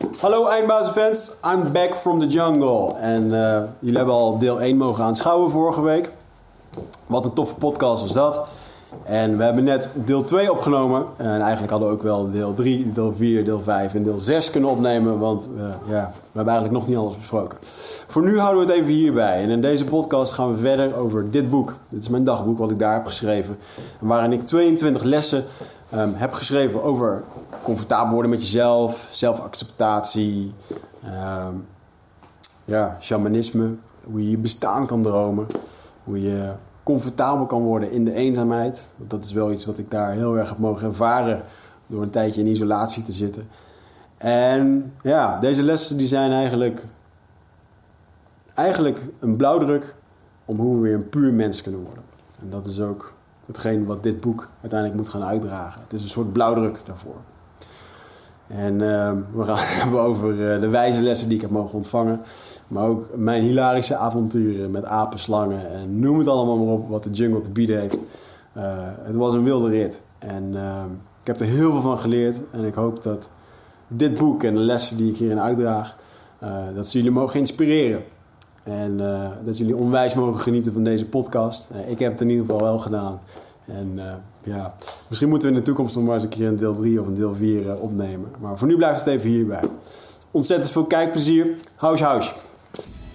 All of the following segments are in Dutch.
Hallo Eindbazenfans, I'm back from the jungle. En uh, jullie hebben al deel 1 mogen aanschouwen vorige week. Wat een toffe podcast was dat. En we hebben net deel 2 opgenomen. En eigenlijk hadden we ook wel deel 3, deel 4, deel 5 en deel 6 kunnen opnemen. Want uh, ja, we hebben eigenlijk nog niet alles besproken. Voor nu houden we het even hierbij. En in deze podcast gaan we verder over dit boek. Dit is mijn dagboek wat ik daar heb geschreven. Waarin ik 22 lessen um, heb geschreven over comfortabel worden met jezelf, zelfacceptatie, um, ja, shamanisme, hoe je je bestaan kan dromen, hoe je comfortabel kan worden in de eenzaamheid. Dat is wel iets wat ik daar heel erg heb mogen ervaren door een tijdje in isolatie te zitten. En ja, deze lessen die zijn eigenlijk, eigenlijk een blauwdruk om hoe we weer een puur mens kunnen worden. En dat is ook hetgeen wat dit boek uiteindelijk moet gaan uitdragen. Het is een soort blauwdruk daarvoor. En uh, we gaan het hebben over uh, de wijze lessen die ik heb mogen ontvangen. Maar ook mijn hilarische avonturen met apenslangen. En noem het allemaal maar op wat de jungle te bieden heeft. Uh, het was een wilde rit. En ehm, ik heb er heel veel van geleerd. En ik hoop dat dit boek en de lessen die ik hierin uitdraag... eh, dat ze jullie mogen inspireren. En uh, dat jullie onwijs mogen genieten van deze podcast. Ik heb het in ieder geval wel gedaan. En ja, misschien moeten we in de toekomst nog maar eens een keer een deel 3 of een deel 4 opnemen. Maar voor nu blijft het even hierbij. Ontzettend veel kijkplezier. House house.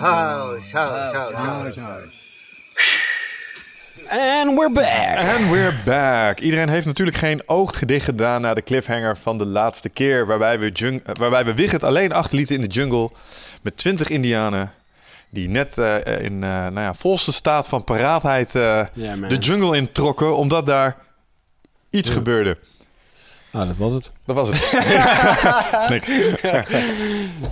House, house, house, house. And we're back. And we're back. Iedereen heeft natuurlijk geen ooggedicht gedaan na de cliffhanger van de laatste keer. Waarbij we, jung- waarbij we Wigget alleen achterlieten in de jungle. Met 20 Indianen. Die net uh, in uh, nou ja, volste staat van paraatheid uh, Yeah, de jungle introkken. Omdat daar iets Ja. gebeurde. Ah, dat was het. Dat was het. is niks.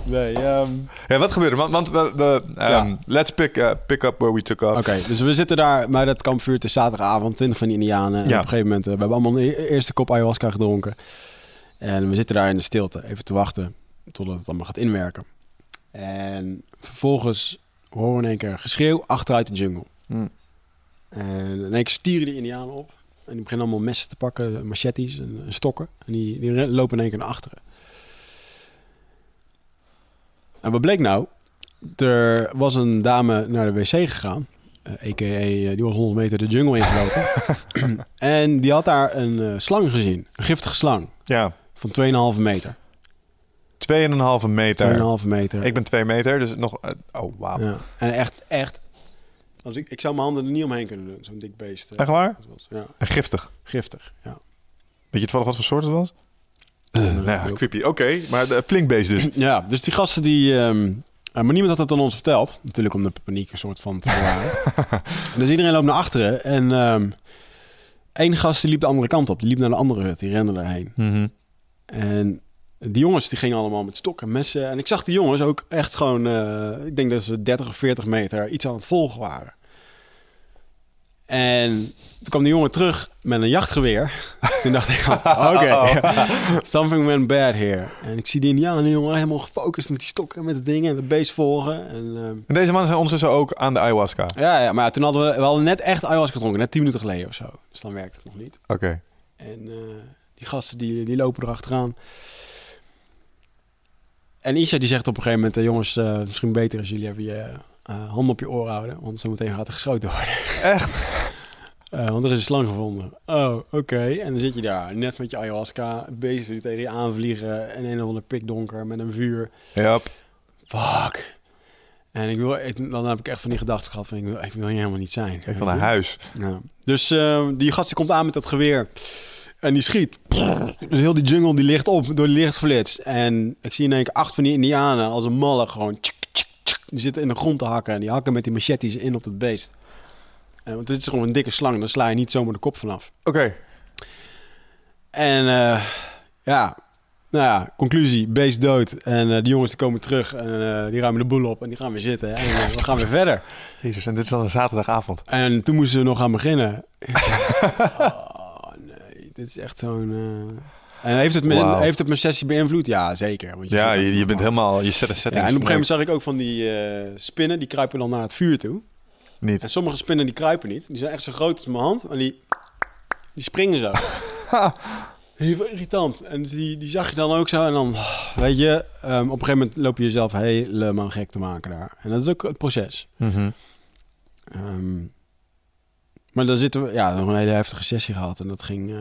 Nee, ehm, Ja, wat gebeurde? Want, want we, we, um, Ja. let's pick, uh, pick up where we took off. Oké, dus we zitten daar bij dat kampvuur. Het is zaterdagavond, 20 van die indianen. En Ja. op een gegeven moment, eh, we hebben allemaal een e- eerste kop ayahuasca gedronken. En we zitten daar in de stilte, even te wachten totdat het allemaal gaat inwerken. En vervolgens horen we in één keer geschreeuw achteruit de jungle. Hmm. En in één keer stieren die indianen op. En die beginnen allemaal messen te pakken, machetes en, en stokken. En die, die lopen in één keer naar achteren. En wat bleek nou? Er was een dame naar de wc gegaan. a.k.a. eh, die was 100 meter de jungle ingelopen. en die had daar een eh, slang gezien. Een giftige slang. Ja, Van 2,5 meter. 2,5 meter. 2,5 meter. Ik ben 2 meter, dus nog... uh, oh, wauw. Ja. En echt, echt. Als ik, ik zou mijn handen er niet omheen kunnen doen. Zo'n dik beest. eh. Echt waar? Ja, En giftig. giftig. Ja. Weet je toevallig wat voor soort het was? nou ja, creepy. Oké, maar de, flink beest dus. Ja, dus die gasten die... ehm, eh, maar niemand had het aan ons verteld. Natuurlijk om de paniek een soort van te bewaren. dus iedereen loopt naar achteren. En ehm één gast die liep de andere kant op. Die liep naar de andere hut. Die rende daarheen. Mhm. En die jongens die gingen allemaal met stokken en messen. En ik zag die jongens ook echt gewoon... eh, ik denk dat ze 30 of 40 meter iets aan het volgen waren. En toen kwam die jongen terug met een jachtgeweer. Toen dacht ik, oh, oké, something went bad here. En ik zie die indianen jongen helemaal gefocust met die stokken, met de dingen en de beest volgen. En, ehm, En deze mannen zijn ondertussen ook aan de ayahuasca. Oké. ja, ja, maar toen hadden we, we hadden net echt ayahuasca gedronken, net 10 minuten geleden of zo. Dus dan werkt het nog niet. En eh, die gasten die, die lopen erachteraan. En Isha die zegt op een gegeven moment... eh, jongens, eh, misschien beter als jullie even je eh handen op je oren houden. Want zo meteen gaat er geschoten worden. Echt? Want er is een slang gevonden. Oh, oké. En dan zit je daar, net met je ayahuasca. Beesten die tegen je aanvliegen. En een of ander pikdonker met een vuur. Ja. Fuck. En ik wil, ik- dan heb ik echt van die gedachten gehad van ik wil, ik wil hier helemaal niet zijn. Ik wil naar huis. Ja. Dus die gast die komt aan met dat geweer. En die schiet. Dus heel die jungle die ligt op door die lichtflits. En ik zie in één keer acht van die indianen als een malle gewoon... tsk, tsk, tsk. die zitten in de grond te hakken. En die hakken met die machetes in op het beest. En, want dit is gewoon een dikke slang. Daar sla je niet zomaar de kop vanaf. Oké. En eh, ja, nou ja, conclusie, beest dood. En eh, die jongens die komen terug en eh, die ruimen de boel op en die gaan weer zitten. En we gaan weer verder. Jezus, en dit is dan een zaterdagavond. En toen moesten we nog gaan beginnen. oh dit is echt zo'n... eh, En heeft het, mijn, heeft het mijn sessie beïnvloed? Ja, zeker. Want Ja, je, ook- je bent helemaal... Je zet een Ja, setting. en op een gegeven moment zag ik ook van die eh, spinnen, die kruipen dan naar het vuur toe. Niet. En sommige spinnen die kruipen niet. Die zijn echt zo groot als mijn hand, maar die, die springen zo. Heel irritant. En dus die, die zag je dan ook zo. En dan, weet je, ehm, op een gegeven moment loop je jezelf helemaal gek te maken daar. En dat is ook het proces. Mhm. Ehm, maar dan zitten we, ja, nog een hele heftige sessie gehad. En dat ging, eh,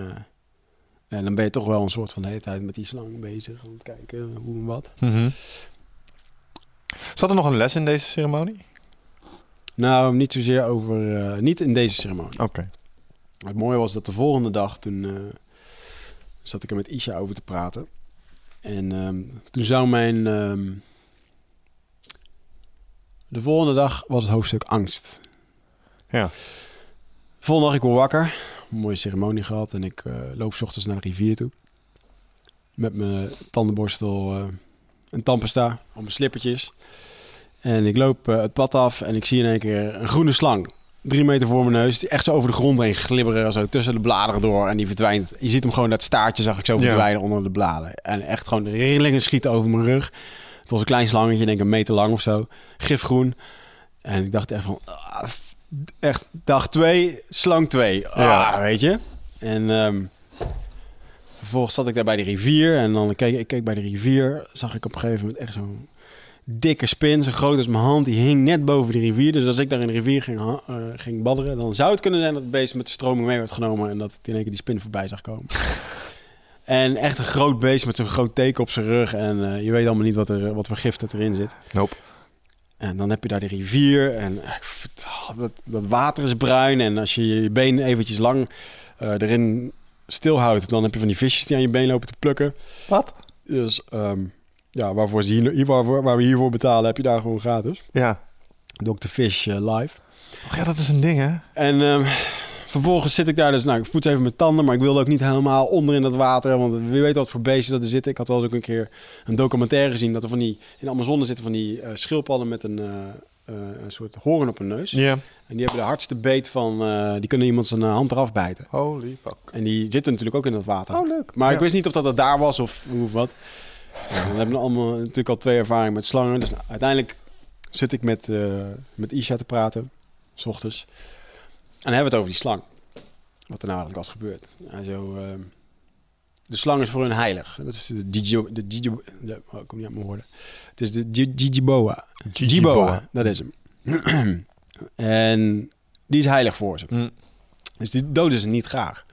en dan ben je toch wel een soort van de hele tijd met die slang bezig. Om te kijken hoe en wat. Mhm. Zat er nog een les in deze ceremonie? Nou, niet zozeer over, eh, niet in deze ceremonie. Oké. Het mooie was dat de volgende dag, toen eh, zat ik er met Isha over te praten. En ehm, toen zou mijn... ehm, de volgende dag was het hoofdstuk angst. Ja. De volgende dag ik word wakker. Een mooie ceremonie gehad. En ik eh, loop 's ochtends naar de rivier toe. Met mijn tandenborstel eh en tandpasta op mijn slippertjes. En ik loop eh, het pad af en ik zie in één keer een groene slang. Drie meter voor mijn neus. Die echt zo over de grond heen glibberen. Zo tussen de bladeren door. En die verdwijnt. Je ziet hem gewoon, dat staartje zag ik zo Ja. verdwijnen onder de bladeren. En echt gewoon de rillingen schieten over mijn rug. Het was een klein slangetje, denk ik een meter lang of zo. Gifgroen. En ik dacht echt van... ah, echt dag twee, slang twee. Ah, Ja. weet je. En ehm, vervolgens zat ik daar bij de rivier. En dan keek ik keek bij de rivier. Zag ik op een gegeven moment echt zo'n dikke spin. Zo groot als mijn hand. Die hing net boven de rivier. Dus als ik daar in de rivier ging, eh, ging badderen... dan zou het kunnen zijn dat het beest met de stroming mee werd genomen... en dat het in één keer die spin voorbij zag komen. En echt een groot beest met zo'n groot teken op zijn rug. En eh, je weet allemaal niet wat, er, wat voor het erin zit. Nope. En dan heb je daar de rivier. En eh, ik oh, dat, dat water is bruin. En als je je been eventjes lang eh, erin stilhoudt... dan heb je van die visjes die aan je been lopen te plukken. Wat? Dus ehm, ja, waarvoor ze hier, hier, waarvoor, waar we hiervoor betalen... heb je daar gewoon gratis. Ja. Dr. Fish eh, live. Och ja, dat is een ding, hè? En ehm, vervolgens zit ik daar dus, nou, ik poets even mijn tanden, maar ik wilde ook niet helemaal onder in dat water, want wie weet wat voor beestjes dat er zitten. Ik had wel eens ook een keer een documentaire gezien dat er van die, in de Amazone zitten van die eh, schildpadden met een, een soort hoorn op hun neus. Ja. En die hebben de hardste beet van, eh, die kunnen iemand zijn eh, hand eraf bijten. Holy fuck. En die zitten natuurlijk ook in dat water. Oh, leuk. Maar ik wist niet of dat, dat daar was of hoe of wat. Ja, dan hebben we allemaal natuurlijk al twee ervaringen met slangen. Dus nou, uiteindelijk zit ik met, eh, met Isha te praten, s ochtends. En dan hebben we het over die slang. Wat er nou eigenlijk was gebeurd. En zo, ehm, de slang is voor hun heilig. Dat is de Gigi... De de, oh, kom niet uit mijn woorden. Het is de Gigiboa. Gigiboa, dat is hem. en die is heilig voor ze. Mm. Dus die doden ze niet graag.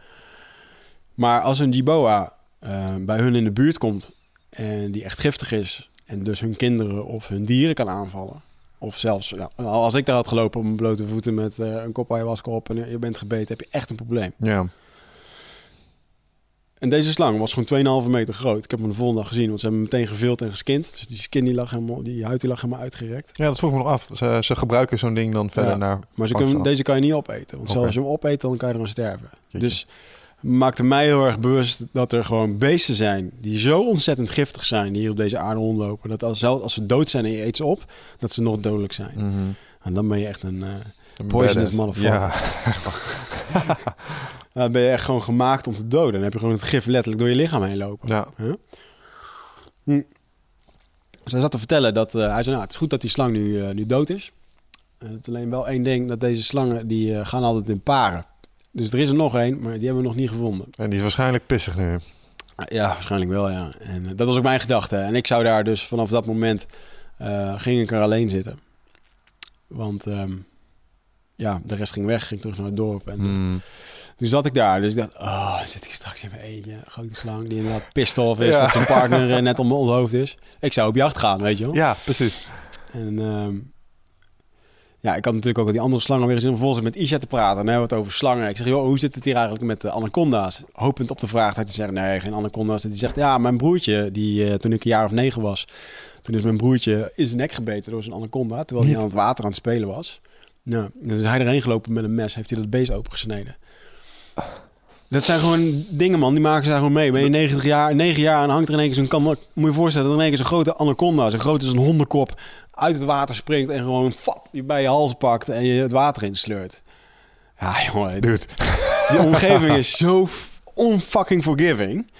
Maar als een Giboa eh, bij hun in de buurt komt en die echt giftig is en dus hun kinderen of hun dieren kan aanvallen, of zelfs als ik daar had gelopen op mijn blote voeten met eh, een kop ayahuasca op en je bent gebeten, heb je echt een probleem. Ja. En deze slang was gewoon 2,5 meter groot. Ik heb hem de volgende dag gezien, want ze hebben hem meteen gevild en geskind. Dus die skin die lag helemaal, die huid die lag helemaal uitgerekt. ja, dat vroeg me nog af. Ze, ze gebruiken zo'n ding dan verder Ja, naar... Maar ze kunnen, deze kan je niet opeten. Want Oké. als je hem opeet, dan kan je eraan sterven. Jeetje. Dus maakte mij heel erg bewust dat er gewoon beesten zijn die zo ontzettend giftig zijn, die hier op deze aarde rondlopen, dat als, zelfs als ze dood zijn en je eet ze op, dat ze nog dodelijk zijn. Mhm. En dan ben je echt een... Een Poisonous motherfucker. Ja. dan ben je echt gewoon gemaakt om te doden. Dan heb je gewoon het gif letterlijk door je lichaam heen lopen. ja. Huh? Hm. Dus hij zat te vertellen dat... eh, hij zei, nou, het is goed dat die slang nu, eh, nu dood is. Het is alleen wel één ding, dat deze slangen, die eh, gaan altijd in paren. Dus er is er nog één, maar die hebben we nog niet gevonden. En die is waarschijnlijk pissig nu. Ja, waarschijnlijk wel, ja. En dat was ook mijn gedachte. En ik zou daar dus vanaf dat moment... ging ik er alleen zitten. Want... ehm, ja, de rest ging weg, ging terug naar het dorp. En Mm. toen zat ik daar. Dus ik dacht, oh, zit ik straks in mijn eentje. Een grote slang die inderdaad off is Ja. dat zijn partner eh, net om mijn hoofd is. Ik zou op jacht gaan, weet je wel. Ja, precies. En, ehm, ja, ik had natuurlijk ook al die andere slangen weer gezien. om Vervolgens met Isha te praten. En we het over slangen. Ik zeg, joh, hoe zit het hier eigenlijk met de anaconda's? Hopend op de vraag dat hij zegt, nee, geen anaconda's. Dat hij zegt, ja, mijn broertje, die, eh, toen ik een jaar of negen was... toen is mijn broertje in zijn nek gebeten door zijn anaconda... terwijl hij aan het water aan het spelen was. Nou, dus hij erheen gelopen met een mes. Heeft hij dat beest opengesneden. Dat zijn gewoon dingen, man. Die maken ze gewoon mee. Ben je 90 jaar, 9 jaar en hangt er in één keer zo'n kan. Moet je je voorstellen dat er in één keer zo'n grote anaconda, zo groot als een hondenkop, uit het water springt en gewoon fap, je bij je hals pakt en je het water insleurt. Ja, jongen. Dude. Die omgeving is zo unfucking forgiving.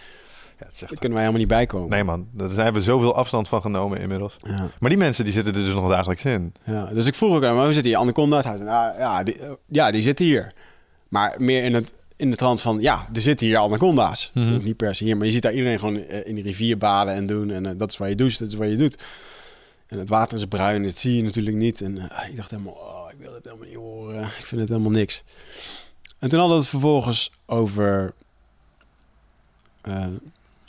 Ja, het is Daar echt... kunnen wij helemaal niet bij komen. Nee man, daar zijn we zoveel afstand van genomen inmiddels. Ja, Maar die mensen die zitten er dus nog dagelijks in. ja. Dus ik vroeg ook aan hem, hoe zit die zei, nou, ja, die, eh, ja, die zitten hier. Maar meer in, het, in de trant van, ja, er zitten hier anaconda's. Mhm. Niet per se hier, maar je ziet daar iedereen gewoon eh, in de rivier baden en doen. En eh, dat is waar je doucht, dat is waar je doet. En het water is bruin, dat zie je natuurlijk niet. En ik dacht helemaal, oh, ik wil het helemaal niet horen. Ik vind het helemaal niks. En toen hadden we het vervolgens over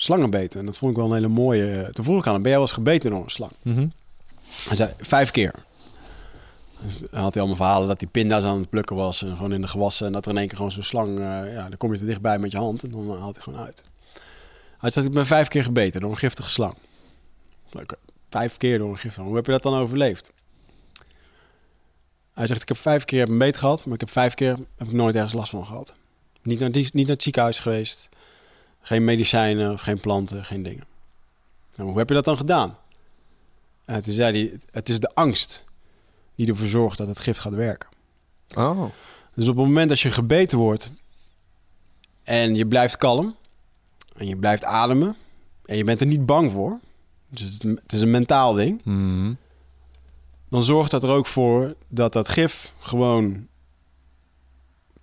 slangenbeten. En dat vond ik wel een hele mooie... eh, Toen vroeg ik aan hem, ben jij wel eens gebeten door een slang? Hij zei, vijf keer. Dus dan had hij allemaal verhalen dat hij pinda's aan het plukken was. En gewoon in de gewassen. En dat er in één keer gewoon zo'n slang... eh, ja, dan kom je te dichtbij met je hand. En dan haalt hij gewoon uit. Hij zei, ik ben vijf keer gebeten door een giftige slang. Oké, Vijf keer door een giftige slang. Hoe heb je dat dan overleefd? Hij zegt, ik heb vijf keer een beet gehad. Maar ik heb vijf keer heb ik nooit ergens last van gehad. Niet naar, die, niet naar het ziekenhuis geweest. Geen medicijnen of geen planten, geen dingen. Nou, hoe heb je dat dan gedaan? En toen zei hij, het is de angst die ervoor zorgt dat het gift gaat werken. Oh. Dus op het moment dat je gebeten wordt en je blijft kalm en je blijft ademen en je bent er niet bang voor, dus het, is een mentaal ding, Mhm. dan zorgt dat er ook voor dat dat gif gewoon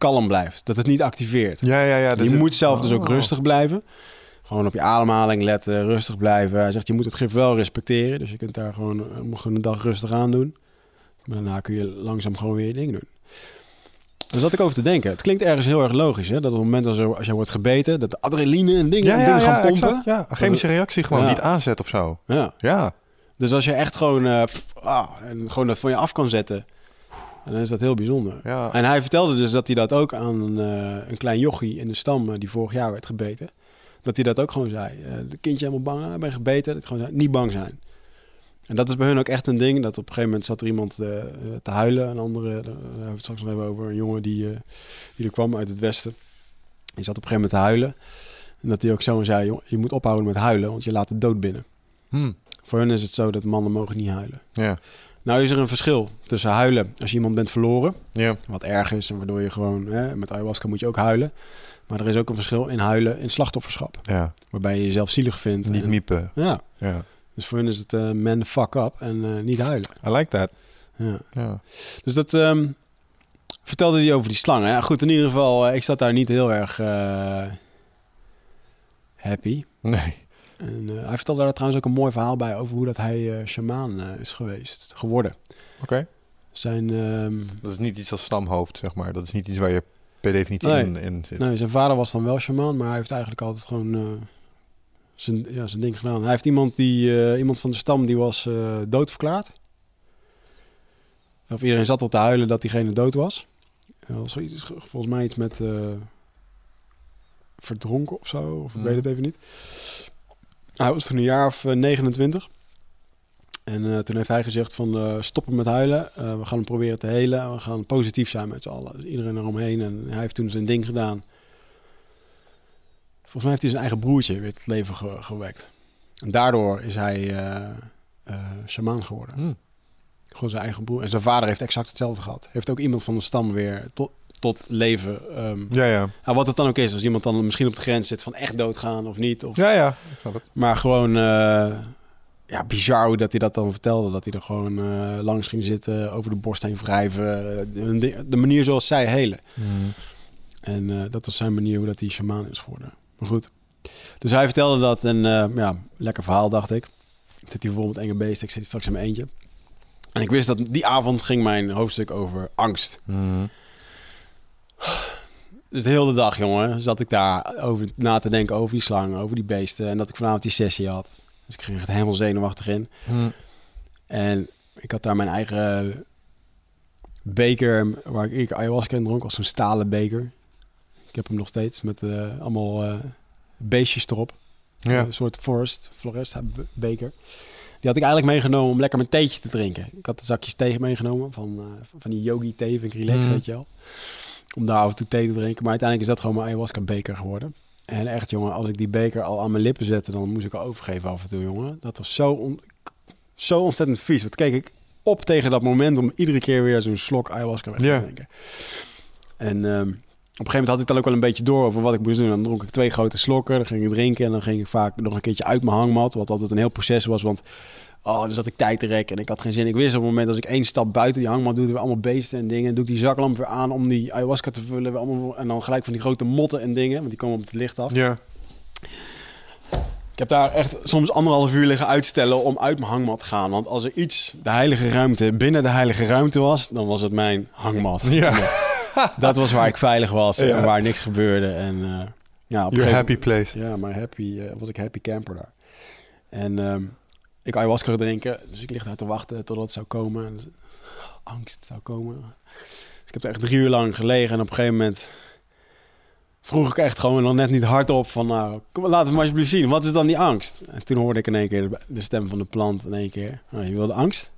kalm blijft. Dat het niet activeert. Ja, ja, ja. dus je moet zelf dus ook Oh. rustig blijven. Gewoon op je ademhaling letten, rustig blijven. Hij zegt, je moet het gif wel respecteren. Dus je kunt daar gewoon, eh, gewoon een dag rustig aan doen. Maar daarna kun je langzaam gewoon weer je ding doen. Daar zat ik over te denken. Het klinkt ergens heel erg logisch, hè? Dat op het moment als, er, als je wordt gebeten, dat de adrenaline en dingen, Ja, ja, dingen gaan ja, pompen. exact, ja. Chemische reactie gewoon niet aanzet of zo. Ja. Ja. Dus als je echt gewoon, eh, pff, ah, en gewoon dat van je af kan zetten, dan is dat heel bijzonder. Ja. En hij vertelde dus dat hij dat ook aan een, eh, een klein jochie in de stam eh, die vorig jaar werd gebeten. Dat hij dat ook gewoon zei. Eh de kindje helemaal bang, ik ben gebeten. Dat gewoon zei, niet bang zijn. En dat is bij hun ook echt een ding. Dat op een gegeven moment zat er iemand eh, eh, te huilen. Een andere, daar hebben we het straks nog even over. Een jongen die, eh, die er kwam uit het westen. Die zat op een gegeven moment te huilen. En dat hij ook zo zei, "Joh, je moet ophouden met huilen, want je laat de dood binnen. Hm. Voor hun is het zo dat mannen mogen niet huilen. Ja. Nou is er een verschil tussen huilen als je iemand bent verloren Ja. wat erg is en waardoor je gewoon hè, met ayahuasca moet je ook huilen. Maar er is ook een verschil in huilen in slachtofferschap, Ja. waarbij je jezelf zielig vindt. Niet en- miepen. Ja, Ja. dus voor hen is het eh man the fuck up en eh, niet huilen. I like that. Ja. Ja. Dus dat ehm, vertelde hij over die slangen. Ja, goed, in ieder geval, eh, ik zat daar niet heel erg happy. Nee. En, eh, hij vertelde daar trouwens ook een mooi verhaal bij over hoe dat hij eh shamaan eh, is geweest, geworden. Oké. Zijn, ehm, Dat is niet iets als stamhoofd, zeg maar. Dat is niet iets waar je per definitie Nee. in, in zit. Nee, zijn vader was dan wel shamaan, maar hij heeft eigenlijk altijd gewoon eh, zijn, ja, zijn ding gedaan. Hij heeft iemand, die, eh, iemand van de stam die was eh, doodverklaard. Of iedereen zat al te huilen dat diegene dood was. Was zoiets, volgens mij iets met eh, verdronken of zo, of ik Mm. weet het even niet. Hij was toen een jaar of eh, 29. En eh, toen heeft hij gezegd van eh, stoppen met huilen. Eh, we gaan hem proberen te helen. en We gaan positief zijn met z'n allen. Dus iedereen eromheen. En hij heeft toen zijn ding gedaan. Volgens mij heeft hij zijn eigen broertje weer tot leven ge- gewekt. En daardoor is hij eh eh shamaan geworden. Hm. Gewoon zijn eigen broer. En zijn vader heeft exact hetzelfde gehad. Heeft ook iemand van de stam weer tot, tot leven. ehm, Ja, ja. nou, wat het dan ook is. Als iemand dan misschien op de grens zit van echt doodgaan of niet. Of, Ja, ja. Ik snap het. Maar gewoon, eh, ja, bizar hoe dat hij dat dan vertelde. Dat hij er gewoon eh, langs ging zitten, over de borst heen wrijven. eh, de manier zoals zij helen. En eh, dat was zijn manier hoe dat hij shamaan is geworden. Maar goed. Dus hij vertelde dat en ja, lekker verhaal dacht ik. Ik zit hier vol met enge beesten, ik zit hier straks in mijn eentje. En ik wist dat die avond ging mijn hoofdstuk over angst. Mhm. Dus de hele dag, jongen, zat ik daar over na te denken over die slangen, over die beesten. En dat ik vanavond die sessie had. Dus ik ging er helemaal zenuwachtig in. Hm. En ik had daar mijn eigen beker waar ik ayahuasca in dronk was zo'n stalen beker. Ik heb hem nog steeds met eh, allemaal eh, beestjes erop. Ja. Een soort forest, floresta be- beker. Die had ik eigenlijk meegenomen om lekker mijn theetje te drinken. Ik had de zakjes thee meegenomen van, eh, van die yogi thee, vind ik relaxed, Mhm. weet je wel. Om daar af en toe thee te drinken. Maar uiteindelijk is dat gewoon mijn ayahuasca beker geworden. En echt, jongen, als ik die beker al aan mijn lippen zette, dan moest ik al overgeven af en toe, jongen. Dat was zo, on- zo ontzettend vies. Wat keek ik op tegen dat moment om iedere keer weer zo'n slok ayahuasca weg te Ja. drinken. En ehm, op een gegeven moment had ik dan ook wel een beetje door over wat ik moest doen. Dan dronk ik twee grote slokken, dan ging ik drinken en dan ging ik vaak nog een keertje uit mijn hangmat. Wat altijd een heel proces was, want oh, dan zat ik tijd te rekken en ik had geen zin. Ik wist op het moment als ik één stap buiten die hangmat doe, er weer allemaal beesten en dingen. Doe ik die zaklamp weer aan om die ayahuasca te vullen. Weer allemaal, en dan gelijk van die grote motten en dingen, want die komen op het licht af. Ja. Ik heb daar echt soms anderhalf uur liggen uitstellen om uit mijn hangmat te gaan. Want als er iets, de heilige ruimte, binnen de heilige ruimte was, dan was het mijn hangmat. Ja. Dat was waar ik veilig was Ja. en waar niks gebeurde. En eh, ja, Your happy place. Ja, maar happy, eh, was ik happy camper daar. En ehm, ik ayahuasca drinken, dus ik lig daar te wachten totdat het zou komen. En, angst zou komen. Dus ik heb er echt drie uur lang gelegen en op een gegeven moment vroeg ik echt gewoon nog net niet hardop van nou, kom, laat het maar alsjeblieft zien. Wat is dan die angst? En toen hoorde ik in één keer de, de stem van de plant in één keer. Nou, je wilde angst?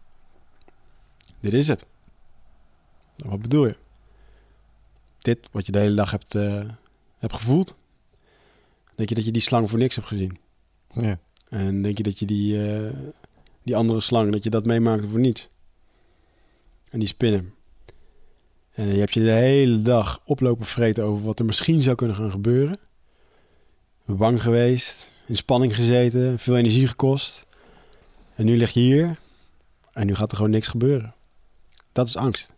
Dit is het. Nou, wat bedoel je? Dit wat je de hele dag hebt, eh, hebt gevoeld? Denk je dat je die slang voor niks hebt gezien? Ja. En denk je dat je die, eh, die andere slang, dat je dat meemaakte voor niets? En die spinnen. En je hebt je de hele dag oplopen vreten over wat er misschien zou kunnen gaan gebeuren. Bang geweest, in spanning gezeten, veel energie gekost. En nu lig je hier en nu gaat er gewoon niks gebeuren. Dat is angst.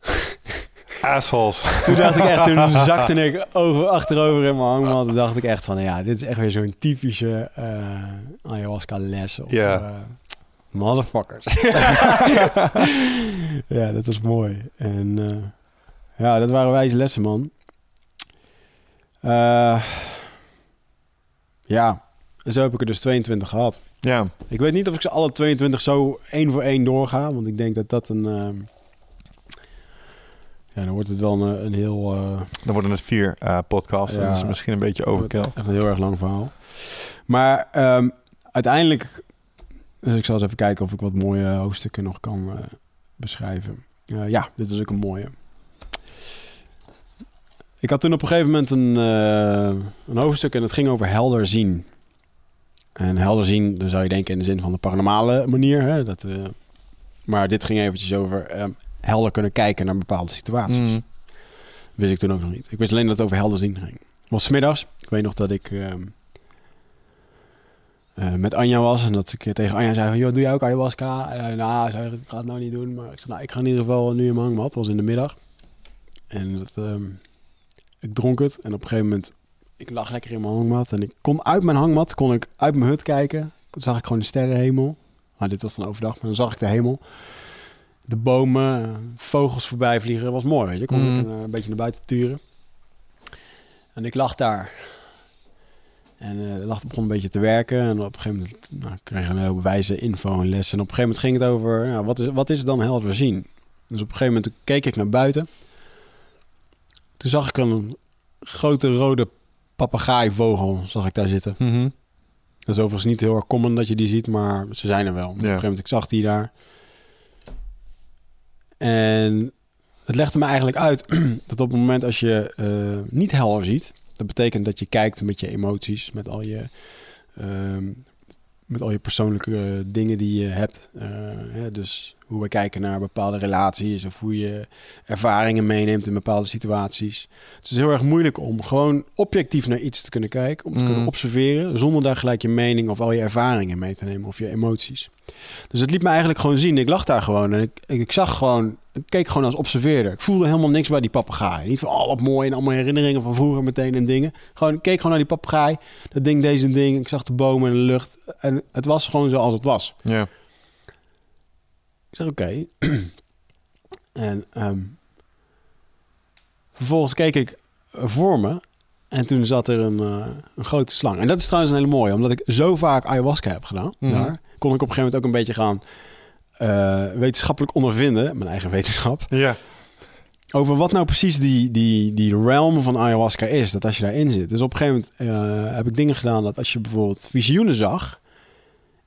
Assholes. Toen dacht ik echt, toen zakte ik over, achterover in mijn hangmat. Toen dacht ik echt van, ja, dit is echt weer zo'n typische eh ayahuasca les. Ja. eh, motherfuckers. ja, dat was mooi. En eh, ja, dat waren wijze lessen, man. Eh, ja, en zo heb ik er dus 22 gehad. Ja. Ik weet niet of ik ze alle 22 zo één voor één doorga. Want ik denk dat dat een... ja, dan wordt het wel een, een heel... eh, Dan worden het vier eh podcasts. Ja. Dat is misschien een beetje overkill. Echt een heel erg lang verhaal. Maar ehm, uiteindelijk... Dus ik zal eens even kijken of ik wat mooie hoofdstukken nog kan eh, beschrijven. Eh, ja, dit is ook een mooie. Ik had toen op een gegeven moment een, eh, een hoofdstuk en het ging over helder zien. En helder zien, dan zou je denken in de zin van de paranormale manier. Hè? Dat, eh, maar dit ging eventjes over ehm, helder kunnen kijken naar bepaalde situaties. Mm. Wist ik toen ook nog niet. Ik wist alleen dat het over helder zien ging. Het was middags. Ik weet nog dat ik ehm, eh, met Anja was. En dat ik tegen Anja zei van... Joh, doe jij ook ayahuasca? En, nou, zei, ik ga het nou niet doen. Maar ik zei, nou, ik ga in ieder geval nu in mijn hangmat. Het was in de middag. En dat, ehm, ik dronk het. En op een gegeven moment... Ik lag lekker in mijn hangmat. En ik kon uit mijn hangmat... kon ik uit mijn hut kijken. Toen zag ik gewoon de sterrenhemel. Maar dit was dan overdag. Maar dan zag ik de hemel. De bomen, eh, vogels voorbij vliegen. Dat was mooi, weet je. Kon Mm. ik eh, een beetje naar buiten turen. En ik lag daar. En eh, de lag begon een beetje te werken. En op een gegeven moment nou, ik kreeg ik een hele wijze info en les. En op een gegeven moment ging het over... Nou, wat, is, wat is dan helder zien? Dus op een gegeven moment keek ik naar buiten. Toen zag ik een grote rode papegaaivogel zag ik daar zitten. Mhm. Dat is overigens niet heel erg common dat je die ziet, maar ze zijn er wel. Op een gegeven moment, ik zag die daar. En het legde me eigenlijk uit dat op het moment als je eh, niet helder ziet, dat betekent dat je kijkt met je emoties, met al je, ehm, met al je persoonlijke eh, dingen die je hebt. Eh, hè, dus hoe we kijken naar bepaalde relaties of hoe je ervaringen meeneemt in bepaalde situaties. Het is heel erg moeilijk om gewoon objectief naar iets te kunnen kijken, om te Mm. kunnen observeren, zonder daar gelijk je mening of al je ervaringen mee te nemen of je emoties. Dus het liet me eigenlijk gewoon zien. Ik lag daar gewoon en ik, ik, ik zag gewoon, ik keek gewoon als observeerder. Ik voelde helemaal niks bij die papegaai. Niet van, oh wat mooi en allemaal herinneringen van vroeger meteen en dingen. Gewoon, ik keek gewoon naar die papegaai, dat ding, deze ding. Ik zag de bomen en de lucht en het was gewoon zoals het was. Ja. Ik zeg oké. en ehm, vervolgens keek ik voor me. En toen zat er een, eh, een grote slang. En dat is trouwens een hele mooie. Omdat ik zo vaak ayahuasca heb gedaan. Mhm. Daar kon ik op een gegeven moment ook een beetje gaan eh, wetenschappelijk ondervinden, mijn eigen wetenschap, Ja. over wat nou precies die, die, die realm van ayahuasca is. Dat als je daarin zit. Dus op een gegeven moment eh, heb ik dingen gedaan dat als je bijvoorbeeld visioenen zag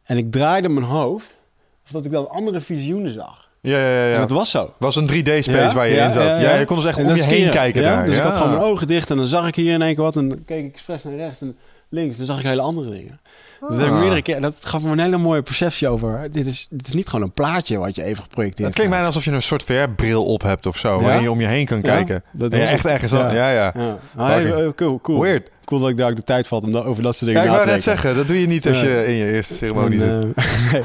en ik draaide mijn hoofd, of dat ik dan andere visioenen zag. Ja, ja, ja. En dat was zo. was een 3D-space Ja, waar je ja, in zat. ja, je kon dus echt om je heen kijken ja, daar. Dus ik had gewoon mijn ogen dicht en dan zag ik hier in één keer wat. En dan keek ik expres naar rechts en links. Dan zag ik hele andere dingen. Dat heb ik Ah. meerdere keer. Dat gaf me een hele mooie perceptie over. Dit is, dit is niet gewoon een plaatje wat je even geprojecteerd Het klinkt bijna krijgt. alsof je een soort VR-bril op hebt of zo. Ja? Waarin je om je heen kan Ja, kijken. dat was echt ergens... Ja, ja. ja. Ja. Ah, eh, cool, cool. Weird. Cool dat ik daar ook de tijd valt om over dat soort dingen ik na wou te net denken. zeggen, dat doe je niet als je in je eerste ceremonie en, zit. eh, nee.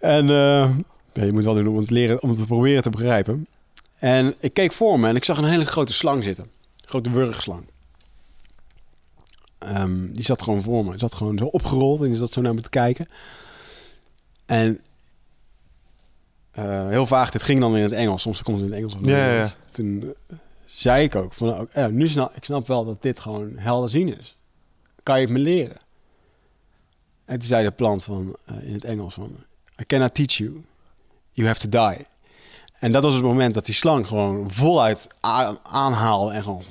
En eh, ja, je moet wel doen om het, leren, om het te proberen te begrijpen. En ik keek voor me en ik zag een hele grote slang zitten. Een grote wurgslang. Ehm, die zat gewoon voor me. Die zat gewoon zo opgerold en die zat zo naar me te kijken. En eh, heel vaag, dit ging dan in het Engels. Soms komt het in het Engels. of Ja, ja, ja. Nederlands. Toen eh, zei ik ook, van, ja, nu snap ik snap wel dat dit gewoon helder zien is. Kan je het me leren? En toen zei de plant van, eh, in het Engels van... I cannot teach you. You have to die. En dat was het moment dat die slang gewoon voluit aanhaalde en gewoon...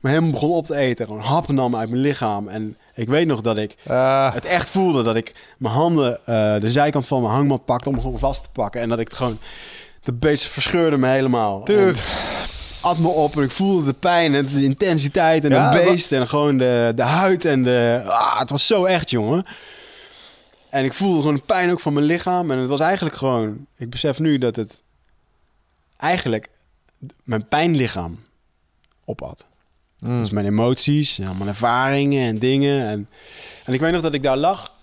Me helemaal begon op te eten. Gewoon happen nam uit mijn lichaam. En ik weet nog dat ik Ah, het echt voelde. Dat ik mijn handen eh, de zijkant van mijn hangmat pakte om gewoon vast te pakken. En dat ik het gewoon... De beest verscheurde me helemaal. dude. En at me op en ik voelde de pijn en de intensiteit en Ja, de beest en gewoon de, de huid en de... Ah, het was zo echt, jongen. En ik voelde gewoon de pijn ook van mijn lichaam. En het was eigenlijk gewoon... Ik besef nu dat het eigenlijk mijn pijnlichaam opat. Dus mijn emoties, en mijn ervaringen en dingen. En, en ik weet nog dat ik daar lag.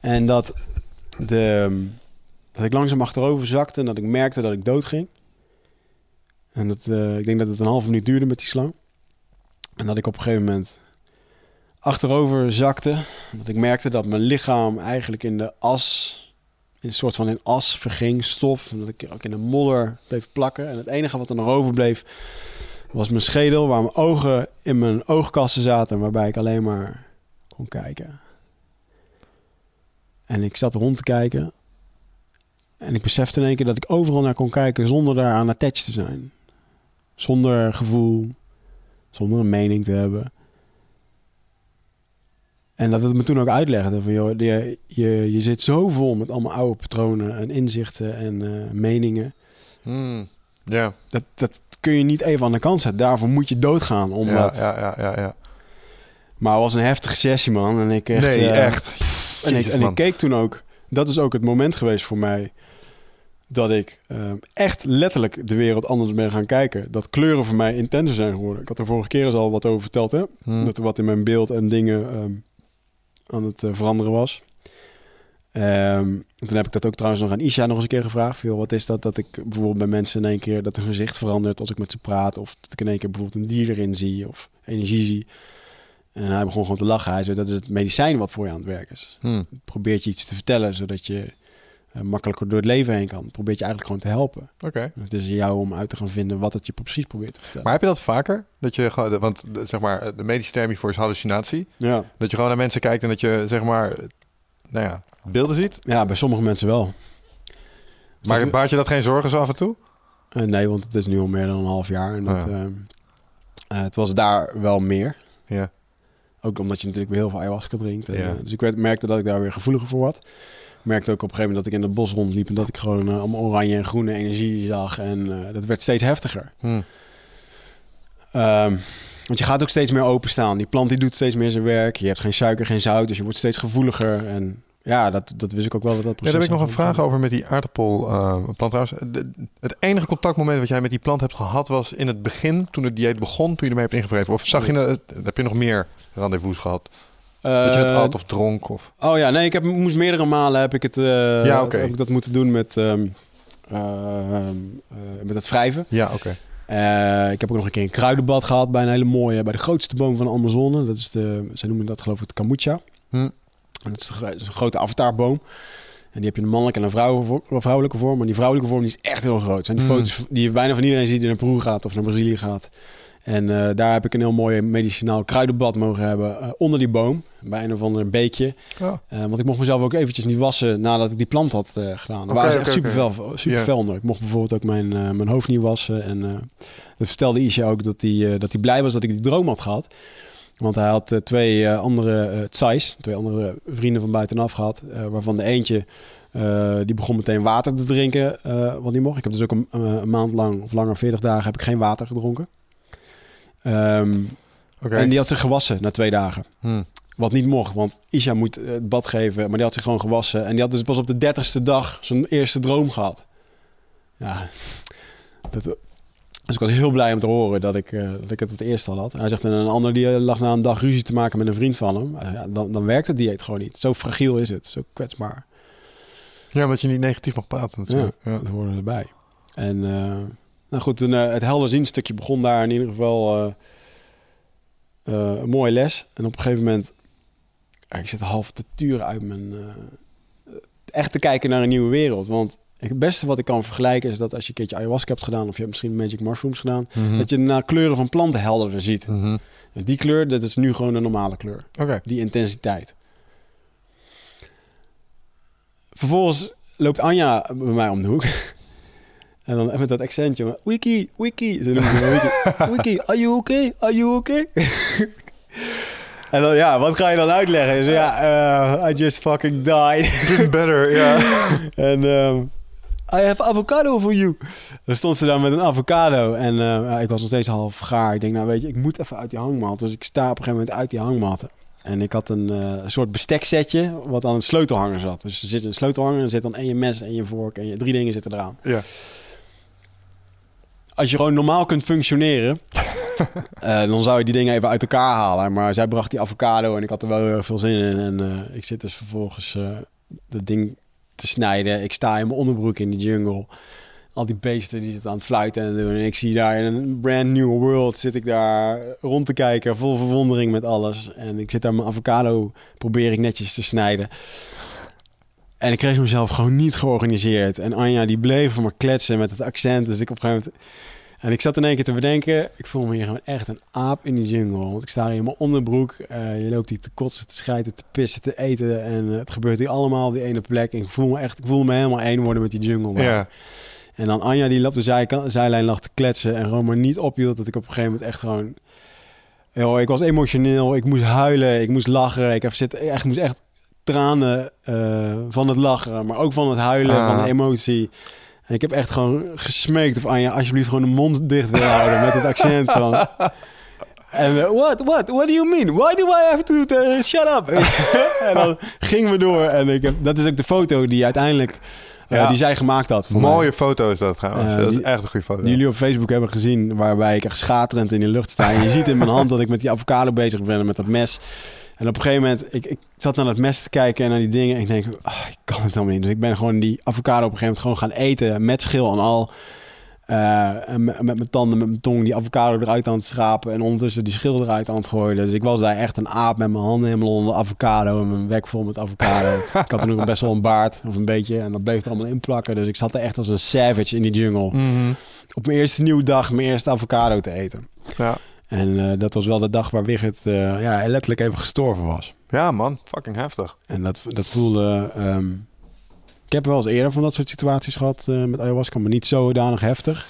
En dat, de, dat ik langzaam achterover zakte. En dat ik merkte dat ik dood ging. En dat, eh, ik denk dat het een halve minuut duurde met die slang. En dat ik op een gegeven moment achterover zakte. Dat ik merkte dat mijn lichaam eigenlijk in de as... In een soort van in as verging, stof. En dat ik ook in de modder bleef plakken. En het enige wat er nog overbleef was mijn schedel, waar mijn ogen in mijn oogkassen zaten, waarbij ik alleen maar kon kijken. En ik zat rond te kijken. En ik besefte in één keer dat ik overal naar kon kijken zonder daaraan attached te zijn. Zonder gevoel, zonder een mening te hebben. En dat het me toen ook uitlegde van, joh, je, je, je zit zo vol met allemaal oude patronen en inzichten en eh, meningen. Mm. Ja, Dat, dat kun je niet even aan de kant zetten. Daarvoor moet je doodgaan. ja, Omdat... ja, ja, ja, ja. Maar het was een heftige sessie, man. En ik echt... Nee, eh, echt. En, ik, en ik keek toen ook... Dat is ook het moment geweest voor mij... dat ik eh, echt letterlijk de wereld anders ben gaan kijken. Dat kleuren voor mij intenser zijn geworden. Ik had er vorige keer eens al wat over verteld, hè? Mm. Dat er wat in mijn beeld en dingen ehm, aan het eh, veranderen was. Ehm, en toen heb ik dat ook trouwens nog aan Isha nog eens een keer gevraagd. Veel, wat is dat? Dat ik bijvoorbeeld bij mensen in één keer dat hun gezicht verandert als ik met ze praat. Of dat ik in één keer bijvoorbeeld een dier erin zie of energie zie. En hij begon gewoon te lachen. Hij zei, dat is het medicijn wat voor je aan het werk is. Mm. Probeert je iets te vertellen, zodat je eh, makkelijker door het leven heen kan. Probeert je eigenlijk gewoon te helpen. Oké. Het is jou om uit te gaan vinden wat het je precies probeert te vertellen. Maar heb je dat vaker? Dat je gewoon, want zeg maar, de medische term hiervoor is hallucinatie. ja. Dat je gewoon naar mensen kijkt en dat je, zeg maar, nou ja, beelden ziet. ja, bij sommige mensen wel. Maar dat- baart je dat geen zorgen zo af en toe? Eh, nee, want het is nu al meer dan een half jaar. En dat, Oh ja. ehm, eh, het was daar wel meer. Ja. Ook omdat je natuurlijk weer heel veel ayahuasca drinkt. En, Ja. eh, dus ik werd, merkte dat ik daar weer gevoeliger voor was. Ik merkte ook op een gegeven moment dat ik in het bos rondliep... en dat ik gewoon allemaal oranje en groene energie zag. En dat werd steeds heftiger. Hm. Ehm, want je gaat ook steeds meer openstaan. Die plant die doet steeds meer zijn werk. Je hebt geen suiker, geen zout, dus je wordt steeds gevoeliger. En ja, dat, dat wist ik ook wel wat dat Ja, proces daar heb ik nog een vraag over met die aardappelplant trouwens. De- het enige contactmoment wat jij met die plant hebt gehad was in het begin, toen het dieet begon, toen je ermee hebt ingevreven. Of zag je, het- heb je nog meer rendezvous gehad? dat je het Eh, at of dronk? Of... Oh ja, nee, ik heb, moest meerdere malen heb ik het. eh, Ja. Heb ik dat moeten doen met, ehm, ehm, eh, met het wrijven. Ja, oké. Eh, ik heb ook nog een keer een kruidenbad gehad bij een hele mooie, bij de grootste boom van de Amazone. Dat is de, zij noemen dat geloof ik het kamucha. Hm. Dat is, dat een grote avatarboom. En die heb je een mannelijke en een vrouwelijke, vorm. Maar die vrouwelijke vorm die is echt heel groot. Het zijn die Hmm. foto's die je bijna van iedereen ziet die naar Peru gaat of naar Brazilië gaat. En eh, daar heb ik een heel mooi medicinaal kruidenbad mogen hebben eh, onder die boom. Bij een of ander beekje. Ja. Eh, want ik mocht mezelf ook eventjes niet wassen nadat ik die plant had gedaan. Daar waren ze echt super, fel, super Ja. fel onder. Ik mocht bijvoorbeeld ook mijn, mijn hoofd niet wassen. En dat vertelde Isha ook dat hij dat hij blij was dat ik die droom had gehad. Want hij had eh, twee eh, andere eh tsais, twee andere vrienden van buitenaf gehad. eh, waarvan de eentje, die begon meteen water te drinken. wat niet mocht. Ik heb dus ook een, een maand lang, of langer, 40 dagen, heb ik geen water gedronken. Ehm. En die had zich gewassen na twee dagen. Hm. Wat niet mocht, want Isha moet het bad geven. Maar die had zich gewoon gewassen. En die had dus pas op de dertigste dag zijn eerste droom gehad. Ja, dat, dus ik was heel blij om te horen dat ik, eh, dat ik het het eerst al had. Hij zegt, en een ander die lag na een dag ruzie te maken met een vriend van hem. Eh, ja, dan, dan werkt het dieet gewoon niet. Zo fragiel is het, zo kwetsbaar. Ja, omdat je niet negatief mag praten natuurlijk. Ja. Dat hoorde erbij. En eh, nou goed, eh, het helder zien stukje begon daar in ieder geval een mooie les. En op een gegeven moment, ik zit half te turen uit mijn... echt te kijken naar een nieuwe wereld. Want het beste wat ik kan vergelijken is dat als je een keertje ayahuasca hebt gedaan... of je hebt misschien magic mushrooms gedaan... Mhm. dat je naar kleuren van planten helderder ziet. Mhm. En die kleur, dat is nu gewoon de normale kleur die intensiteit. Vervolgens loopt Anja bij mij om de hoek. En dan met dat accentje. Wiki, Wiki. Ze Wiki. Wiki, are you okay? Are you okay? en dan, ja, wat ga je dan uitleggen? Ja, eh, I just fucking died. Better, ja. en ehm, I have avocado for you. Dan stond ze daar met een avocado. En eh, ik was nog steeds half gaar. Ik denk, nou weet je, ik moet even uit die hangmat. Dus ik sta op een gegeven moment uit die hangmat. En ik had een eh, soort besteksetje wat aan een sleutelhanger zat. Dus er zit een sleutelhanger, er zit dan en je mes en je vork en je drie dingen zitten eraan. ja. Als je gewoon normaal kunt functioneren, eh, dan zou je die dingen even uit elkaar halen. Maar zij bracht die avocado en ik had er wel heel erg veel zin in. En ik zit dus vervolgens dat ding te snijden. Ik sta in mijn onderbroek in die jungle. Al die beesten die zitten aan het fluiten en doen. En ik zie daar in een brand new world zit ik daar rond te kijken. Vol verwondering met alles. En ik zit daar mijn avocado, probeer ik netjes te snijden. En ik kreeg mezelf gewoon niet georganiseerd. En Anja die bleef maar kletsen met het accent. Dus ik op een gegeven moment... En ik zat in één keer te bedenken... Ik voel me hier gewoon echt een aap in die jungle. Want ik sta hier in mijn onderbroek. eh, je loopt hier te kotsen, te schijten, te pissen, te eten. En eh, het gebeurt hier allemaal op die ene plek. En ik voel me echt... Ik voel me helemaal één worden met die jungle. daar. Ja. En dan Anja die op de zijlijn lag te kletsen en gewoon maar niet ophield. Dat ik op een gegeven moment echt gewoon... Yo, ik was emotioneel, ik moest huilen, ik moest lachen. Ik heb zit, echt, moest echt tranen eh, van het lachen, maar ook van het huilen, Ah. van de emotie. En ik heb echt gewoon gesmeekt of Anja alsjeblieft gewoon de mond dicht wil houden met het accent van... En eh, what, what, what do you mean? Why do I have to uh, shut up? en dan gingen we door. En ik heb, dat is ook de foto die uiteindelijk eh, Ja. die zij gemaakt had. Mij. Mooie foto is dat trouwens. Eh, dat is die- echt een goede foto. Die jullie op Facebook hebben gezien, waarbij ik echt schaterend in de lucht sta. En je ziet in mijn hand dat ik met die avocado bezig ben en met dat mes. En op een gegeven moment, ik, ik zat naar dat mes te kijken en naar die dingen. En ik denk, ah, ik kan het helemaal niet. Dus ik ben gewoon die avocado op een gegeven moment gewoon gaan eten. Met schil en al. Eh, en met, met mijn tanden, met mijn tong, die avocado eruit aan het schrapen. En ondertussen die schil eruit aan het gooien. Dus ik was daar echt een aap met mijn handen helemaal onder de avocado. En mijn bek vol met avocado. ik had er nog best wel een baard, of een beetje. En dat bleef er allemaal in plakken. Dus ik zat er echt als een savage in die jungle. Mhm. Op mijn eerste nieuwe dag mijn eerste avocado te eten. Ja. En eh, dat was wel de dag waar Wigert eh, ja, letterlijk even gestorven was. ja, man. Fucking heftig. En dat, dat voelde... ehm, ik heb wel eens eerder van dat soort situaties gehad eh, met ayahuasca, maar niet zodanig heftig.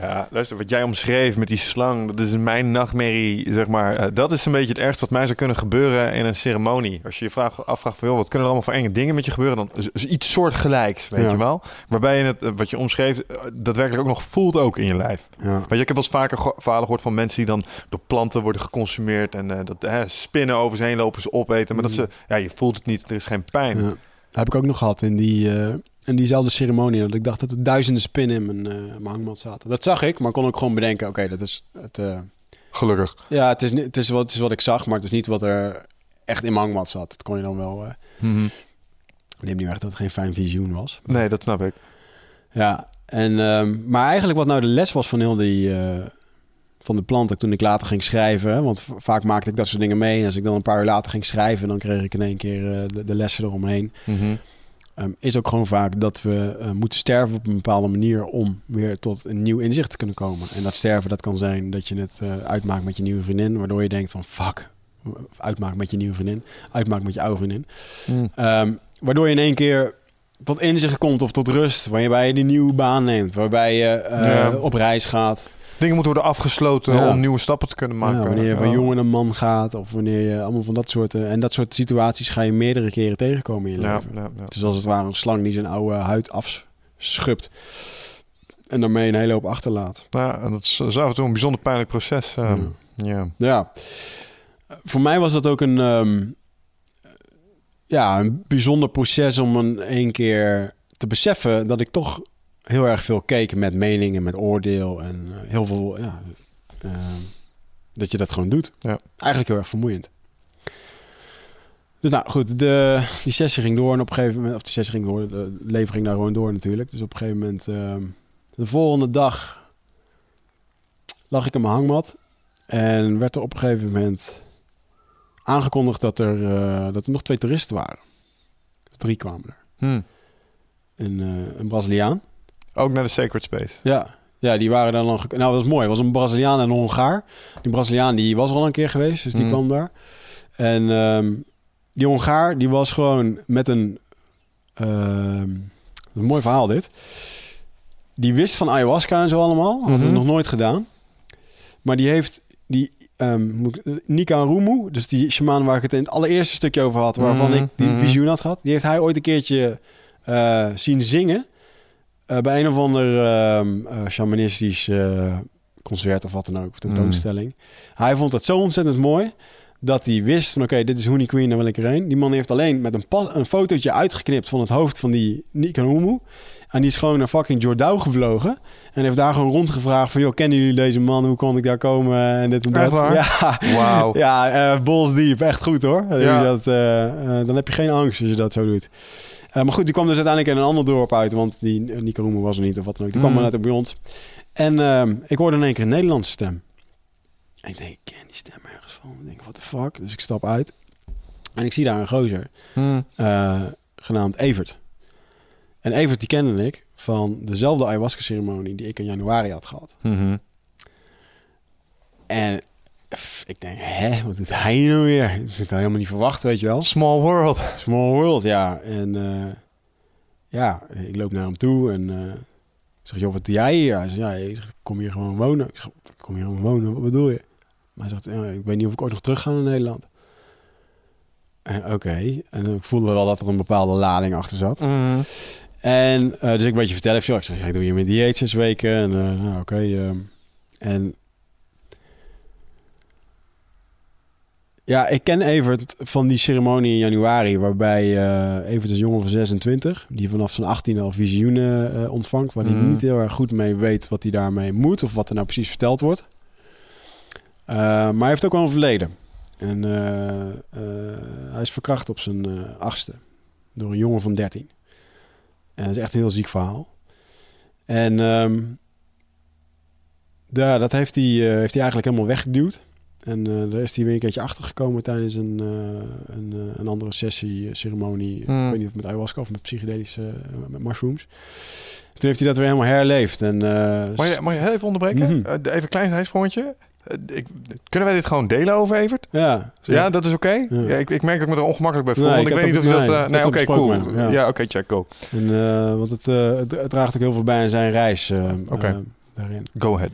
Ja, luister, wat jij omschreef met die slang, dat is mijn nachtmerrie, zeg maar. Eh, dat is een beetje het ergste wat mij zou kunnen gebeuren in een ceremonie. Als je je vraagt, afvraagt van, joh, wat kunnen er allemaal voor enge dingen met je gebeuren, dan is, is iets soortgelijks, weet Ja. je wel. Waarbij je het, eh, wat je omschreef, eh, daadwerkelijk ook nog voelt ook in je lijf. Ja. Je, ik heb wel eens vaker verhalen gehoord van mensen die dan door planten worden geconsumeerd en dat eh, spinnen over ze heen lopen, ze opeten. Maar dat ze, ja, je voelt het niet, er is geen pijn. Ja. Dat heb ik ook nog gehad in, die, in diezelfde ceremonie. Dat ik dacht dat er duizenden spinnen in mijn, mijn hangmat zaten. Dat zag ik, maar kon ook gewoon bedenken, oké, dat is het... eh, Gelukkig. ja, het is, het, is wat, het is wat ik zag, maar het is niet wat er echt in mijn hangmat zat. Dat kon je dan wel... eh neem niet weg dat het geen fijn visioen was. Nee, dat snap ik. Ja, en, ehm, maar eigenlijk wat nou de les was van heel die... van de planten toen ik later ging schrijven. Want vaak maakte ik dat soort dingen mee. En als ik dan een paar uur later ging schrijven... dan kreeg ik in één keer de, de lessen eromheen. Mhm. Ehm, is ook gewoon vaak dat we eh, moeten sterven op een bepaalde manier om weer tot een nieuw inzicht te kunnen komen. En dat sterven, dat kan zijn dat je het eh, uitmaakt met je nieuwe vriendin, waardoor je denkt van fuck, uitmaakt met je nieuwe vriendin, uitmaakt met je oude vriendin. Mm. Ehm, waardoor je in één keer tot inzicht komt of tot rust, waarbij je die nieuwe baan neemt, waarbij je eh, Ja. op reis gaat. Dingen moeten worden afgesloten Ja. om nieuwe stappen te kunnen maken. Ja, wanneer je van jongen naar man gaat, of wanneer je allemaal van dat soort... eh, en dat soort situaties ga je meerdere keren tegenkomen in je Ja, leven. Het is als het ware een slang die zijn oude huid afschubt. En daarmee een hele hoop achterlaat. Ja, en dat is, dat is af en toe een bijzonder pijnlijk proces. eh, ja. Ja. Voor mij was dat ook een, ehm, ja, een bijzonder proces om een één keer te beseffen dat ik toch heel erg veel keek met meningen, met oordeel en eh, heel veel, ja, ehm, dat je dat gewoon doet. Ja. Eigenlijk heel erg vermoeiend. Dus nou goed, de, die sessie ging door en op een gegeven moment, of die sessie ging door, de leven ging daar gewoon door natuurlijk. Dus op een gegeven moment, ehm, de volgende dag lag ik in mijn hangmat en werd er op een gegeven moment aangekondigd dat er, eh, dat er nog twee toeristen waren. Drie kwamen er. Hm. Een, eh, een Braziliaan. Ook naar de Sacred Space. Ja. Ja, die waren dan nog... Nou, dat was mooi. Het was een Braziliaan en een Hongaar. Die Braziliaan die was al een keer geweest, dus die Mm. kwam daar. En ehm, die Hongaar die was gewoon met een... ehm, een mooi verhaal dit. Die wist van ayahuasca en zo allemaal. Had het Mhm. nog nooit gedaan. Maar die heeft... Die, eh, Nika Rumu, dus die shaman waar ik het in het allereerste stukje over had... waarvan Mhm, ik die mhm. visioen had gehad... die heeft hij ooit een keertje eh, zien zingen... eh, bij een of ander ehm eh, shamanistisch eh, concert of wat dan ook, of tentoonstelling. Hij vond het zo ontzettend mooi dat hij wist van oké, dit is Honey Queen, daar wil ik erheen. Die man heeft alleen met een, pas, een fotootje uitgeknipt van het hoofd van die Nika Rumu. En die is gewoon naar fucking Jordao gevlogen. En heeft daar gewoon rondgevraagd van... joh, kennen jullie deze man? Hoe kon ik daar komen? En dit en dat. Ja, Wauw. ja uh, balls deep. Echt goed hoor. Ja. Dat, dan heb je geen angst als je dat zo doet. Eh, maar goed, die kwam dus uiteindelijk in een ander dorp uit. Want die uh, Nico Roemer was er niet of wat dan ook. Die kwam Mm. maar net bij ons. En ehm, ik hoorde in één keer een Nederlandse stem. En ik denk, ik ken die stem ergens van. Ik denk, what the fuck? Dus ik stap uit. En ik zie daar een gozer. Hm. eh, genaamd Evert. En Evert die kende ik van dezelfde ayahuasca-ceremonie die ik in januari had gehad. Mhm. En ik denk, hè, wat doet hij nou weer? Ik had het helemaal niet verwacht, weet je wel. Small world. Small world, ja. En eh, ja, ik loop naar hem toe en ik zeg, joh, wat doe jij hier? Hij zegt, ja, ik, zeg, kom hier gewoon wonen. Ik zeg, kom hier gewoon wonen, wat bedoel je? Maar hij zegt, ja, ik weet niet of ik ooit nog terug ga naar Nederland. Oké, en ik voelde wel dat er een bepaalde lading achter zat. Mhm. En eh, dus ik een beetje vertellen, joh, ik zeg, ik doe hier mijn dieet zes weken. En nou, oké. ehm. en ja, ik ken Evert van die ceremonie in januari, waarbij eh Evert is een jongen van 26, die vanaf zijn 18 al visioenen eh, ontvangt, waar hij Mm. niet heel erg goed mee weet wat hij daarmee moet of wat er nou precies verteld wordt. Eh, maar hij heeft ook wel een verleden. En hij is verkracht op zijn achtste door een jongen van 13. En dat is echt een heel ziek verhaal. En ehm, dat heeft hij, heeft hij eigenlijk helemaal weggeduwd. En eh, daar is hij weer een keertje achter gekomen tijdens een, eh, een, eh, een andere sessie, ceremonie. Hmm. Ik weet niet of met ayahuasca of met psychedelische, met mushrooms. Toen heeft hij dat weer helemaal herleefd. En, Mag je, mag je heel even onderbreken? Mhm. Even een klein zijsprongetje. Ik, kunnen wij dit gewoon delen over Evert? ja, Ja, dat is oké? Ja. Ja, ik, ik merk dat ik me er ongemakkelijk bij voel. Nee, want ik weet niet of je dat... nee, oké, cool. Ja, ja. oké, check, go. En, want het, het, draagt ook heel veel bij aan zijn reis Oké. daarin. Go ahead.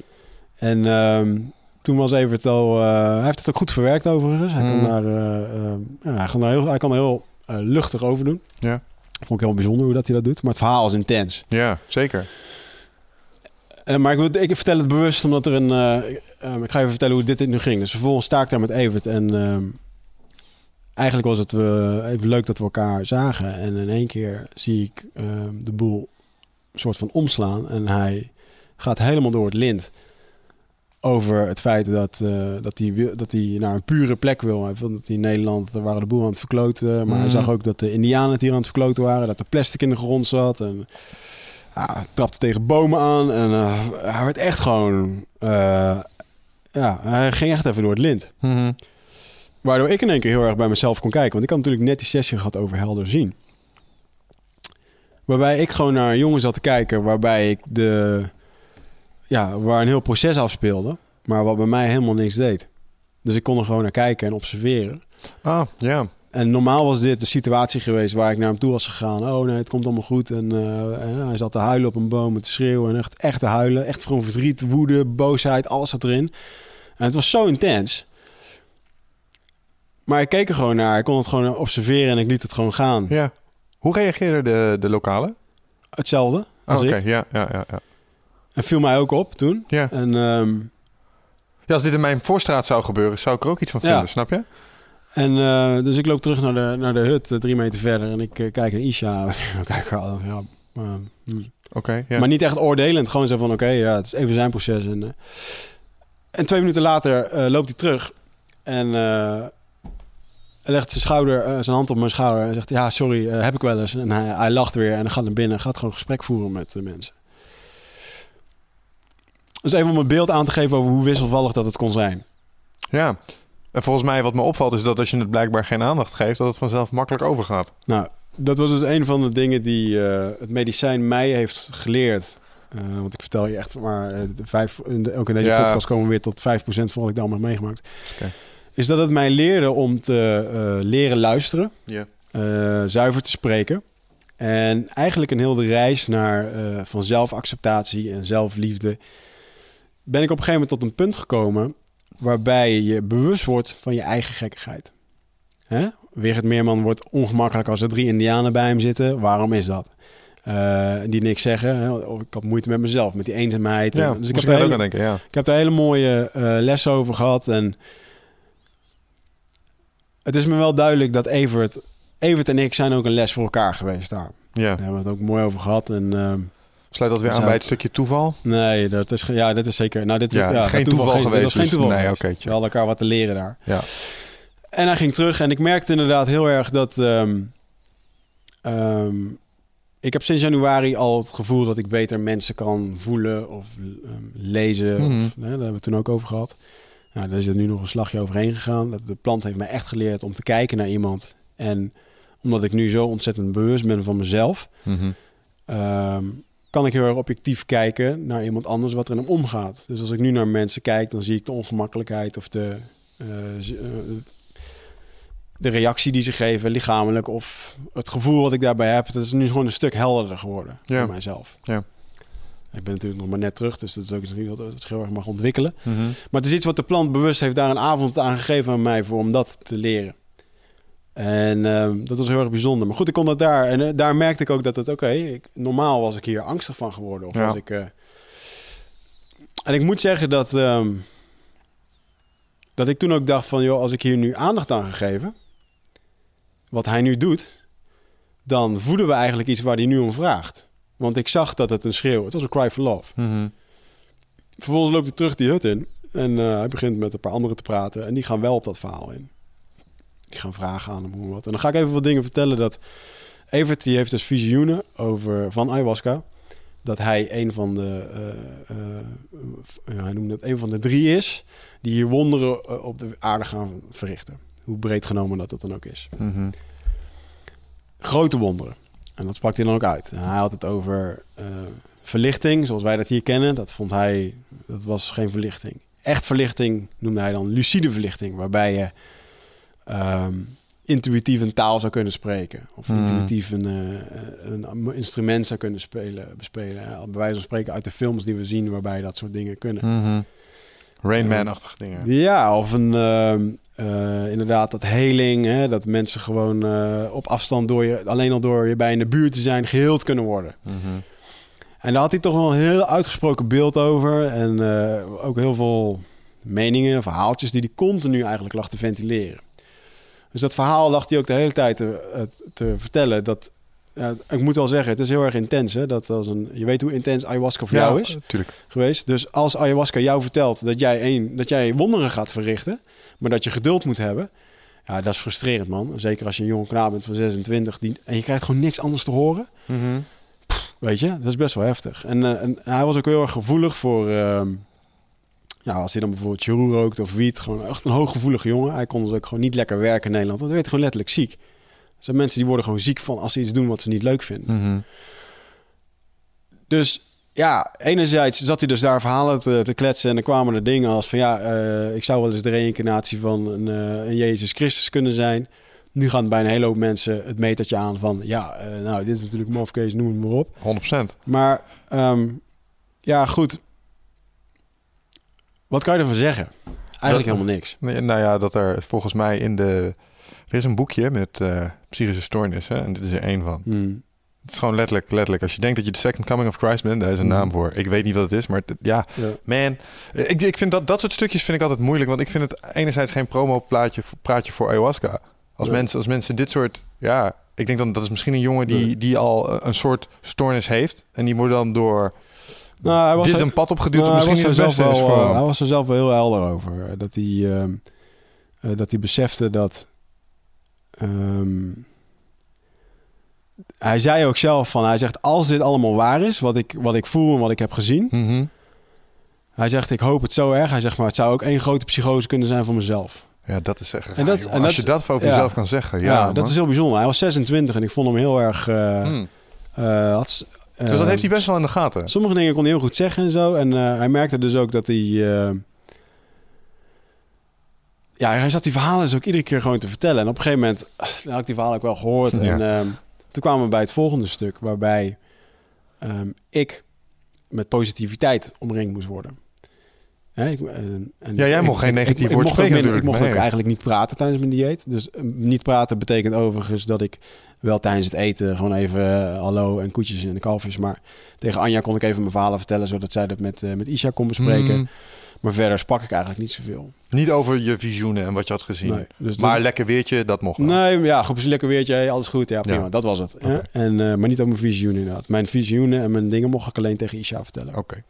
En ehm, toen was Evert al... eh, hij heeft het ook goed verwerkt overigens. Hij, Mm. kan, daar, eh, eh, ja, hij, kan, daar heel, hij kan heel luchtig over doen. Ja. Vond ik heel bijzonder hoe dat hij dat doet. Maar het verhaal is intens. Ja, zeker. Maar ik, wil- ik vertel het bewust omdat er een... ik- ik ga even vertellen hoe dit nu ging. Dus vervolgens sta ik daar met Evert. En eigenlijk was het eh, even leuk dat we elkaar zagen. En in één keer zie ik de boel soort van omslaan. En hij gaat helemaal door het lint. Over het feit dat, eh, dat, hij, dat hij naar een pure plek wil. Hij vond dat hij in Nederland, daar waren de boel aan het verkloten. Maar hij Mhm. zag ook dat de indianen het hier aan het verkloten waren. Dat er plastic in de grond zat. En hij trapte tegen bomen aan. En eh, hij werd echt gewoon... eh, ja, hij ging echt even door het lint. Mhm. Waardoor ik in één keer heel erg bij mezelf kon kijken. Want ik had natuurlijk net die sessie gehad over helder zien. Waarbij ik gewoon naar een jongen zat te kijken, waarbij ik de, ja, waar een heel proces afspeelde, maar wat bij mij helemaal niks deed. Dus ik kon er gewoon naar kijken en observeren. Ah, ja. En normaal was dit de situatie geweest waar ik naar hem toe was gegaan. Oh nee, het komt allemaal goed. En eh, hij zat te huilen op een boom en te schreeuwen. En echt, echt te huilen. Echt gewoon verdriet, woede, boosheid, alles zat erin. En het was zo intens. Maar ik keek er gewoon naar. Ik kon het gewoon observeren en ik liet het gewoon gaan. ja. Hoe reageerden de, de lokalen? Hetzelfde Oh, als Oké, ja, ja, ja, ja. En viel mij ook op toen. Ja. En, ehm, Ja, als dit in mijn voorstraat zou gebeuren, zou ik er ook iets van Ja. vinden, snap je? en eh, dus ik loop terug naar de, naar de hut, eh, drie meter verder. En ik eh, kijk naar Isha. kijk, ja, ja, eh, hm. Oké, ja. Maar niet echt oordelend. Gewoon zo van, oké, ja, het is even zijn proces. En, en twee minuten later loopt hij terug. En legt zijn, schouder, zijn hand op mijn schouder. En zegt, ja, sorry, heb ik wel eens. En hij, hij lacht weer en dan gaat naar binnen. Gaat gewoon gesprek voeren met de mensen. Dus even om een beeld aan te geven over hoe wisselvallig dat het kon zijn. ja. En volgens mij wat me opvalt is dat als je het blijkbaar geen aandacht geeft, dat het vanzelf makkelijk overgaat. Nou, dat was dus een van de dingen die eh, het medicijn mij heeft geleerd. Eh, want ik vertel je echt maar, eh, de vijf, in de, ook in deze Ja. podcast komen we weer tot 5% van wat ik dan heb meegemaakt. Is dat het mij leerde om te leren luisteren, zuiver te spreken. En eigenlijk een hele reis naar van zelfacceptatie en zelfliefde. Ben ik op een gegeven moment tot een punt gekomen waarbij je bewust wordt van je eigen gekkigheid. Hè? Wigert Meerman wordt ongemakkelijk als er drie indianen bij hem zitten. Waarom is dat? Eh, die niks zeggen. Hè? Ik had moeite met mezelf, met die eenzaamheid. Ja, En- dus ik heb daar ook aan hele- denken, ja. ik heb daar hele mooie eh, lessen over gehad. En het is me wel duidelijk dat Evert, Evert en ik zijn ook een les voor elkaar geweest daar. ja. Daar hebben we het ook mooi over gehad. En ehm, Sluit dat weer aan bij het stukje toeval? nee, dat is, ja, dat is zeker. Nou, dit, Ja, het is geen toeval geweest, Dat was geen dus- toeval. nee, oké, We hadden elkaar wat te leren daar. Ja. En hij ging terug en ik merkte inderdaad heel erg dat... ehm, ehm, ik heb sinds januari al het gevoel dat ik beter mensen kan voelen of ehm, lezen. Mhm. Of, hè, daar hebben we het toen ook over gehad. Nou, daar is het nu nog een slagje overheen gegaan. Dat de plant heeft mij echt geleerd om te kijken naar iemand. En omdat ik nu zo ontzettend bewust ben van mezelf... Mhm. ehm, kan ik heel erg objectief kijken naar iemand anders wat er in hem omgaat. Dus als ik nu naar mensen kijk, dan zie ik de ongemakkelijkheid of de, eh, eh, de reactie die ze geven, lichamelijk of het gevoel wat ik daarbij heb. Dat is nu gewoon een stuk helderder geworden Ja. voor mijzelf. Ja. Ik ben natuurlijk nog maar net terug, dus dat is ook iets wat het heel erg mag ontwikkelen. Mhm. Maar het is iets wat de plant bewust heeft daar een avond aan gegeven aan mij voor om dat te leren. En ehm, dat was heel erg bijzonder. Maar goed, ik kon dat daar. En eh, daar merkte ik ook dat het oké. normaal was ik hier angstig van geworden. Of Ja. was ik. eh, en ik moet zeggen dat. ehm, dat ik toen ook dacht van, joh, als ik hier nu aandacht aan ga geven, wat hij nu doet, dan voeden we eigenlijk iets waar hij nu om vraagt. Want ik zag dat het een schreeuw, het was een cry for love. Mhm. Vervolgens loopt hij terug die hut in. En eh, hij begint met een paar anderen te praten. En die gaan wel op dat verhaal in. Die gaan vragen aan hem hoe en wat. En dan ga ik even wat dingen vertellen. Dat Evert die heeft dus visioenen over, van ayahuasca. Dat hij een van de... eh, eh, hij noemde het een van de drie is... die hier wonderen eh, op de aarde gaan verrichten. Hoe breed genomen dat dat dan ook is. Mhm. Grote wonderen. En dat sprak hij dan ook uit. En hij had het over verlichting, zoals wij dat hier kennen. Dat vond hij, dat was geen verlichting. Echt verlichting noemde hij dan lucide verlichting, waarbij je ehm, intuïtief een taal zou kunnen spreken. Of Hmm. intuïtief een, eh, een instrument zou kunnen spelen, bespelen. Ja, bij wijze van spreken uit de films die we zien, waarbij dat soort dingen kunnen. Mhm. Rain Man-achtige dingen. Ja, of een, ehm, eh, inderdaad dat heling, hè, dat mensen gewoon eh, op afstand door je, alleen al door je bij in de buurt te zijn, geheeld kunnen worden. Mhm. En daar had hij toch wel een heel uitgesproken beeld over. En eh, ook heel veel meningen, verhaaltjes die hij continu eigenlijk lag te ventileren. Dus dat verhaal lag hij ook de hele tijd te, het- te vertellen. Dat, ja, ik moet wel zeggen, het is heel erg intens. Hè? Dat als een, je weet hoe intens ayahuasca voor jou is natuurlijk. geweest. Dus als ayahuasca jou vertelt dat jij, een, dat jij wonderen gaat verrichten, maar dat je geduld moet hebben, ja, dat is frustrerend, man. Zeker als je een jonge knaap bent van 26 die, en je krijgt gewoon niks anders te horen. Mhm. Weet je, dat is best wel heftig. En, eh, en hij was ook heel erg gevoelig voor, ehm, ja, als hij dan bijvoorbeeld cheroe rookt of wiet, gewoon echt een hooggevoelige jongen. Hij kon dus ook gewoon niet lekker werken in Nederland, want hij werd gewoon letterlijk ziek. zijn mensen die worden gewoon ziek van als ze iets doen wat ze niet leuk vinden. Mhm. Dus ja, enerzijds zat hij dus daar verhalen te, te kletsen en dan kwamen er dingen als van ja, eh, ik zou wel eens de reïncarnatie van een, eh, een Jezus Christus kunnen zijn. Nu gaan bij een hele hoop mensen het metertje aan van ja, eh, nou dit is natuurlijk mafkees, noem het maar op. 100%. Maar ehm, ja, goed. Wat kan je ervan zeggen? Eigenlijk Dat- helemaal niks. Nee, nou ja, dat er volgens mij in de... Er is een boekje met eh, psychische stoornissen en dit is er één van. Hmm. Het is gewoon letterlijk, letterlijk. Als je denkt dat je de second coming of Christ bent, daar is een Mhm. naam voor. Ik weet niet wat het is, maar het- ja, Ja. man. Ik, ik vind dat, dat soort stukjes vind ik altijd moeilijk, want ik vind het enerzijds geen promo-plaatje praatje voor ayahuasca. Als, Ja. mensen, als mensen dit soort, ja, ik denk dan dat is misschien een jongen die, die al eh, een soort stoornis heeft en die wordt dan door Nou, hij was dit een pad opgeduwd Nou, hij misschien niet het beste er is zelf voor wel, eh, hem. Hij was er zelf wel heel helder over. eh, Dat hij, ehm, eh, dat hij besefte dat... ehm, hij zei ook zelf van... Hij zegt, als dit allemaal waar is, wat ik, wat ik voel en wat ik heb gezien... Mhm. Hij zegt, ik hoop het zo erg. Hij zegt, maar het zou ook één grote psychose kunnen zijn voor mezelf. Ja, dat is echt. En dat- en als dat- je dat over ja. jezelf kan zeggen, ja, dat is heel bijzonder. Hij was 26 en ik vond hem heel erg... had, s- Dus dat eh, heeft hij best wel in de gaten. Sommige dingen kon hij heel goed zeggen en zo. En eh, hij merkte dus ook dat hij... eh, ja, hij zat die verhalen dus ook iedere keer gewoon te vertellen. En op een gegeven moment eh, had ik die verhalen ook wel gehoord. Ja. En ehm, toen kwamen we bij het volgende stuk... waarbij ehm, ik met positiviteit omringd moest worden. Hè, ik, en, en Ja, jij ik- mocht geen negatief woord spreken minder- Ik mocht natuurlijk. ook eigenlijk niet praten tijdens mijn dieet. Dus eh, niet praten betekent overigens dat ik wel tijdens het eten gewoon even eh, hallo en koetjes en de kalfjes. Maar tegen Anja kon ik even mijn verhalen vertellen, zodat zij dat met, eh, met Isha kon bespreken. Mm. Maar verder sprak ik eigenlijk niet zoveel. Niet over je visioenen en wat je had gezien. Nee, dus maar dat- lekker weertje, dat mocht wel. Nee, ja, goed, lekker weertje, alles goed. Ja, prima, Ja. dat was het. En, eh, maar niet over mijn visioenen inderdaad. Mijn visioenen en mijn dingen mocht ik alleen tegen Isha vertellen. Oké.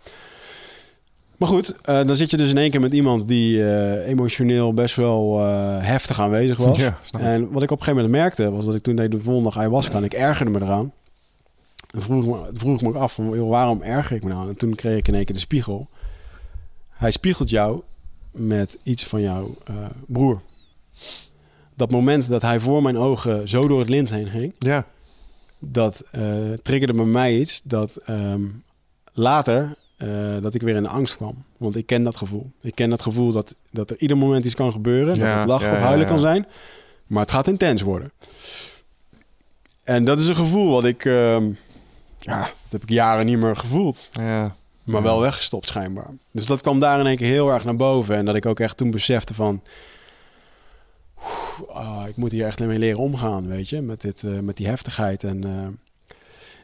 Maar goed, eh, dan zit je dus in één keer met iemand die eh, emotioneel best wel eh, heftig aanwezig was. Ja. En wat ik op een gegeven moment merkte, was dat ik toen deed de volgende dag ayahuasca en ik ergerde me eraan. Vroeg me, vroeg ik me ook af, van, joh, waarom erger ik me nou? En toen kreeg ik in één keer de spiegel. Hij spiegelt jou met iets van jouw broer. Dat moment dat hij voor mijn ogen zo door het lint heen ging, Ja. dat triggerde bij mij iets dat ehm, later eh, dat ik weer in de angst kwam. Want ik ken dat gevoel. Ik ken dat gevoel dat, dat er ieder moment iets kan gebeuren. Ja, dat het lachen ja, of huilen ja, kan zijn. Maar het gaat intens worden. En dat is een gevoel wat ik... ehm, ja, dat heb ik jaren niet meer gevoeld. ja. Maar wel weggestopt schijnbaar. Dus dat kwam daar in één keer heel erg naar boven. En dat ik ook echt toen besefte van... ah, ik moet hier echt mee leren omgaan, weet je. Met, dit, eh, met die heftigheid. En, eh,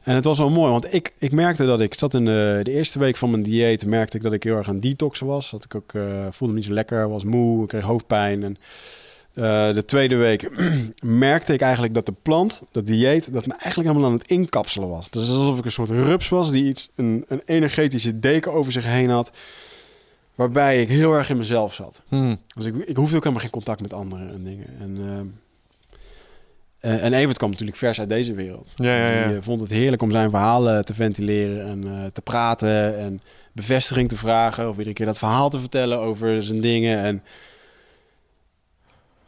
en het was wel mooi, want ik, ik merkte dat ik zat in de, de eerste week van mijn dieet... merkte ik dat ik heel erg aan detoxen was. Dat ik ook eh, voelde me niet zo lekker, was moe, ik kreeg hoofdpijn. En eh, de tweede week merkte ik eigenlijk dat de plant, dat dieet... dat me eigenlijk helemaal aan het inkapselen was. Dus alsof ik een soort rups was die iets, een, een energetische deken over zich heen had... waarbij ik heel erg in mezelf zat. Hm. Dus ik, ik hoefde ook helemaal geen contact met anderen en dingen. En, ehm, eh, en Evert kwam natuurlijk vers uit deze wereld. Ja, ja, ja. Die eh, vond het heerlijk om zijn verhalen te ventileren en eh, te praten en bevestiging te vragen. Of iedere keer dat verhaal te vertellen over zijn dingen. En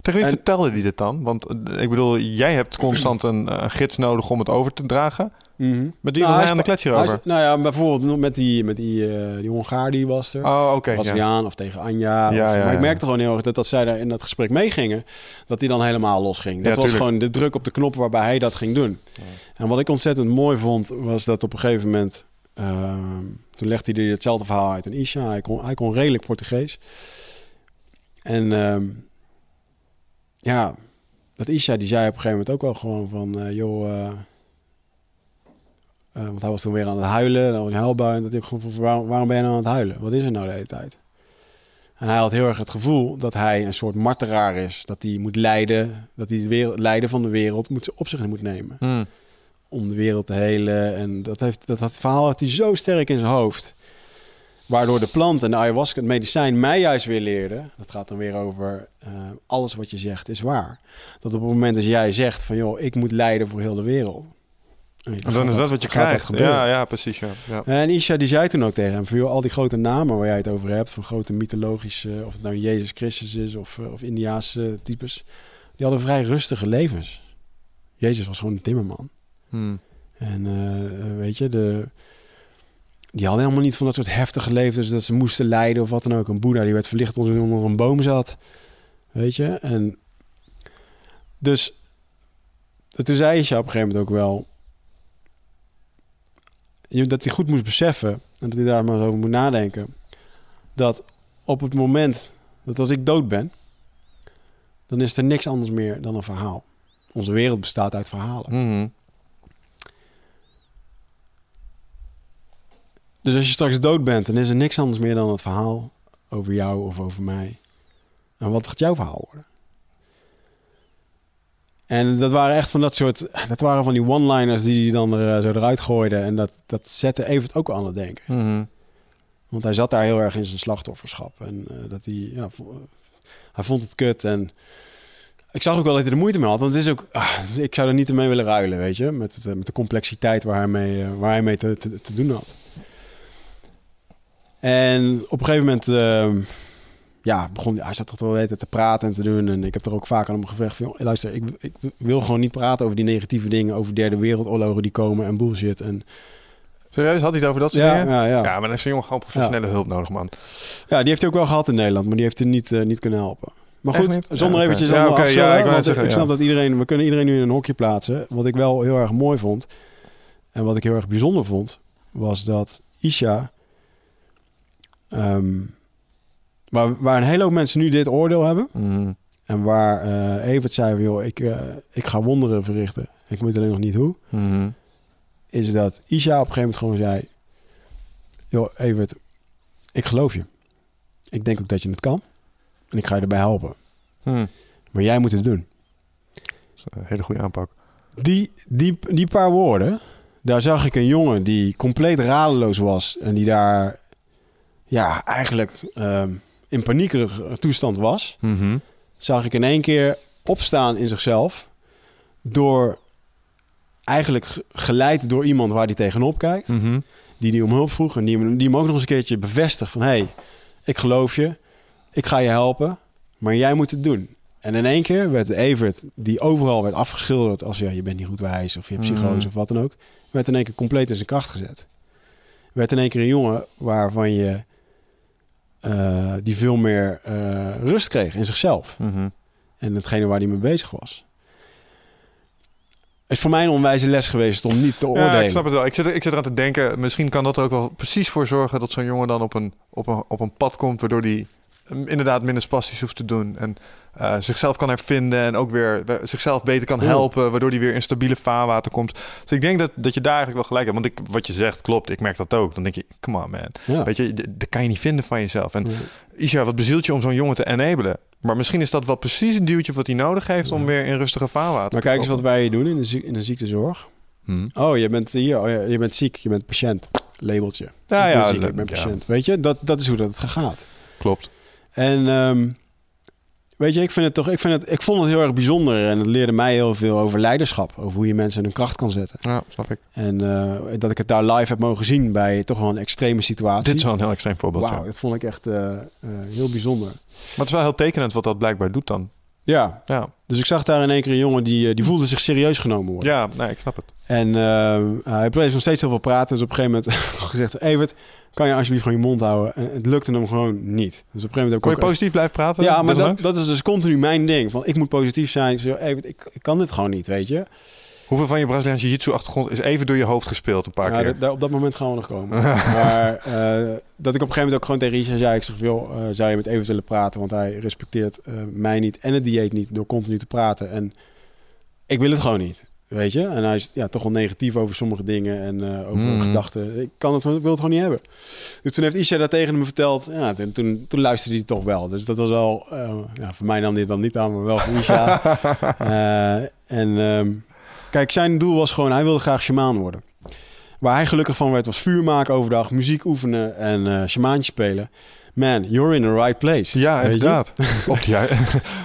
Tegen wie En- vertelde die dit dan? Want eh, ik bedoel, jij hebt constant een, een gids nodig om het over te dragen. Met wie Nou, was hij aan de spa- klets hierover? hij nou ja, bijvoorbeeld met die, met die, eh, die Hongaar die was er. Oh, oké. ja. Braziliaan of tegen Anja. Ja, of- ja, maar ik ja. merkte gewoon heel erg dat, dat zij daar in dat gesprek meegingen, dat hij dan helemaal losging. Dat Ja, was tuurlijk. gewoon de druk op de knop waarbij hij dat ging doen. En wat ik ontzettend mooi vond, was dat op een gegeven moment, ehm, toen legde hij hetzelfde verhaal uit aan Isha. Hij kon, hij kon redelijk Portugees. En ehm, ja, dat Isha die zei op een gegeven moment ook wel gewoon van, eh, joh, eh, eh, want hij was toen weer aan het huilen, dan een huilbui. En dat ik gewoon van, waarom, waarom ben je nou aan het huilen? Wat is er nou de hele tijd? En hij had heel erg het gevoel dat hij een soort martelaar is. Dat hij moet leiden, dat hij het lijden van de wereld moet, op zich moet nemen. Hm. Om de wereld te helen. En dat, heeft, dat, dat verhaal had hij zo sterk in zijn hoofd. Waardoor de plant en de ayahuasca, het medicijn, mij juist weer leerde. Dat gaat dan weer over eh, alles wat je zegt is waar. Dat op het moment dat jij zegt van joh, ik moet lijden voor heel de wereld. En dan is dat wat je krijgt. Ja, ja, precies. Ja. Ja. En Isha die zei toen ook tegen hem: van, joh, al die grote namen waar jij het over hebt, van grote mythologische, of het nou Jezus Christus is of, eh, of Indiaanse types, die hadden vrij rustige levens. Jezus was gewoon een timmerman. Hmm. En eh, weet je, de, die hadden helemaal niet van dat soort heftige levens dat ze moesten lijden of wat dan ook. Een boeddha die werd verlicht onder een boom zat. Weet je, en dus toen zei je op een gegeven moment ook wel dat hij goed moest beseffen en dat hij daar maar over moet nadenken. Dat op het moment dat als ik dood ben, dan is er niks anders meer dan een verhaal. Onze wereld bestaat uit verhalen. Mhm. Dus als je straks dood bent, dan is er niks anders meer dan het verhaal over jou of over mij. En wat gaat jouw verhaal worden? En dat waren echt van dat soort... Dat waren van die one-liners die hij dan er, eh, zo eruit gooide. En dat, dat zette Evert ook aan het denken. Mhm. Want hij zat daar heel erg in zijn slachtofferschap. En eh, dat hij... Ja, hij vond het kut en... Ik zag ook wel dat hij er moeite mee had. Want het is ook... ah, ik zou er niet mee willen ruilen, weet je. Met, het, eh, met de complexiteit waar hij mee, waar hij mee te, te, te doen had. En op een gegeven moment... ehm, ja, begon hij zat toch wel tijd te praten en te doen. En ik heb er ook vaak aan hem gevraagd van... "Joh, luister, ik, ik wil gewoon niet praten over die negatieve dingen... over derde wereldoorlogen die komen en bullshit. En, Serieus, had hij het over dat soort ja, dingen? ja, ja. Ja, maar dan heeft zo'n jongen gewoon professionele hulp nodig, man. Ja, die heeft hij ook wel gehad in Nederland, maar die heeft hij niet, eh, niet kunnen helpen. Maar goed, zonder Ja, eventjes Ja, allemaal oké, afzwellen, ja, ik want zeggen, ik snap ja. dat iedereen, we kunnen iedereen nu in een hokje plaatsen. Wat ik wel heel erg mooi vond, en wat ik heel erg bijzonder vond, was dat Isha, ehm, waar, waar een hele hoop mensen nu dit oordeel hebben, Mhm. en waar eh Evert zei van, joh, ik, eh, ik ga wonderen verrichten, ik weet alleen nog niet hoe, Mhm. is dat Isha op een gegeven moment gewoon zei, joh, Evert, ik geloof je. Ik denk ook dat je het kan. En ik ga je erbij helpen. Mhm. Maar jij moet het doen. Dat is een hele goede aanpak. Die, die, die paar woorden, daar zag ik een jongen die compleet radeloos was. En die daar ja, eigenlijk ehm, in paniekerige toestand was. Mhm. Zag ik in één keer opstaan in zichzelf. Door eigenlijk ge- geleid door iemand waar hij tegenop kijkt. Mhm. die die om hulp vroeg en die hem, die hem ook nog eens een keertje bevestigt van... hé, hey, ik geloof je, ik ga je helpen, maar jij moet het doen. En in één keer werd Evert, die overal werd afgeschilderd als... ja, je bent niet goed wijs of je hebt psychose Mhm. of wat dan ook... werd in één keer compleet in zijn kracht gezet. Werd in één keer een jongen waarvan je... eh, die veel meer eh, rust kreeg in zichzelf. Mhm. En hetgene waar hij mee bezig was. is voor mij een onwijze les geweest om niet te oordelen. Ja, ik snap het wel. Ik zit, ik zit eraan te denken, misschien kan dat er ook wel precies voor zorgen dat zo'n jongen dan op een, op een, op een pad komt, waardoor hij mm, inderdaad minder spastisch hoeft te doen en eh, zichzelf kan hervinden en ook weer we- zichzelf beter kan helpen, waardoor hij weer in stabiele vaarwater komt. Dus ik denk dat, dat je daar eigenlijk wel gelijk hebt. Want ik, wat je zegt klopt, ik merk dat ook. Dan denk je, come on man. Ja. Weet je, dat kan je niet vinden van jezelf. En Ja. Isha, wat bezielt je om zo'n jongen te enabelen? Maar misschien is dat wel precies een duwtje wat hij nodig heeft om weer in rustige vaarwater Maar te kijk eens wat wij hier doen in de, in de ziektezorg. Hm. Oh, je bent hier, oh, je bent ziek, je bent patiënt. Labeltje. Ja, ik ben ja, ziek, ik ben ja. patiënt. Weet je, dat, dat is hoe dat gaat. Klopt. En ehm, weet je, ik vind het toch, ik, vind het, ik vond het heel erg bijzonder en het leerde mij heel veel over leiderschap, over hoe je mensen in hun kracht kan zetten. Ja, snap ik. En eh, dat ik het daar live heb mogen zien bij toch wel een extreme situatie. Dit is wel een heel extreem voorbeeld. Wauw, ja. dat vond ik echt eh, eh, heel bijzonder. Maar het is wel heel tekenend wat dat blijkbaar doet dan. Ja, Ja, dus ik zag daar in één keer een jongen die, die voelde zich serieus genomen worden. ja nee, ik snap het. En eh, hij bleef nog steeds heel veel praten. Dus op een gegeven moment gezegd... Evert, kan je alsjeblieft gewoon je mond houden? En het lukte hem gewoon niet. Dus op een gegeven moment heb ik Kon je ook... positief blijven praten? Ja, maar dat, dat is dus continu mijn ding. Van, ik moet positief zijn. Zo, Evert, ik, ik kan dit gewoon niet, weet je. Hoeveel van je Braziliaanse jiu-jitsu-achtergrond is even door je hoofd gespeeld een paar Ja, keer? daar- op dat moment gaan we nog komen. maar eh, dat ik op een gegeven moment ook gewoon tegen Richard zei... Ik zeg, joh, eh, zou je met Evert willen praten? Want hij respecteert mij niet en het dieet niet door continu te praten. En ik wil het gewoon niet, weet je. En hij is ja, toch wel negatief over sommige dingen en eh, over Mhm. gedachten. Ik, kan het, ik wil het gewoon niet hebben. Dus toen heeft Isha dat tegen hem verteld. Ja, toen, toen, toen luisterde hij toch wel. Dus dat was wel... eh, ja, voor mij nam dit dan niet aan, maar wel voor Isha. Eh, en ehm, kijk, zijn doel was gewoon... Hij wilde graag shamaan worden. Waar hij gelukkig van werd, was vuur maken overdag, muziek oefenen en shamaantje spelen. Man, you're in the right place. ja, inderdaad. Op die, ja.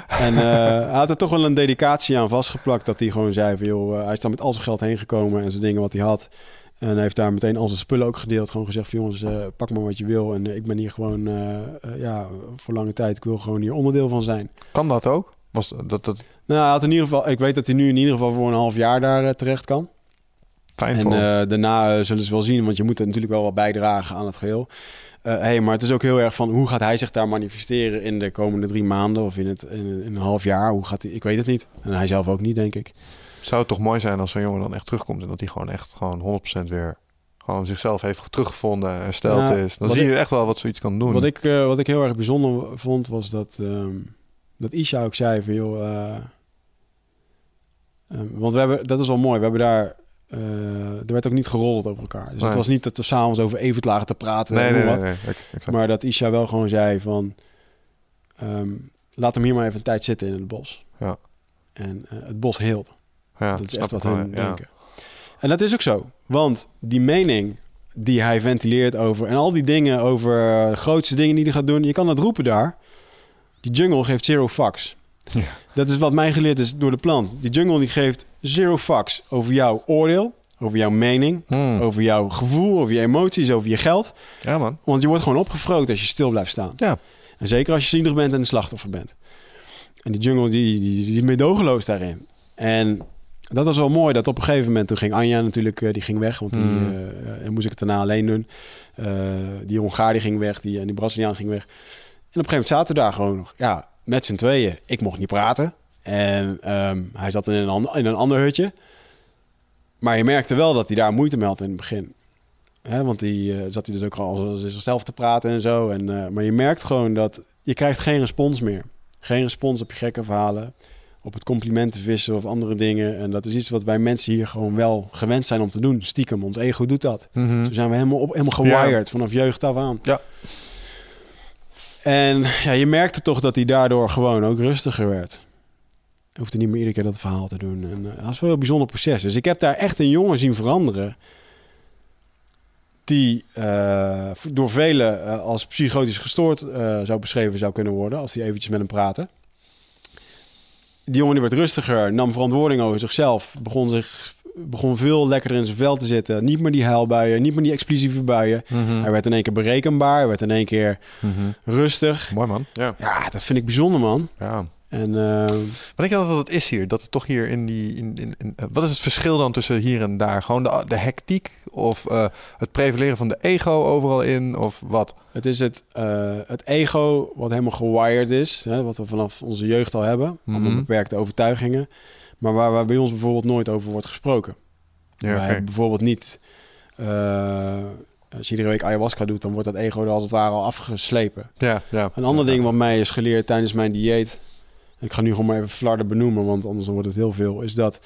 En eh, hij had er toch wel een dedicatie aan vastgeplakt. Dat hij gewoon zei van, joh, eh, hij is daar met al zijn geld heen gekomen en zijn dingen wat hij had. En hij heeft daar meteen al zijn spullen ook gedeeld. Gewoon gezegd van, jongens, eh, pak maar wat je wil. En ik ben hier gewoon, ja, voor lange tijd. Ik wil gewoon hier onderdeel van zijn. Kan dat ook? Was dat, dat Nou, hij had in ieder geval, ik weet dat hij nu in ieder geval voor een half jaar daar terecht kan. fijn En daarna zullen ze wel zien, want je moet er natuurlijk wel wat bijdragen aan het geheel. Eh hey, maar het is ook heel erg van hoe gaat hij zich daar manifesteren in de komende drie maanden of in, het, in, in een half jaar? Hoe gaat hij? Ik weet het niet. En hij zelf ook niet, denk ik. Zou het toch mooi zijn als zo'n jongen dan echt terugkomt en dat hij gewoon echt gewoon 100% weer gewoon zichzelf heeft teruggevonden, hersteld is. Dan zie ik- je echt wel wat zoiets kan doen. Wat ik, eh, wat ik heel erg bijzonder vond, was dat, ehm, dat Isha ook zei van joh. eh, ehm, want we hebben, dat is wel mooi. We hebben daar. Eh, er werd ook niet gerold over elkaar. Dus Nee. het was niet dat we s'avonds over Evert lagen te praten. nee, nee, wat. Maar dat Isha wel gewoon zei van... ehm, laat hem hier maar even een tijd zitten in het bos. Ja. En eh, het bos heelt. ja, dat is echt wat hun ja. denken. En dat is ook zo. Want die mening die hij ventileert over... en al die dingen over eh, de grootste dingen die hij gaat doen... je kan dat roepen daar. Die jungle geeft zero fucks. Ja. Dat is wat mij geleerd is door de plant. Die jungle die geeft zero fucks over jouw oordeel... over jouw mening, Hmm. over jouw gevoel, over je emoties, over je geld. Ja, man. Want je wordt gewoon opgefroten als je stil blijft staan. Ja. En zeker als je zielig bent en een slachtoffer bent. En die jungle, die, die, die is meedogenloos daarin. En dat was wel mooi, dat op een gegeven moment... toen ging Anja natuurlijk, eh, die ging weg. Want die, Mm. eh, en moest ik het daarna alleen doen. Eh, die Hongaar die ging weg, die, en die Braziliaan ging weg. En op een gegeven moment zaten we daar gewoon nog... Ja, met z'n tweeën. Ik mocht niet praten. En ehm, hij zat in een, ander, in een ander hutje. Maar je merkte wel dat hij daar moeite had in het begin. Hè, want die eh, zat hij dus ook al als zichzelf te praten en zo. En, eh, maar je merkt gewoon dat je krijgt geen respons meer. Geen respons op je gekke verhalen. Op het complimenten vissen of andere dingen. En dat is iets wat wij mensen hier gewoon wel gewend zijn om te doen. Stiekem, ons ego doet dat. Zo zijn we helemaal, op, helemaal gewired vanaf jeugd af aan. Ja. En ja, je merkte toch dat hij daardoor gewoon ook rustiger werd. Je hoefde niet meer iedere keer dat verhaal te doen. En, eh, dat is wel een bijzonder proces. Dus ik heb daar echt een jongen zien veranderen. Die eh, door velen eh, als psychotisch gestoord zou beschreven zou kunnen worden. Als hij eventjes met hem praten. Die jongen die werd rustiger, nam verantwoording over zichzelf. Begon, zich, begon veel lekkerder in zijn vel te zitten. Niet meer die huilbuien, niet meer die explosieve buien. Mhm. Hij werd in één keer berekenbaar. Hij werd in één keer Mhm. rustig. Mooi, man. Ja. Ja, dat vind ik bijzonder, man. ja. En eh, Wat denk je dat het is hier? Dat het toch hier in die... In, in, in- eh, wat is het verschil dan tussen hier en daar? Gewoon de, de hectiek? Of eh, het prevaleren van de ego overal in? Of wat? het is het, eh, het ego wat helemaal gewired is. Hè, wat we vanaf onze jeugd al hebben. Allemaal Mhm. beperkte overtuigingen. Maar waar, waar bij ons bijvoorbeeld nooit over wordt gesproken. Ja, Wij bijvoorbeeld niet... eh, als je iedere week ayahuasca doet, dan wordt dat ego er als het ware al afgeslepen. ja, ja. Een ander Ja. ding wat mij is geleerd tijdens mijn dieet... Ik ga nu gewoon maar even flarden benoemen, want anders dan wordt het heel veel. Is dat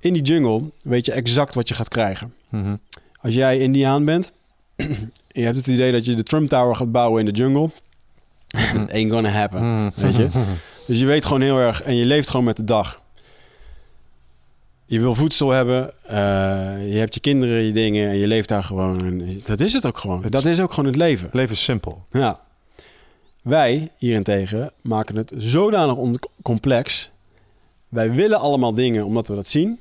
in die jungle weet je exact wat je gaat krijgen. Mhm. Als jij Indiaan bent en je hebt het idee dat je de Trump Tower gaat bouwen in de jungle, it ain't gonna happen, Mhm. weet je. Dus je weet gewoon heel erg en je leeft gewoon met de dag. Je wil voedsel hebben, eh, je hebt je kinderen, je dingen en je leeft daar gewoon. En dat is het ook gewoon. Het dat is ook gewoon het leven. Het leven is simpel. Ja. Wij hierentegen maken het zodanig complex. Wij willen allemaal dingen omdat we dat zien.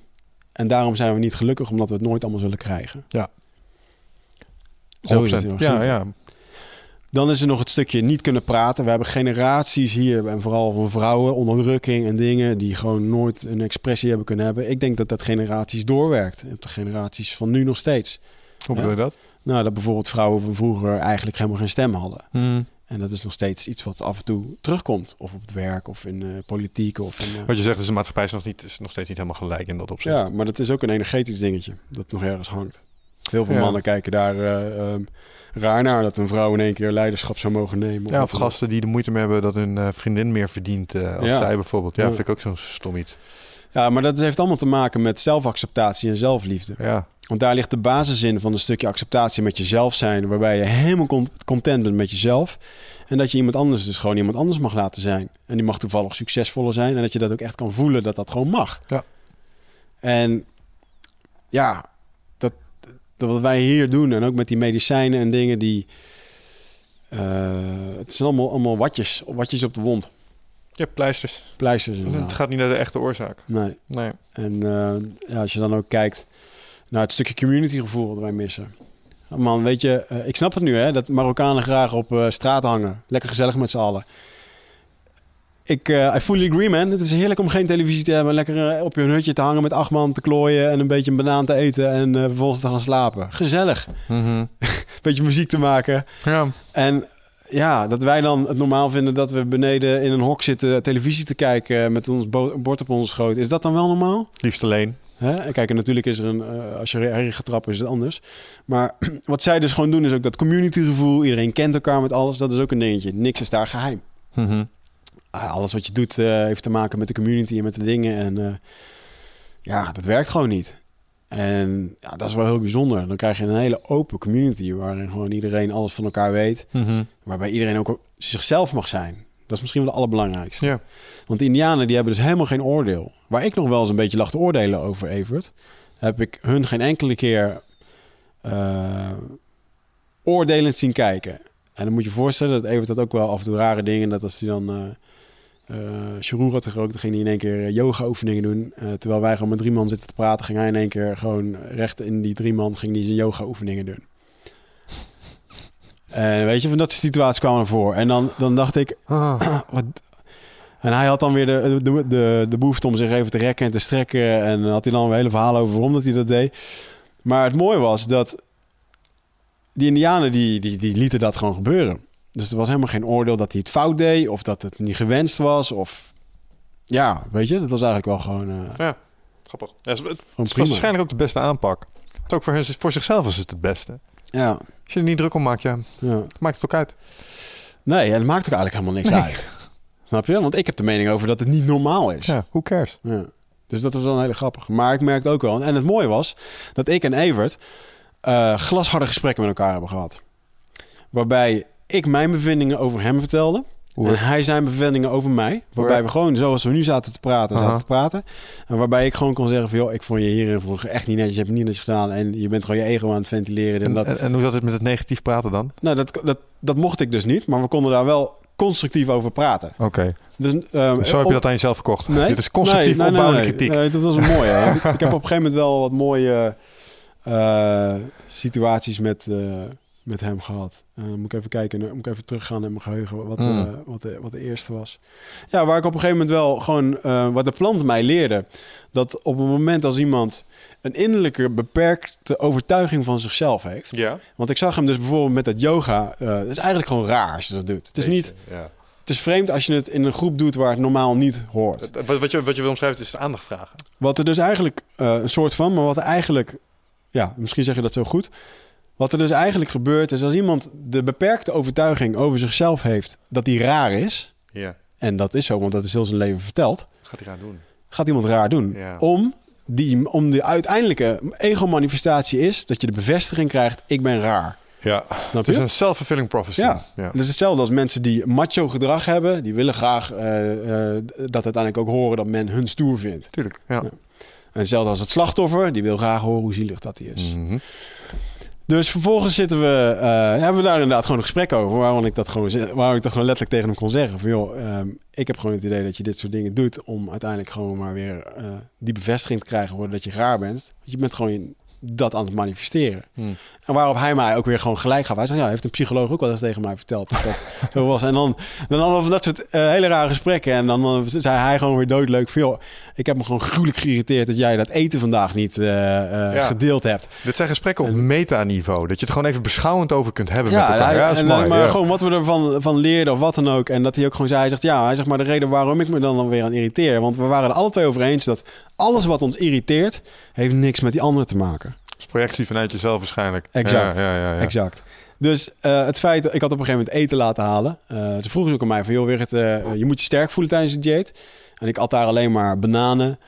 En daarom zijn we niet gelukkig omdat we het nooit allemaal zullen krijgen. Ja. Zo is het 100%. heel erg Ja, ja. Dan is er nog het stukje niet kunnen praten. We hebben generaties hier, en vooral van vrouwen, onderdrukking en dingen die gewoon nooit een expressie hebben kunnen hebben. Ik denk dat dat generaties doorwerkt. Op de generaties van nu nog steeds. Hoe bedoel je dat? Nou, dat bijvoorbeeld vrouwen van vroeger eigenlijk helemaal geen stem hadden. Mhm. En dat is nog steeds iets wat af en toe terugkomt. Of op het werk, of in eh, politiek, of in... eh, Wat je zegt is de maatschappij is nog, niet, is nog steeds niet helemaal gelijk in dat opzicht. ja, maar dat is ook een energetisch dingetje. Dat nog ergens hangt. Heel veel Ja. mannen kijken daar eh, ehm, raar naar... dat een vrouw in één keer leiderschap zou mogen nemen. Ja, of gasten die de moeite mee hebben dat hun eh, vriendin meer verdient eh, als Ja. zij bijvoorbeeld. Ja, Ja. vind ik ook zo'n stom iets. Ja, maar dat heeft allemaal te maken met zelfacceptatie en zelfliefde. Ja, Want daar ligt de basis in van een stukje acceptatie met jezelf zijn... waarbij je helemaal con- content bent met jezelf... En dat je iemand anders dus gewoon iemand anders mag laten zijn. En die mag toevallig succesvoller zijn. En dat je dat ook echt kan voelen dat dat gewoon mag. Ja. En ja, dat wat wij hier doen en ook met die medicijnen en dingen die... eh, het zijn allemaal, allemaal watjes, watjes op de wond. je hebt pleisters. Pleisters Het gaat niet naar de echte oorzaak. Nee. Nee. En eh, ja, als je dan ook kijkt naar het stukje communitygevoel dat wij missen. Man, weet je, eh, ik snap het nu hè, dat Marokkanen graag op eh, straat hangen. Lekker gezellig met z'n allen. Ik, eh I fully agree, man. Het is heerlijk om geen televisie te hebben. Lekker eh, op je hutje te hangen met acht man te klooien... en een beetje een banaan te eten en eh, vervolgens te gaan slapen. Gezellig. Mhm. Beetje muziek te maken. Ja. En ja, dat wij dan het normaal vinden dat we beneden in een hok zitten... televisie te kijken met ons bo- bord op onze schoot. Is dat dan wel normaal? Liefst alleen. Hè? En kijk, en natuurlijk is er een... als je erin gaat trappen is het anders. Maar wat zij dus gewoon doen is ook dat communitygevoel. Iedereen kent elkaar met alles. Dat is ook een dingetje. Niks is daar geheim. Mhm. Alles wat je doet eh, heeft te maken met de community en met de dingen. En eh, ja, dat werkt gewoon niet. En ja, dat is wel heel bijzonder. Dan krijg je een hele open community waarin gewoon iedereen alles van elkaar weet. Mhm. Waarbij iedereen ook zichzelf mag zijn. Dat is misschien wel het allerbelangrijkste. Ja. Want de Indianen die hebben dus helemaal geen oordeel. Waar ik nog wel eens een beetje lag te oordelen over Evert, heb ik hun geen enkele keer eh, oordelend zien kijken. En dan moet je je voorstellen dat Evert dat ook wel af en toe rare dingen. Dat als hij dan uh, uh, had gerookt, dan ging hij in één keer yoga oefeningen doen. Uh, terwijl wij gewoon met drie man zitten te praten, ging hij in één keer gewoon recht in die drie man ging hij zijn yoga oefeningen doen. En weet je, van dat soort situaties kwamen er voor. En dan, dan dacht ik, Ah. wat, en hij had dan weer de, de, de, de behoefte om zich even te rekken en te strekken. En had hij dan een hele verhaal over waarom dat hij dat deed. Maar het mooie was dat die indianen, die, die, die lieten dat gewoon gebeuren. Dus er was helemaal geen oordeel dat hij het fout deed. Of dat het niet gewenst was. Of ja, weet je, dat was eigenlijk wel gewoon... Uh, ja, grappig. Ja, het, het was waarschijnlijk ook de beste aanpak. Het ook voor, hun, voor zichzelf is het het beste. Ja. Als je er niet druk om maakt, ja, ja. maakt het ook uit. Nee, en het maakt ook eigenlijk helemaal niks nee. uit. Snap je? Want ik heb de mening over dat het niet normaal is. Ja, who cares? Ja. Dus dat was wel een hele grappig. Maar ik merkte ook wel... En het mooie was dat ik en Evert uh, glasharde gesprekken met elkaar hebben gehad. Waarbij ik mijn bevindingen over hem vertelde. En hij zijn bevindingen over mij. Waarbij we gewoon, zoals we nu zaten te praten, zaten te praten. En waarbij ik gewoon kon zeggen van... joh, ik vond je hierin vroeger echt niet netjes. Je hebt het niet netjes gedaan. En je bent gewoon je ego aan het ventileren. En, en, dat. en, en hoe zat het met het negatief praten dan? Nou, dat, dat, dat mocht ik dus niet. Maar we konden daar wel constructief over praten. Oké. Okay. Dus, um, Zo heb je dat aan jezelf verkocht? Nee? Dit is constructief nee, nee, opbouwende nee, kritiek. Nee, dat was een mooie. ik, ik, heb op een gegeven moment wel wat mooie uh, situaties met, uh, met hem gehad. Uh, moet ik even kijken, moet ik even teruggaan in mijn geheugen wat, mm. wat, de, wat de eerste was. Ja, waar ik op een gegeven moment wel gewoon, wat de plant mij leerde, dat op een moment als iemand een innerlijke beperkte overtuiging van zichzelf heeft. Ja. Want ik zag hem dus bijvoorbeeld met dat yoga. Uh, dat is eigenlijk gewoon raar als je dat doet. Het is niet. Ja. Het is vreemd als je het in een groep doet waar het normaal niet hoort. Wat, wat, je, wat je wil omschrijven is de aandacht vragen. Wat er dus eigenlijk uh, een soort van, maar wat er eigenlijk, ja, misschien zeg je dat zo goed. Wat er dus eigenlijk gebeurt is als iemand de beperkte overtuiging over zichzelf heeft dat hij raar is. Ja. En dat is zo, want dat is heel zijn leven verteld. Wat gaat hij raar doen? Gaat iemand raar doen? Ja. Om die, om de uiteindelijke ego-manifestatie is dat je de bevestiging krijgt: ik ben raar. Ja, het is een self-fulfilling prophecy. Ja. ja. Is hetzelfde als mensen die macho gedrag hebben. Die willen graag uh, uh, dat uiteindelijk ook horen dat men hun stoer vindt. Tuurlijk, ja. ja. En hetzelfde als het slachtoffer. Die wil graag horen hoe zielig dat hij is. Mm -hmm. Dus vervolgens zitten we, uh, hebben we daar inderdaad gewoon een gesprek over. Waarom ik dat gewoon, waarom ik dat gewoon letterlijk tegen hem kon zeggen. Van joh, um, ik heb gewoon het idee dat je dit soort dingen doet. Om uiteindelijk gewoon maar weer uh, die bevestiging te krijgen worden dat je raar bent. Je bent gewoon dat aan het manifesteren. Hmm. En waarop hij mij ook weer gewoon gelijk gaf. Hij zei, ja, heeft een psycholoog ook wel eens tegen mij verteld dat dat zo was. En dan, dan hadden we dat soort uh, hele rare gesprekken. En dan, dan zei hij gewoon weer doodleuk van, joh, ik heb me gewoon gruwelijk geïrriteerd dat jij dat eten vandaag niet uh, uh, ja. gedeeld hebt. Dit zijn gesprekken op metaniveau. Dat je het gewoon even beschouwend over kunt hebben ja, met elkaar. Ja, en, mooi. Maar ja. gewoon wat we ervan van leerden of wat dan ook. En dat hij ook gewoon zei, hij zegt, ja, hij zegt maar de reden waarom ik me dan, dan weer aan irriteer. Want we waren er alle twee over eens dat alles wat ons irriteert, heeft niks met die ander te maken. Dat is projectie vanuit jezelf waarschijnlijk. Exact. Ja, ja, ja, exact. Dus uh, het feit dat ik had op een gegeven moment eten laten halen. Uh, ze vroegen ook aan mij van, joh, Wigert, uh, je moet je sterk voelen tijdens het dieet. En ik at daar alleen maar bananen.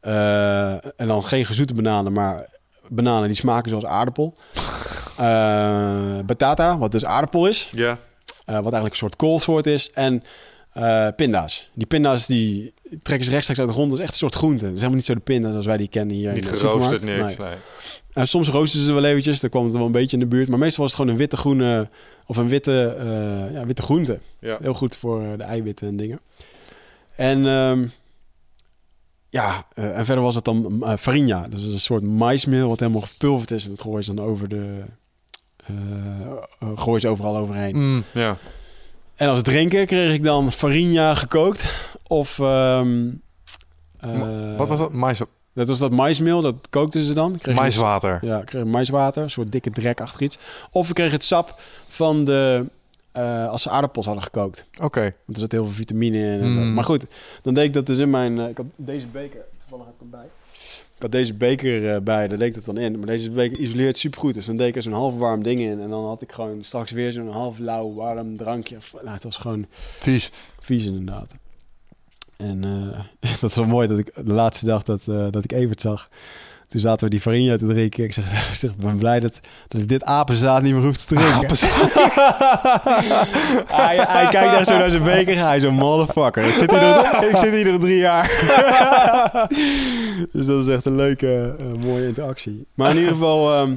En dan geen gezoete bananen, maar bananen die smaken zoals aardappel. Batata, wat dus aardappel is. Ja. Wat eigenlijk een soort koolsoort is. En pinda's. Die pinda's die trekken ze rechtstreeks uit de grond. Dat is echt een soort groente. Dat is helemaal niet zo de pinda's als wij die kennen hier Niet in de geroosterd, niks. Nee. Uh, soms roosten ze wel eventjes. Dan kwam het wel een beetje in de buurt. Maar meestal was het gewoon een witte groene... Of een witte, uh, ja, witte groente. Ja. Heel goed voor de eiwitten en dingen. En... Um, ja, uh, en verder was het dan uh, farinha. Dat is een soort maismeel wat helemaal gepulverd is. En dat gooien ze dan over de... Uh, gooien ze overal overheen. Mm, ja. En als drinken kreeg ik dan farinha gekookt. Of... ehm, eh, Wat was dat? Mais, Dat was dat maismeel, dat kookten ze dan. Kreeg je maiswater. dus- ja, kreeg maiswater, een soort dikke drek achter iets. Of ik kreeg het sap van de... eh, als ze aardappels hadden gekookt. Oké. Want er zit heel veel vitamine in. en zo. Mm. Maar goed, dan deed ik dat dus in mijn... eh, ik had deze beker, toevallig heb ik hem bij. Ik had deze beker eh, bij, daar deed ik dat dan in. Maar deze beker isoleert supergoed. Dus dan deed ik er zo'n half warm ding in. En dan had ik gewoon straks weer zo'n half lauw warm drankje. Nou, het was gewoon Vies. vies inderdaad. En eh, dat is wel mooi dat ik de laatste dag dat, eh, dat ik Evert zag. Toen zaten we die farinha te drinken. Ik zeg, ik zeg, ben blij dat, dat ik dit apenzaad niet meer hoef te drinken. hij, hij kijkt echt zo naar zijn beker. Hij zo, motherfucker. Ik zit hier ik zit hier nog drie jaar. dus dat is echt een leuke, eh, mooie interactie. Maar in ieder geval... ehm,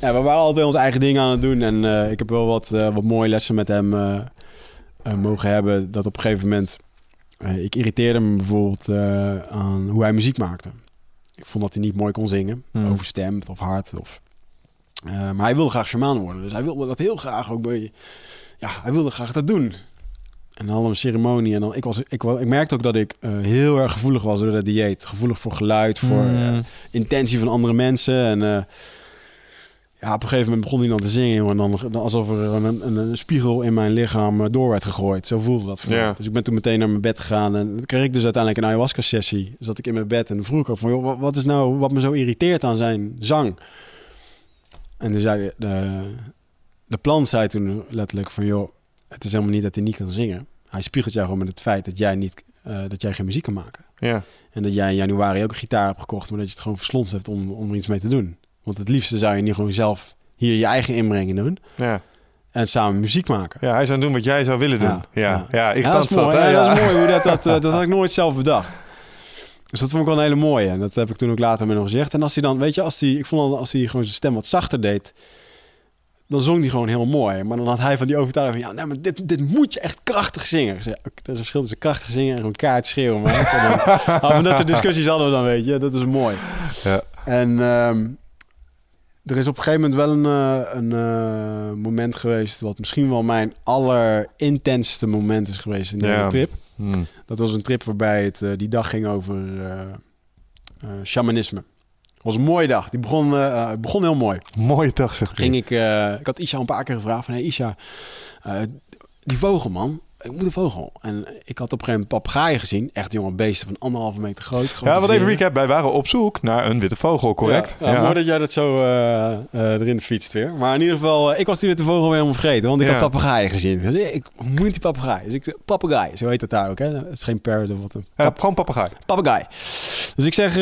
ja, we waren altijd wel ons eigen ding aan het doen. En ik heb wel wat, wat mooie lessen met hem mogen hebben. Dat op een gegeven moment... eh, ik irriteerde me bijvoorbeeld eh, aan hoe hij muziek maakte. Ik vond dat hij niet mooi kon zingen. Hmm. Overstemd of hard. Of, eh, maar hij wilde graag shamaan worden. Dus hij wilde dat heel graag ook bij... Ja, hij wilde graag dat doen. En dan hadden we een ceremonie. En dan, ik, was, ik, ik merkte ook dat ik heel erg gevoelig was door dat dieet. Gevoelig voor geluid, voor Mm. eh, intentie van andere mensen. En ja, op een gegeven moment begon hij dan te zingen. jongen, En dan, dan alsof er een, een, een spiegel in mijn lichaam eh, door werd gegooid. Zo voelde dat voor mij. Ja. Dus ik ben toen meteen naar mijn bed gegaan. En dan kreeg ik dus uiteindelijk een ayahuasca-sessie. Zat ik in mijn bed en dan vroeg ik ook van... Joh, wat- is nou wat me zo irriteert aan zijn zang? En toen zei de, de, de plant zei toen letterlijk van... joh, het is helemaal niet dat hij niet kan zingen. Hij spiegelt jou gewoon met het feit dat jij, niet, eh, dat jij geen muziek kan maken. Ja. En dat jij in januari ook een gitaar hebt gekocht... maar dat je het gewoon verslond hebt om, om er iets mee te doen. Want het liefste zou je niet gewoon zelf hier je eigen inbreng doen... Ja. en samen muziek maken. ja, hij zou doen wat jij zou willen doen. Ja, ja. Ja, ik dat is mooi. hè? Ja, dat is mooi hoe dat, dat, eh, dat had ik nooit zelf bedacht. Dus dat vond ik wel een hele mooie. En dat heb ik toen ook later met hem gezegd. En als hij dan, weet je, als hij, ik vond dan als hij gewoon zijn stem wat zachter deed, dan zong hij gewoon heel mooi. Maar dan had hij van die overtuiging van, ja, nee, maar dit, dit moet je echt krachtig zingen. Ik zei, oké, dat is een verschil tussen krachtig zingen en gewoon kaart schreeuwen. Maar we dat soort discussies hadden we dan, weet je. Dat was mooi. Ja. En ehm, er is op een gegeven moment wel een, eh, een eh, moment geweest... wat misschien wel mijn allerintensste moment is geweest in de Ja. hele trip. Hmm. Dat was een trip waarbij het eh, die dag ging over shamanisme. Het was een mooie dag. Die begon, begon heel mooi. Mooie dag, zegt hij. Ging ik, ik had Isha een paar keer gevraagd van... Hey Isha, die vogel man, ik moet een vogel. En ik had op een gegeven moment papegaaien gezien. Echt jonge beesten van anderhalve meter groot. Ja, wat even recap. Wij waren op zoek naar een witte vogel, correct? Ja, ja, Mooi dat jij dat zo eh, eh, erin fietst weer. Maar in ieder geval, eh, ik was die witte vogel weer helemaal vergeten. Want ik Ja. had papegaaien gezien. Dus ik moet die papegaai. Dus ik papegaai, zo heet dat daar ook. Hè? Het is geen parrot of wat. Een Ja, gewoon papegaai. papegaai. Dus ik zeg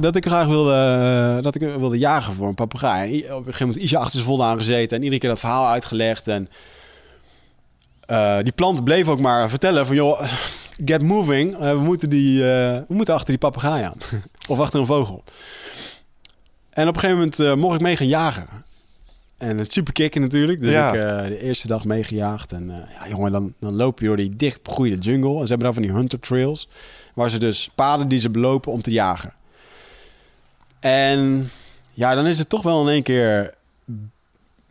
dat ik graag wilde, dat ik wilde jagen voor een papegaai. En op een gegeven moment Isha achter zijn volle aangezeten. En iedere keer dat verhaal uitgelegd. En eh, die plant bleef ook maar vertellen van... joh, get moving. Eh, we, moeten die, eh, we moeten achter die papegaai aan. of achter een vogel. En op een gegeven moment mocht ik mee gaan jagen. En het super kicken natuurlijk. Dus Ja. ik eh, de eerste dag meegejaagd. En ja, jongen, dan, dan loop je door die dicht begroeide jungle. En ze hebben daar van die hunter trails. Waar ze dus paden die ze belopen om te jagen. En ja, dan is het toch wel in één keer...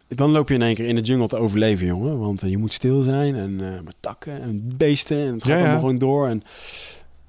Dan loop je in één keer in de jungle te overleven, jongen. Want eh, je moet stil zijn en eh, met takken en beesten. En het gaat Ja, ja. allemaal gewoon door. En,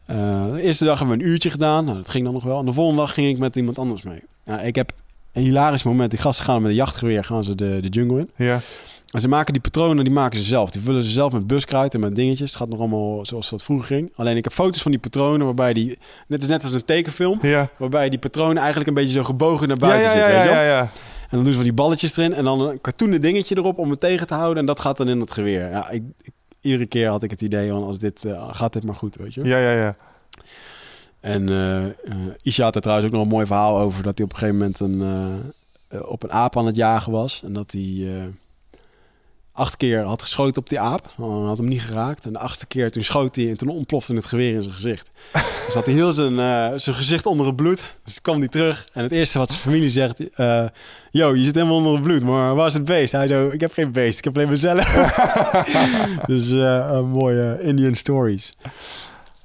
eh, de eerste dag hebben we een uurtje gedaan. Nou, dat ging dan nog wel. En de volgende dag ging ik met iemand anders mee. Nou, ik heb een hilarisch moment. Die gasten gaan met een jachtgeweer gaan ze de, de jungle in. Ja. En ze maken die patronen, die maken ze zelf. Die vullen ze zelf met buskruid en met dingetjes. Het gaat nog allemaal zoals dat vroeger ging. Alleen ik heb foto's van die patronen waarbij die... Net is net als een tekenfilm. Ja. Waarbij die patronen eigenlijk een beetje zo gebogen naar buiten ja, zitten. ja, ja, ja. En dan doen ze van die balletjes erin. En dan een cartoonen dingetje erop om het tegen te houden. En dat gaat dan in het geweer. Ja, ik, ik- iedere keer had ik het idee van als dit... eh, gaat dit maar goed, weet je. Ja, ja, ja. En eh, Isha had er trouwens ook nog een mooi verhaal over... dat hij op een gegeven moment een, op een aap aan het jagen was. En dat hij acht keer had geschoten op die aap. Had hem niet geraakt. En de achtste keer toen schoot hij en toen ontplofte het geweer in zijn gezicht. dus had hij heel zijn, eh, zijn gezicht onder het bloed. Dus toen kwam hij terug. En het eerste wat zijn familie zegt... eh Yo, je zit helemaal onder het bloed. Maar waar is het beest? Hij zo, ik heb geen beest. Ik heb alleen mezelf. dus een mooie Indian stories.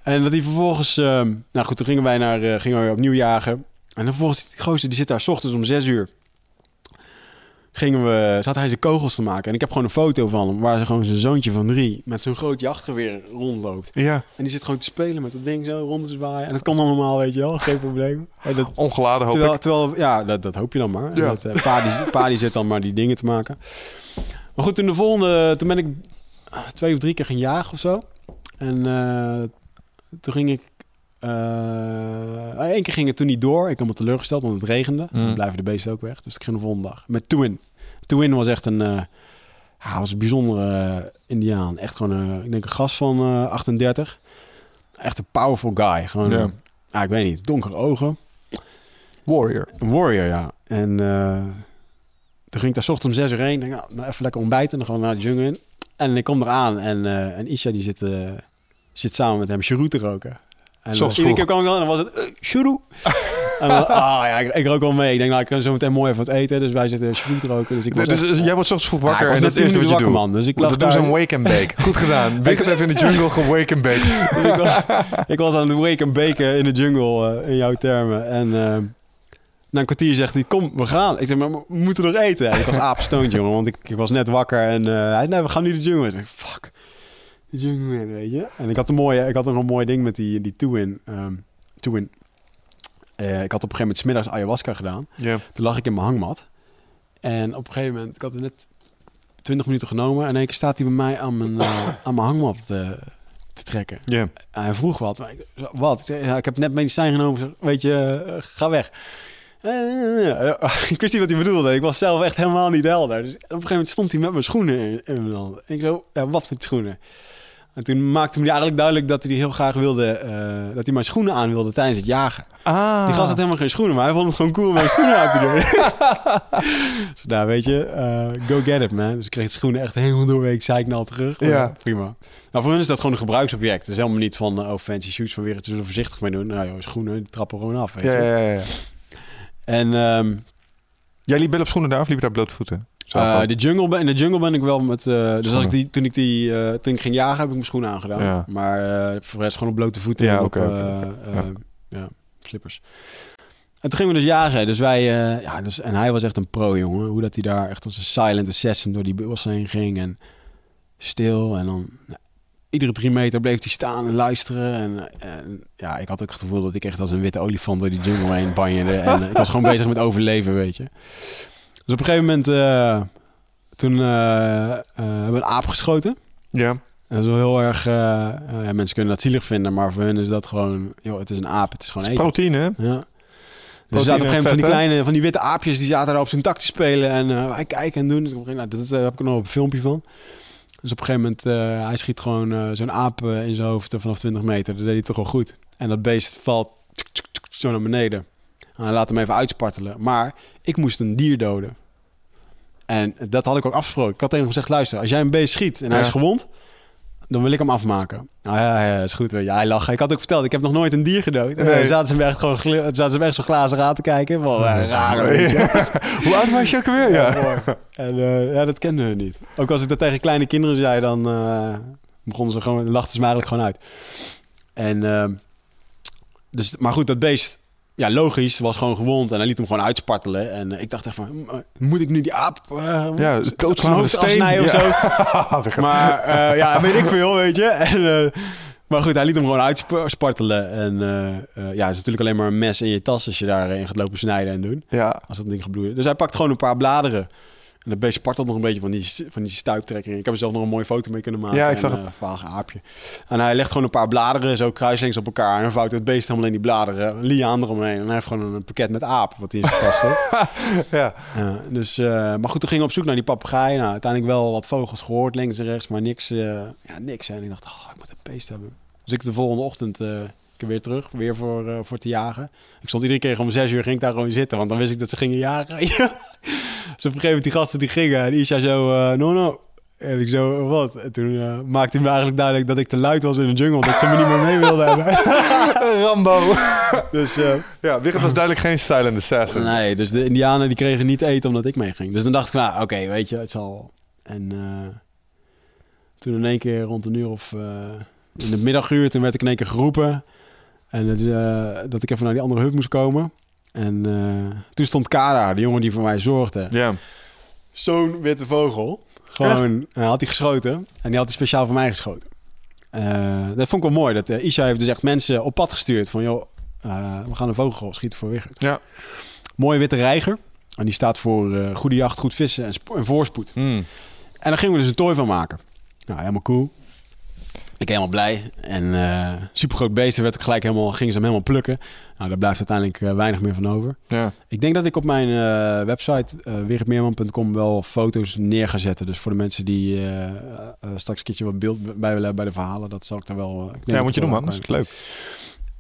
En dat hij vervolgens... nou goed, toen gingen wij, naar, gingen wij opnieuw jagen. En dan vervolgens, die gozer die zit daar s ochtends om zes uur. Gingen we, zat hij zijn kogels te maken. En ik heb gewoon een foto van hem waar ze gewoon zijn zoontje van drie met zo'n groot jachtgeweer rondloopt. Ja, En die zit gewoon te spelen met dat ding zo rond te zwaaien. En dat kan allemaal, weet je wel, geen probleem. En dat, ongeladen hoop terwijl, ik. terwijl, ja, dat, dat hoop je dan maar. Ja. Dat, eh, pa, die, pa die zit dan maar die dingen te maken. Maar goed, toen de volgende, toen ben ik ah, twee of drie keer gaan jagen of zo. En eh, toen ging ik, eh één keer ging het toen niet door. Ik had me teleurgesteld, want het regende. Mm. Dan blijven de beesten ook weg. Dus ik ging de volgende dag. Met Twin. Twin was echt een, eh ja, was een bijzondere eh, indiaan. Echt gewoon, eh, ik denk een gast van eh 38. Echt een powerful guy. Gewoon, ja, ik weet niet, donkere ogen. Warrior. Een warrior, ja. En eh, toen ging ik daar 's ochtends om zes uur heen. Denk, nou, nou, even lekker ontbijten en dan gaan we naar de jungle in. En ik kom eraan en, eh en Isha die zit, eh, zit samen met hem cheroe te roken. En Zoals iedere keer kwam ik dan en dan was het uh, cheroe. en dan, ah ja, ik, ik rook wel mee. Ik denk, nou, ik kan zo meteen mooi even wat eten. Dus wij zitten cheroe te roken. Dus ik was Dus, dus jij wordt 's ochtends vroeg wakker ik en dat is het eerste wat je doet. man. Dus ik lag dat doen ze een wake and bake. Goed gedaan. Wik het even in de jungle, gewake and bake. Dus ik, was, ik was aan het wake en baken in de jungle, eh, in jouw termen. En eh, na een kwartier zegt hij, kom, we gaan. Ik zeg, maar we moeten nog eten. En ik was apenstoond, jongen, want ik, ik was net wakker. En eh, hij zei, nee, we gaan nu de jungle. Ik zeg, fuck, de weet je. En ik had een mooie, ik had nog een mooi ding met die, die two-in. ehm, two-in. Eh, ik had op een gegeven moment 's middags ayahuasca gedaan. Toen lag ik in mijn hangmat. En op een gegeven moment, ik had er net 20 minuten genomen. En in één keer staat hij bij mij aan mijn, eh, aan mijn hangmat eh, te trekken. Ja. En hij vroeg wat. Ik- Wat? Ik, zei, ja, ik heb net medicijn genomen. Zeg, Weet je, ga weg. Ik wist niet wat hij bedoelde. Ik was zelf echt helemaal niet helder. Dus op een gegeven moment stond hij met mijn schoenen in, in mijn hand. En ik zo, ja, wat met schoenen? En toen maakte hij eigenlijk duidelijk dat hij heel graag wilde... eh, dat hij mijn schoenen aan wilde tijdens het jagen. Ah. Die gast had helemaal geen schoenen, maar hij vond het gewoon cool om mijn schoenen aan te doen. dus daar, weet je, eh, go get it, man. Dus ik kreeg de schoenen echt helemaal doorweek, zei ik nou terug. Maar Ja. Prima. Nou, voor hen is dat gewoon een gebruiksobject. Het is helemaal niet van, eh, oh, fancy shoots van weer het er voorzichtig mee doen. Nou, joh, schoenen, die trappen gewoon af, weet Ja, je. ja, ja, ja. En ehm, Jij liep wel op schoenen daar of liep je daar blote eh, de jungle, ben- in de jungle ben ik wel met... eh, dus als ik die, toen, ik die, eh, toen ik ging jagen, heb ik mijn schoenen aangedaan. Ja. Maar voor de rest gewoon op blote voeten Ja, op eh, Ja. ja, slippers. En toen gingen we dus jagen. Dus wij, ja, dus, en hij was echt een pro, jongen. Hoe dat hij daar echt als een silent assassin door die bos heen ging. En stil. En dan nou, iedere drie meter bleef hij staan en luisteren. En, en ja, ik had ook het gevoel dat ik echt als een witte olifant door die jungle heen banjerde. En ik was gewoon bezig met overleven, weet je. Dus op een gegeven moment, eh, toen eh, eh, hebben we een aap geschoten. Ja. En dat is wel heel erg... ja, mensen kunnen dat zielig vinden, maar voor hen is dat gewoon... Joh, het is een aap, het is gewoon Het is eten. proteïne, hè? Ja. Dus er zaten op een gegeven moment van die kleine, van die witte aapjes, die zaten daar op zijn tak te spelen en wij kijken en doen. Dus ik dacht, nou, dat eh, heb ik nog een filmpje van. Dus op een gegeven moment, hij schiet gewoon zo'n aap in zijn hoofd vanaf 20 meter. Dat deed hij toch wel goed. En dat beest valt tsk, tsk, tsk, zo naar beneden. En hij laat hem even uitspartelen. Maar ik moest een dier doden. En dat had ik ook afgesproken. Ik had tegen hem gezegd, luister, als jij een beest schiet en hij is gewond, dan wil ik hem afmaken. Nou ja, ja, is goed. Weet je. Hij lacht. Ik had ook verteld, ik heb nog nooit een dier gedood. En Nee. dan zaten ze me echt gewoon zaten ze echt zo glazen aan te kijken. Wel eh, raar. Hoe oud was je ook alweer? Ja. En eh, ja, dat kenden we niet. Ook als ik dat tegen kleine kinderen zei, dan begonnen ze gewoon, lachten ze me eigenlijk gewoon uit. En, dus, maar goed, dat beest, ja, logisch, was gewoon gewond en hij liet hem gewoon uitspartelen. En eh, ik dacht echt van, "Hm, moet ik nu die aap eh, Ja, zijn met hoofd afsnijden of Ja. zo? Maar eh, ja, weet ik veel, weet je. En, eh, maar goed, hij liet hem gewoon uitspartelen. En eh, eh, ja, het is natuurlijk alleen maar een mes in je tas als je daarin gaat lopen snijden en doen. Ja. Als dat ding gebloeid. Dus hij pakt gewoon een paar bladeren. En dat beest spartelt nog een beetje van die, van die stuiptrekking. Ik heb er zelf nog een mooie foto mee kunnen maken. Ja, ik zag en, het. eh, vage aapje. En hij legt gewoon een paar bladeren zo kruislinks op elkaar. En dan vouwt het beest helemaal in die bladeren. Een liaan eromheen. En hij heeft gewoon een pakket met aap wat hij in zijn tas heeft. Ja. Ja, dus, eh, maar goed, toen gingen we op zoek naar die papegaai. Nou, uiteindelijk wel wat vogels gehoord, links en rechts, maar niks. eh, ja, niks. En ik dacht, oh, ik moet een beest hebben. Dus ik de volgende ochtend ik weer terug, weer voor, eh, voor te jagen. Ik stond iedere keer om zes uur, ging ik daar gewoon zitten, want dan wist ik dat ze gingen jagen. je. dus op een gegeven moment die gasten die gingen, en Isha zo, eh, no, no. En ik zo, wat? En toen eh, maakte hij me eigenlijk duidelijk dat ik te luid was in de jungle, dat ze me niet meer mee wilden hebben. Rambo. dus Ja, Wigert was duidelijk geen silent assassin. Nee, dus de Indianen die kregen niet eten omdat ik meeging. Dus dan dacht ik, nou, oké, weet je, het zal. En toen in één keer rond een uur of in de middaguur, toen werd ik in één keer geroepen. En eh, dat ik even naar die andere hut moest komen. En eh, toen stond Kara, de jongen die voor mij zorgde. Ja. zo'n witte vogel. Gewoon, had hij geschoten. En die had hij speciaal voor mij geschoten. Eh, dat vond ik wel mooi. Dat Isha heeft dus echt mensen op pad gestuurd. Van, joh, eh, we gaan een vogel schieten voor Wigert. Ja. Mooie witte reiger. En die staat voor eh, goede jacht, goed vissen en voorspoed. Hmm. En daar gingen we dus een tooi van maken. Nou, helemaal cool. Ik helemaal blij. En eh super groot beest. Er werd ook gelijk helemaal, gingen ze hem helemaal plukken. Nou, daar blijft uiteindelijk eh, weinig meer van over. Ja. Ik denk dat ik op mijn eh, website uh, wel foto's neer ga zetten. Dus voor de mensen die eh, eh, straks een keertje wat beeld bij willen bij de verhalen, dat zal ik daar wel. eh, ik ja, moet je ik doen, man. Dat is leuk.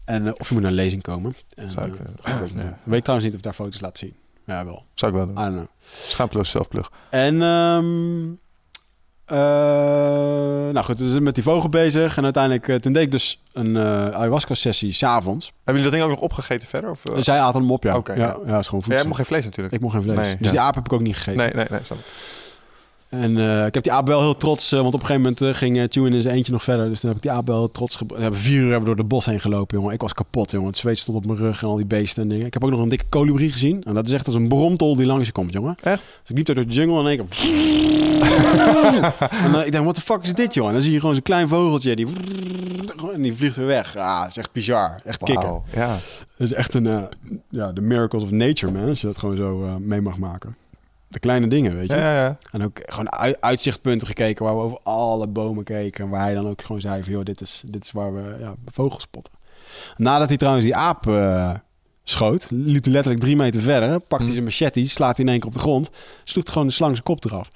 En, eh, of je moet naar een lezing komen. En, Zou ik, eh, eh, ik weet, ik trouwens niet of ik daar foto's laat zien. Ja, wel. Zou ik wel doen. I don't know. Schaamteloos zelfplug. En ehm eh, nou goed, we zijn met die vogel bezig. En uiteindelijk, eh, toen deed ik dus een eh ayahuasca-sessie s'avonds. Hebben jullie dat ding ook nog opgegeten verder? Of, eh? Zij aten hem op, ja. Oké, ja, ja. ja. is gewoon Jij voedsel. mocht geen vlees natuurlijk. Ik mocht geen vlees. Nee, dus die aap heb ik ook niet gegeten. Nee, nee, nee. snap ik. En eh, ik heb die aap wel heel trots, eh, want op een gegeven moment eh, ging uh, Tune in zijn eentje nog verder. Dus toen heb ik die aap wel trots We hebben vier uur hebben door de bos heen gelopen, jongen. Ik was kapot, jongen. Het zweet stond op mijn rug en al die beesten en dingen. Ik heb ook nog een dikke kolibrie gezien. En dat is echt als een bromtol die langs je komt, jongen. Echt? Dus ik liep door de jungle en ik... en ik denk, wat de fuck is dit, joh? En dan zie je gewoon zo'n klein vogeltje, die... En die vliegt weer weg. Ah, dat is echt bizar. Echt kicken. Wauw, Ja. Dat is echt een... ja, de miracles of nature, man. Als je dat gewoon zo mee mag maken. De kleine dingen, weet je. Ja, ja, ja. En ook gewoon uit- uitzichtpunten gekeken waar we over alle bomen keken. En waar hij dan ook gewoon zei van, joh, dit is, dit is waar we ja, vogels spotten. Nadat hij trouwens die aap eh, schoot, liep hij letterlijk drie meter verder. Pakt hij Hm. zijn machete, slaat hij in één keer op de grond. Sloeg gewoon de slang zijn kop eraf.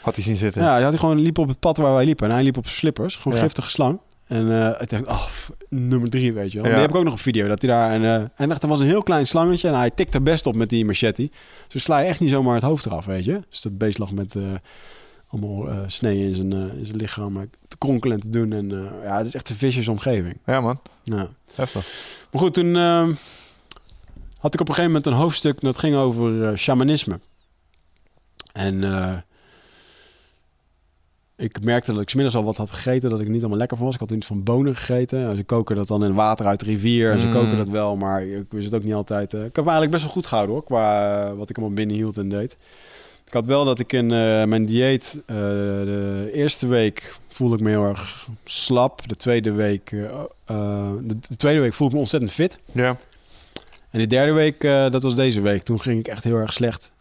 Had hij zien zitten. Ja, die had hij gewoon liep op het pad waar wij liepen. En hij liep op zijn slippers. Gewoon Ja. giftige slang. En eh, ik dacht, oh, nummer drie, weet je wel. Ja. Die heb ik ook nog op video. Dat hij daar... En, eh en dacht, er was een heel klein slangetje. En hij tikte er best op met die machete. Zo sla je echt niet zomaar het hoofd eraf, weet je. Dus dat beest lag met... eh, allemaal eh sneeën in zijn, eh, in zijn lichaam eh, te kronkelen en te doen. En eh, ja, het is echt een vicious omgeving. Ja, man. Ja. Heftig. Maar goed, toen eh, had ik op een gegeven moment een hoofdstuk dat ging over eh, shamanisme. En eh, ik merkte dat ik 's middags al wat had gegeten dat ik niet allemaal lekker van was. Ik had iets van bonen gegeten. En ze koken dat dan in water uit de rivier. En ze Mm. koken dat wel, maar ik wist het ook niet altijd. eh. ik heb me eigenlijk best wel goed gehouden hoor, qua eh, wat ik allemaal binnen hield en deed. Ik had wel dat ik in eh, mijn dieet de eerste week voelde ik me heel erg slap. De tweede week, eh, de, de tweede week voelde ik me ontzettend fit. Ja. En de derde week, dat was deze week. Toen ging ik echt heel erg slecht.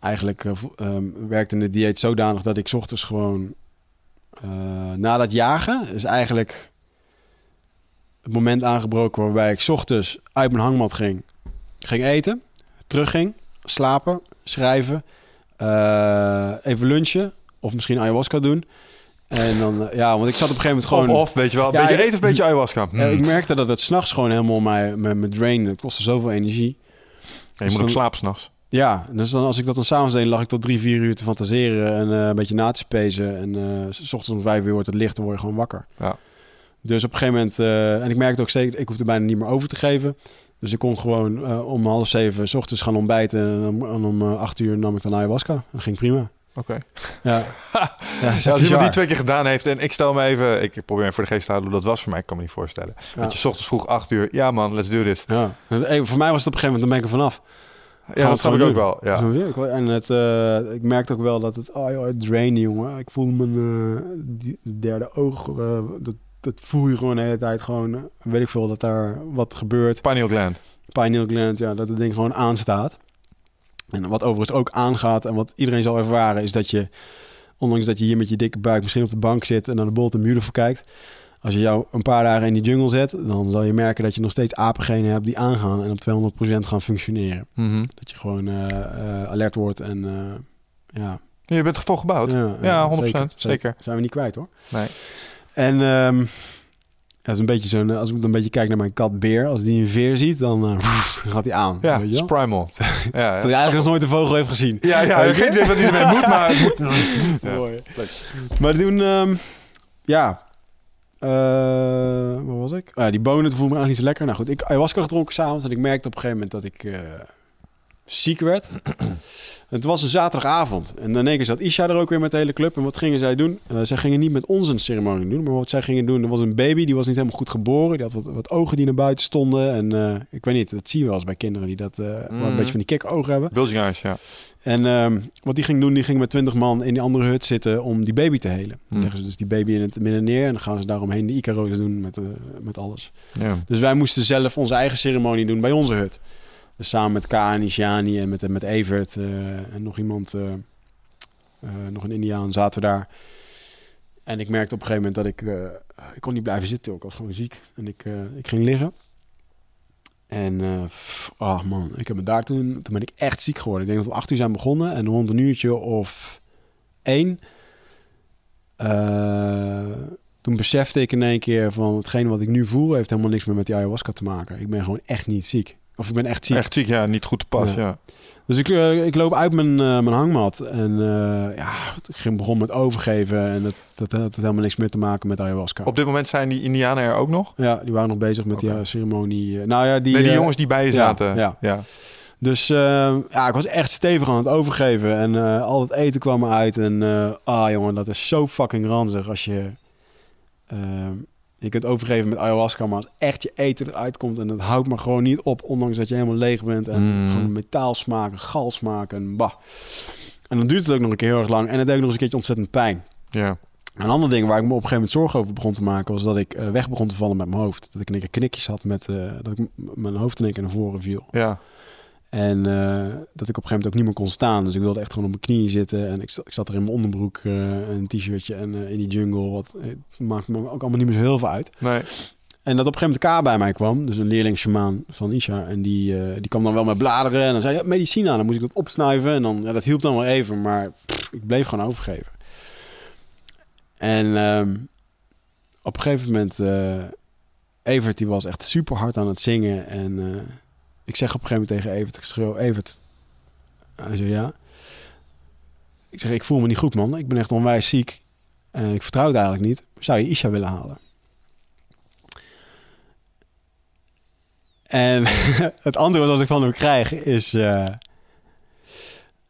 Eigenlijk ehm, werkte de dieet zodanig dat ik 's ochtends gewoon... eh, na dat jagen is eigenlijk het moment aangebroken waarbij ik 's ochtends uit mijn hangmat ging. Ging eten, terugging, slapen, schrijven, eh, even lunchen of misschien ayahuasca doen. En dan, ja, want ik zat op een gegeven moment gewoon... Of, of, weet je wel. Een Ja, beetje eten of een beetje ayahuasca. Hmm. Ik merkte dat het s'nachts gewoon helemaal mij, me, me drainde. Het kostte zoveel energie. Ja, je moet ook slapen s'nachts. Ja, dus dan, als ik dat dan s'avonds deed, lag ik tot drie, vier uur te fantaseren en eh, een beetje na te spezen. En eh, s ochtends om vijf uur wordt het licht en word je gewoon wakker. Ja. Dus op een gegeven moment, eh, en ik merkte ook zeker, ik hoefde bijna niet meer over te geven. Dus ik kon gewoon om half zeven s ochtends gaan ontbijten en om, en om acht uur nam ik dan ayahuasca. Dat ging prima. Oké. Ja. als iemand die twee keer gedaan heeft en ik stel me even, ik probeer me voor de geest te houden hoe dat was voor mij, ik kan me niet voorstellen. Ja. Dat je 's ochtends vroeg acht uur, ja man, let's do this. Ja. Eh, Voor mij was het op een gegeven moment, dan ben ik er vanaf. Ja, dat snap ik ook wel. Ja. Ik- En het, eh, ik merkte ook wel dat het, oh joh, het jongen. Ik voel mijn eh, die derde oog, eh, dat, dat voel je gewoon de hele tijd gewoon, eh, weet ik veel, dat daar wat gebeurt. Pineal gland. Pineal gland, ja, dat het ding gewoon aanstaat. En wat overigens ook aangaat en wat iedereen zal ervaren, is dat je, ondanks dat je hier met je dikke buik misschien op de bank zit en naar de Bolt en Beautiful kijkt, als je jou een paar dagen in die jungle zet, dan zal je merken dat je nog steeds apengenen hebt die aangaan en op 200% gaan functioneren. Mhm. Dat je gewoon eh, eh, alert wordt en eh, ja. Je bent ervoor gebouwd. Ja, 100%, zeker. Zijn we niet kwijt hoor. Nee. En ja, het is een beetje zo'n, als ik dan een beetje kijk naar mijn kat Beer, als die een veer ziet, dan gaat hij aan. Ja, weet je primal. ja, Dat hij ja. eigenlijk nog nooit een vogel heeft gezien. ja, ja, Weet geen idee wat hij ermee moet, maar. Ja. Mooi. Maar toen, ehm, ja, eh, waar was ik? Ja, die bonen voelden me eigenlijk niet zo lekker. Nou goed, ik ayahuasca gedronken s'avonds en ik merkte op een gegeven moment dat ik, eh, ziek werd. Het was een zaterdagavond. En in één keer zat Isha er ook weer met de hele club. En wat gingen zij doen? Uh, zij gingen niet met ons een ceremonie doen. Maar wat zij gingen doen, er was een baby. Die was niet helemaal goed geboren. Die had wat, wat ogen die naar buiten stonden. En uh, ik weet niet, dat zie je wel eens bij kinderen die dat... Uh, mm. een beetje van die ogen hebben. Bulging eyes, ja. En um, wat die ging doen, die ging met twintig man in die andere hut zitten om die baby te helen. Dan Mm. leggen ze dus die baby in het midden neer en dan gaan ze daaromheen de Icaro's doen met, met alles. Ja. Dus wij moesten zelf onze eigen ceremonie doen bij onze hut. Dus samen met Kaan, en met, met Evert uh, en nog iemand, uh, nog een Indiaan, zaten we daar. En ik merkte op een gegeven moment dat ik, ik kon niet blijven zitten. Ik was gewoon ziek en ik, ik ging liggen. En, uh, man, ik heb me daar toen, toen ben ik echt ziek geworden. Ik denk dat we acht uur zijn begonnen en rond een uurtje of één. Toen besefte ik in één keer van hetgeen wat ik nu voel heeft helemaal niks meer met die ayahuasca te maken. Ik ben gewoon echt niet ziek. Of ik ben echt ziek. Echt ziek, ja, niet goed te pas, ja. ja. Dus ik, uh, ik loop uit mijn, uh, mijn hangmat en uh, ja, ik ging begon met overgeven en dat, dat, dat had helemaal niks meer te maken met ayahuasca. Op dit moment zijn die Indianen er ook nog? Ja, die waren nog bezig met okay. die ceremonie. nou ja, die, nee, die jongens die bij je zaten. Ja. ja. ja. Dus ja, ik was echt stevig aan het overgeven en al het eten kwam eruit en ah jongen, dat is zo fucking ranzig als je je kunt overgeven met ayahuasca, maar als echt je eten eruit komt en het houdt maar gewoon niet op, ondanks dat je helemaal leeg bent en Mm. gewoon metaal smaken, gal smaken, bah. En dan duurt het ook nog een keer heel erg lang en het deed ook nog eens een keertje ontzettend pijn. Ja. Een ander ding waar ik me op een gegeven moment zorgen over begon te maken, was dat ik uh, weg begon te vallen met mijn hoofd. Dat ik één keer knikjes had met, uh, dat ik mijn hoofd in één keer naar voren viel. Ja. En uh, dat ik op een gegeven moment ook niet meer kon staan. Dus ik wilde echt gewoon op mijn knieën zitten. En ik, zat, ik zat er in mijn onderbroek, uh, een t-shirtje en uh, in die jungle. Wat maakt me ook allemaal niet meer zo heel veel uit. Nee. En dat op een gegeven moment K bij mij kwam. Dus een leerling shamaan van Isha. En die, die kwam dan wel met bladeren. En dan zei hij, ja, medicina. Dan moest ik dat opsnuiven. En dan, ja, dat hielp dan wel even. Maar pff, ik bleef gewoon overgeven. En um, op een gegeven moment... Evert die was echt super hard aan het zingen. En ik zeg op een gegeven moment tegen Evert... Ik schreeuw, Evert... Hij zei, ja. Ik zeg, ik voel me niet goed, man. Ik ben echt onwijs ziek. En ik vertrouw het eigenlijk niet. Zou je Isha willen halen? En het antwoord dat ik van hem krijg is... Uh,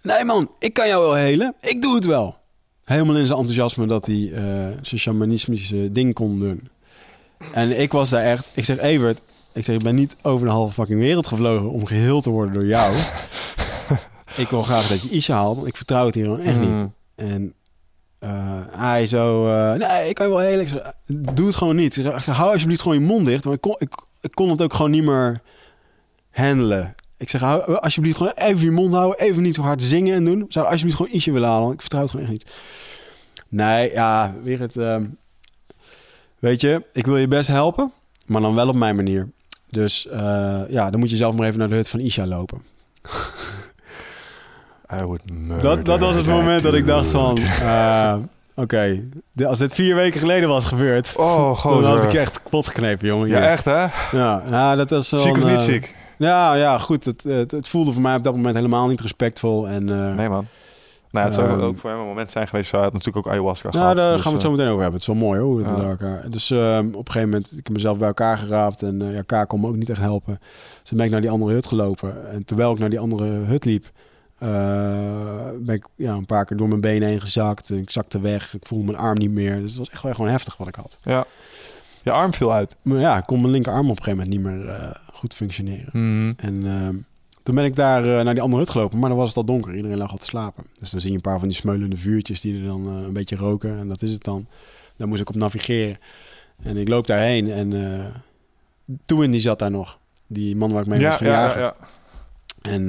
nee man, ik kan jou wel helen. Ik doe het wel. Helemaal in zijn enthousiasme dat hij uh, zijn shamanistische ding kon doen. En ik was daar echt... Ik zeg, Evert, ik zeg, ik ben niet over de halve fucking wereld gevlogen om geheel te worden door jou. ik wil graag dat je Isha haalt, want ik vertrouw het hier gewoon echt niet. Mm. En uh, hij zo... Uh, nee, ik kan je wel helen. Ik zeg, doe het gewoon niet. Zeg, hou alsjeblieft gewoon je mond dicht. Want ik kon, ik, ik kon het ook gewoon niet meer handelen. Ik zeg, hou, alsjeblieft gewoon even je mond houden. Even niet zo hard zingen en doen. Zou alsjeblieft gewoon ietsje willen halen. Ik vertrouw het gewoon echt niet. Nee, ja, weer het... Uh, weet je, ik wil je best helpen. Maar dan wel op mijn manier. Dus uh, ja, dan moet je zelf maar even naar de hut van Isha lopen. dat, dat was het moment dat ik dacht van... Uh, Oké, okay. als dit vier weken geleden was gebeurd... Oh, dan had ik echt kapot geknepen, jongen. Ja, echt hè? Ja, nou, dat was Ziek of een, niet uh, ziek? Ja, ja, goed. Het, het, het, voelde voor mij op dat moment helemaal niet respectvol. En, uh, nee, man. Nou, het zou um, ook voor hem een moment zijn geweest. Hij had natuurlijk ook ayahuasca nou, gehad. daar dus, gaan we het zo meteen over hebben. Het is wel mooi hoor. Ja. Elkaar. Dus uh, op een gegeven moment, ik heb mezelf bij elkaar geraapt. En uh, ja, K kon me ook niet echt helpen. Dus ben ik naar die andere hut gelopen. En terwijl ik naar die andere hut liep... Uh, ben ik ja, een paar keer door mijn benen heen gezakt. Ik zakte weg. Ik voelde mijn arm niet meer. Dus het was echt wel gewoon heftig wat ik had. Ja. Je arm viel uit. Maar ja, ik kon mijn linkerarm op een gegeven moment niet meer uh, goed functioneren. Mm. En uh, toen ben ik daar uh, naar die andere hut gelopen. Maar dan was het al donker. Iedereen lag al te slapen. Dus dan zie je een paar van die smeulende vuurtjes die er dan uh, een beetje roken. En dat is het dan. Daar moest ik op navigeren. En ik loop daarheen. En uh, toen die zat daar nog. Die man waar ik mee ja, was gaan jagen. Ja, ja. En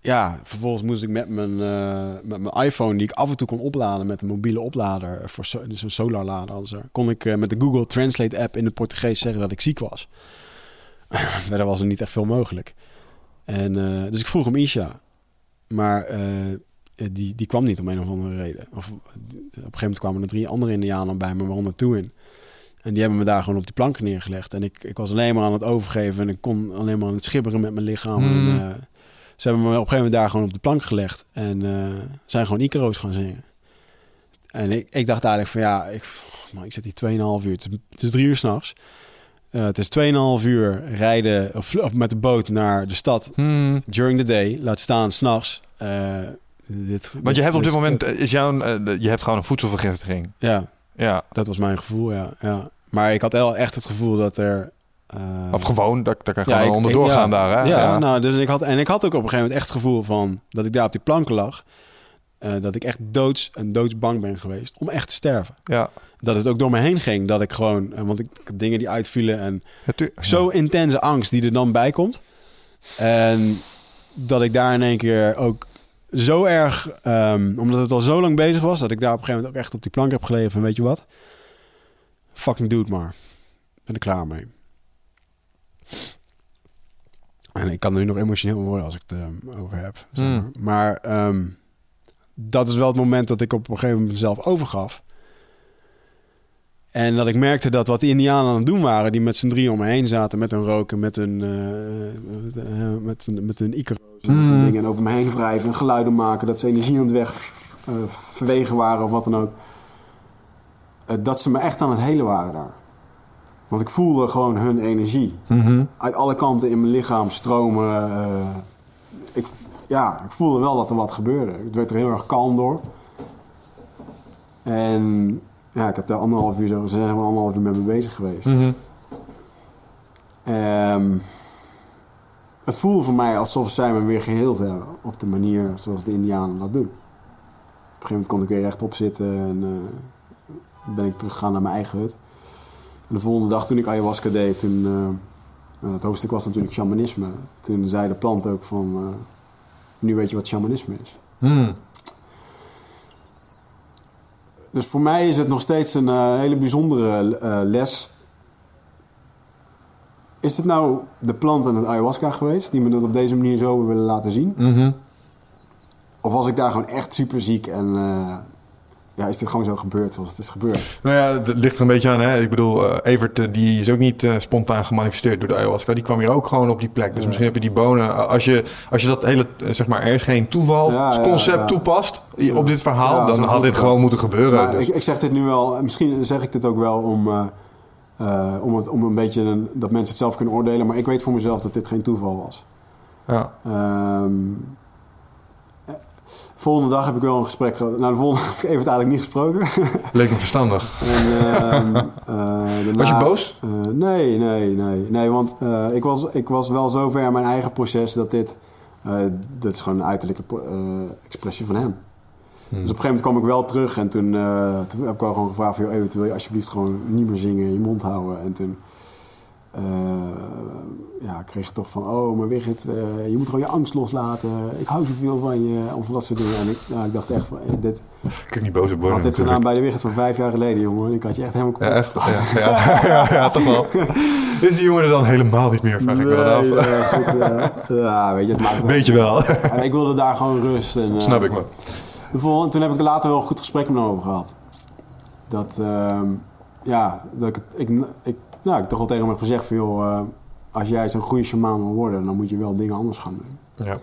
ja, vervolgens moest ik met mijn, uh, met mijn iPhone, die ik af en toe kon opladen met een mobiele oplader, voor so dus een solarlader, kon ik uh, met de Google Translate app in het Portugees zeggen dat ik ziek was. Verder was er niet echt veel mogelijk. En, uh, dus ik vroeg hem Isha, maar die, die kwam niet om een of andere reden. Of, op een gegeven moment kwamen er drie andere Indianen bij me, waaronder Toein. En die hebben me daar gewoon op die planken neergelegd. En ik, ik was alleen maar aan het overgeven en ik kon alleen maar aan het schibberen met mijn lichaam. Mm. En, ze hebben me op een gegeven moment daar gewoon op de plank gelegd. En zijn gewoon Icaro's gaan zingen. En ik, ik dacht eigenlijk van ja, ik, man, ik zit hier 2,5 uur. Het is, het is drie uur s'nachts. Eh, het is 2,5 uur rijden of, of met de boot naar de stad Hmm. during the day. Laat staan s'nachts. Dit, Want je hebt op dit moment, eh, is jouw, je hebt gewoon een voedselvergiftiging. Ja, Ja. dat was mijn gevoel, ja. ja. Maar ik had wel echt het gevoel dat er... Of gewoon, daar kan Ja, gewoon ik- onderdoor ik- ja. gaan daar, hè? Ja, nou, dus ik had, en ik had ook op een gegeven moment echt het gevoel van dat ik daar op die planken lag. dat ik echt doods en doodsbang ben geweest om echt te sterven. ja. Dat het ook door me heen ging. Dat ik gewoon, eh, want ik dingen die uitvielen en zo intense angst die er dan bij komt. En dat ik daar in één keer ook zo erg, ehm, omdat het al zo lang bezig was, dat ik daar op een gegeven moment ook echt op die plank heb gelegen van weet je wat? Fucking doe het maar. Ben er klaar mee. En ik kan er nu nog emotioneel worden als ik het ehm, over heb. zeg maar. Hmm. Maar ehm, dat is wel het moment dat ik op een gegeven moment mezelf overgaf. En dat ik merkte dat wat die Indianen aan het doen waren, die met z'n drieën om me heen zaten, met hun roken, met hun, eh, met, hun- met hun icaro's en met hun Mm. dingen en over me heen wrijven en geluiden maken, dat ze energie aan het weg eh, verwegen waren of wat dan ook. Dat ze me echt aan het helen waren daar. Want ik voelde gewoon hun energie Mhm. uit alle kanten in mijn lichaam stromen. ik, ja, ik voelde wel dat er wat gebeurde. Ik werd er heel erg kalm door. En ja, ik heb daar anderhalf uur, gezegd, maar anderhalf uur met me bezig geweest. Mhm. Ehm, het voelde voor mij alsof zij me weer geheeld hebben. Op de manier zoals de Indianen dat doen. Op een gegeven moment kon ik weer rechtop zitten en eh, ben ik teruggegaan naar mijn eigen hut. En de volgende dag toen ik ayahuasca deed, toen, eh, nou, het hoofdstuk was natuurlijk shamanisme. Toen zei de plant ook van, eh, nu weet je wat shamanisme is. Hmm. Dus voor mij is het nog steeds een eh, hele bijzondere eh, les. Is het nou de plant en het ayahuasca geweest die me dat op deze manier zo willen laten zien? Mhm. Of was ik daar gewoon echt super ziek en eh, ja, is dit gewoon zo gebeurd zoals het is gebeurd? Nou ja, het ligt er een beetje aan. Hè? Ik bedoel, eh, Evert eh, die is ook niet eh, spontaan gemanifesteerd door de ayahuasca. Die kwam hier ook gewoon op die plek. Dus Ja. misschien heb je die bonen... Als je, als je dat hele, zeg maar, er is geen toevalsconcept Ja, toepast op dit verhaal... Dan had dit gewoon moeten gebeuren. Maar dus. ik, ik zeg dit nu wel, misschien zeg ik dit ook wel om, om, het, om een beetje een- dat mensen het zelf kunnen oordelen. Maar ik weet voor mezelf dat dit geen toeval was. ja. Ehm, eh, volgende dag heb ik wel een gesprek gehad. Nou, de volgende heb ik even eigenlijk niet gesproken. Leek me verstandig. en, ehm, eh, daarna- Was je boos? Eh, nee, nee, nee. Nee, want eh, ik, was, ik was wel zover in mijn eigen proces dat dit... dat is gewoon een uiterlijke expressie van hem. Hmm. Dus op een gegeven moment kwam ik wel terug en toen, toen heb ik wel gewoon gevraagd... Van, Evert, wil je alsjeblieft gewoon niet meer zingen, je mond houden. En toen ja, kreeg toch van... Oh, maar Wigert, eh, je moet gewoon je angst loslaten. Ik hou zoveel van je, of dat soort dingen. En ik, nou, ik dacht echt van, eh, dit, Ik kan niet boos op worden had dit gedaan bij de Wigert van vijf jaar geleden, jongen. Ik had je echt helemaal Ja, kapot. echt? Ja, ja, ja, ja, toch wel. Is die jongen er dan helemaal niet meer, vraag ik dan af. Eh, ja, weet je, het maakt Weet je wel. En ik wilde daar gewoon rust. En, eh, Snap ik me. de volgende, toen heb ik er later wel een goed gesprek met hem over gehad. Dat, ehm, ja, dat ik, ik, nou, ik heb toch wel tegen hem heb gezegd van, joh, eh, als jij zo'n goede shamaan wil worden, dan moet je wel dingen anders gaan doen. Ja.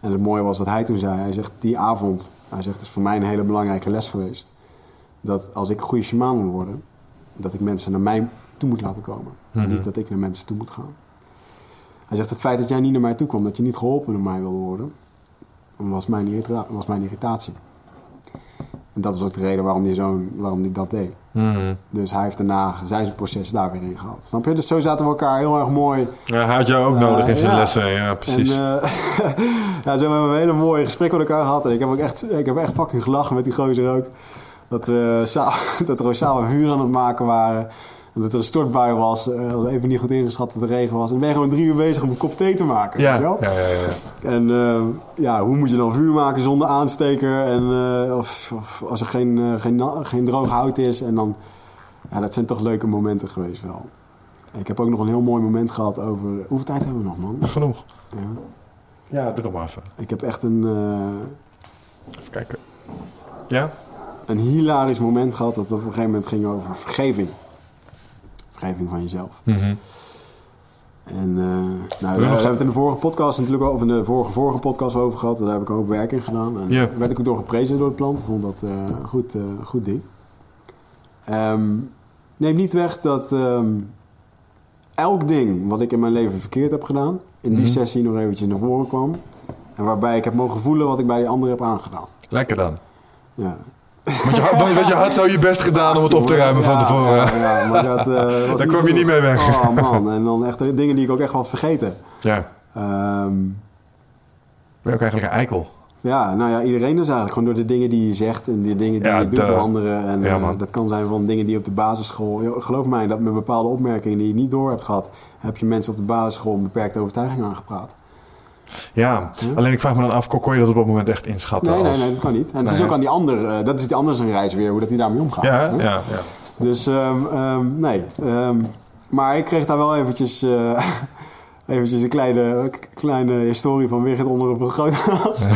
En het mooie was wat hij toen zei. Hij zegt, die avond, hij zegt, het is voor mij een hele belangrijke les geweest. Dat als ik een goede shamaan wil worden, dat ik mensen naar mij toe moet laten komen. En Mhm. niet dat ik naar mensen toe moet gaan. Hij zegt, het feit dat jij niet naar mij toe kwam, dat je niet geholpen door mij wilde worden, was mijn, irrita- was mijn irritatie. En dat was ook de reden waarom hij, zo'n, waarom hij dat deed. Mhm. Dus hij heeft daarna zijn proces daar weer in gehad. Snap je? Dus zo zaten we elkaar heel erg mooi Ja, hij had jou ook Eh, nodig in zijn ja. lessen. Ja, precies. en uh, ja, zo hebben we een hele mooie gesprek met elkaar gehad. En ik heb ook echt, ik heb echt fucking gelachen met die gozer ook. Dat we, dat we samen vuur aan het maken waren. En dat er een stortbui was. eh, even niet goed ingeschat dat het regen was. En ben je gewoon drie uur bezig om een kop thee te maken. ja. weet je wel? Ja, ja, ja. En eh, ja, hoe moet je dan vuur maken zonder aansteker? En, eh, of, of als er geen, geen, geen droog hout is. En dan, ja, dat zijn toch leuke momenten geweest wel. Ik heb ook nog een heel mooi moment gehad over... Hoeveel tijd hebben we nog, man? Genoeg. Ja. Ja, doe nog maar even. Ik heb echt een, Even kijken. Ja? een hilarisch moment gehad dat op een gegeven moment ging over vergeving. Vergeving van jezelf. Mhm. En eh, nou, daar hebben we het in de vorige podcast natuurlijk al, of in de vorige, vorige podcast over gehad. Daar heb ik ook werk in gedaan. En werd ik ook door geprezen door het plant. Ik vond dat eh, een goed, eh, goed ding. Ehm, neem niet weg dat ehm, elk ding wat ik in mijn leven verkeerd heb gedaan, in die Mhm. sessie nog eventjes naar voren kwam. En waarbij ik heb mogen voelen wat ik bij die anderen heb aangedaan. Lekker dan. Ja. Want je, had- want- want je had zo je best gedaan om het op te ruimen van tevoren. Ja, ja, maar dat, eh, Daar kwam je niet mee weg. Oh man, en dan echt dingen die ik ook echt wel vergeten. Ja. Ehm, Ben je ook eigenlijk een eikel? ja, nou ja, iedereen dus eigenlijk. Gewoon door de dingen die je zegt en de dingen die Ja, je doet bij anderen. En Ja, eh, man. dat kan zijn van dingen die op de basisschool... Geloof mij, dat met bepaalde opmerkingen die je niet door hebt gehad... heb je mensen op de basisschool een beperkte overtuiging aangepraat. Ja, alleen ik vraag me dan af, kon je dat op dat moment echt inschatten? Nee, nee, als- nee, dat kan niet. En het is ook aan die ander... eh, dat is die ander zijn reis weer, hoe dat hij daarmee omgaat. Ja, hè? ja, ja. Dus ehm, ehm, nee. Ehm, maar ik kreeg daar wel eventjes, eh, eventjes een kleine, kleine historie van Wigert onder een vergrootglas.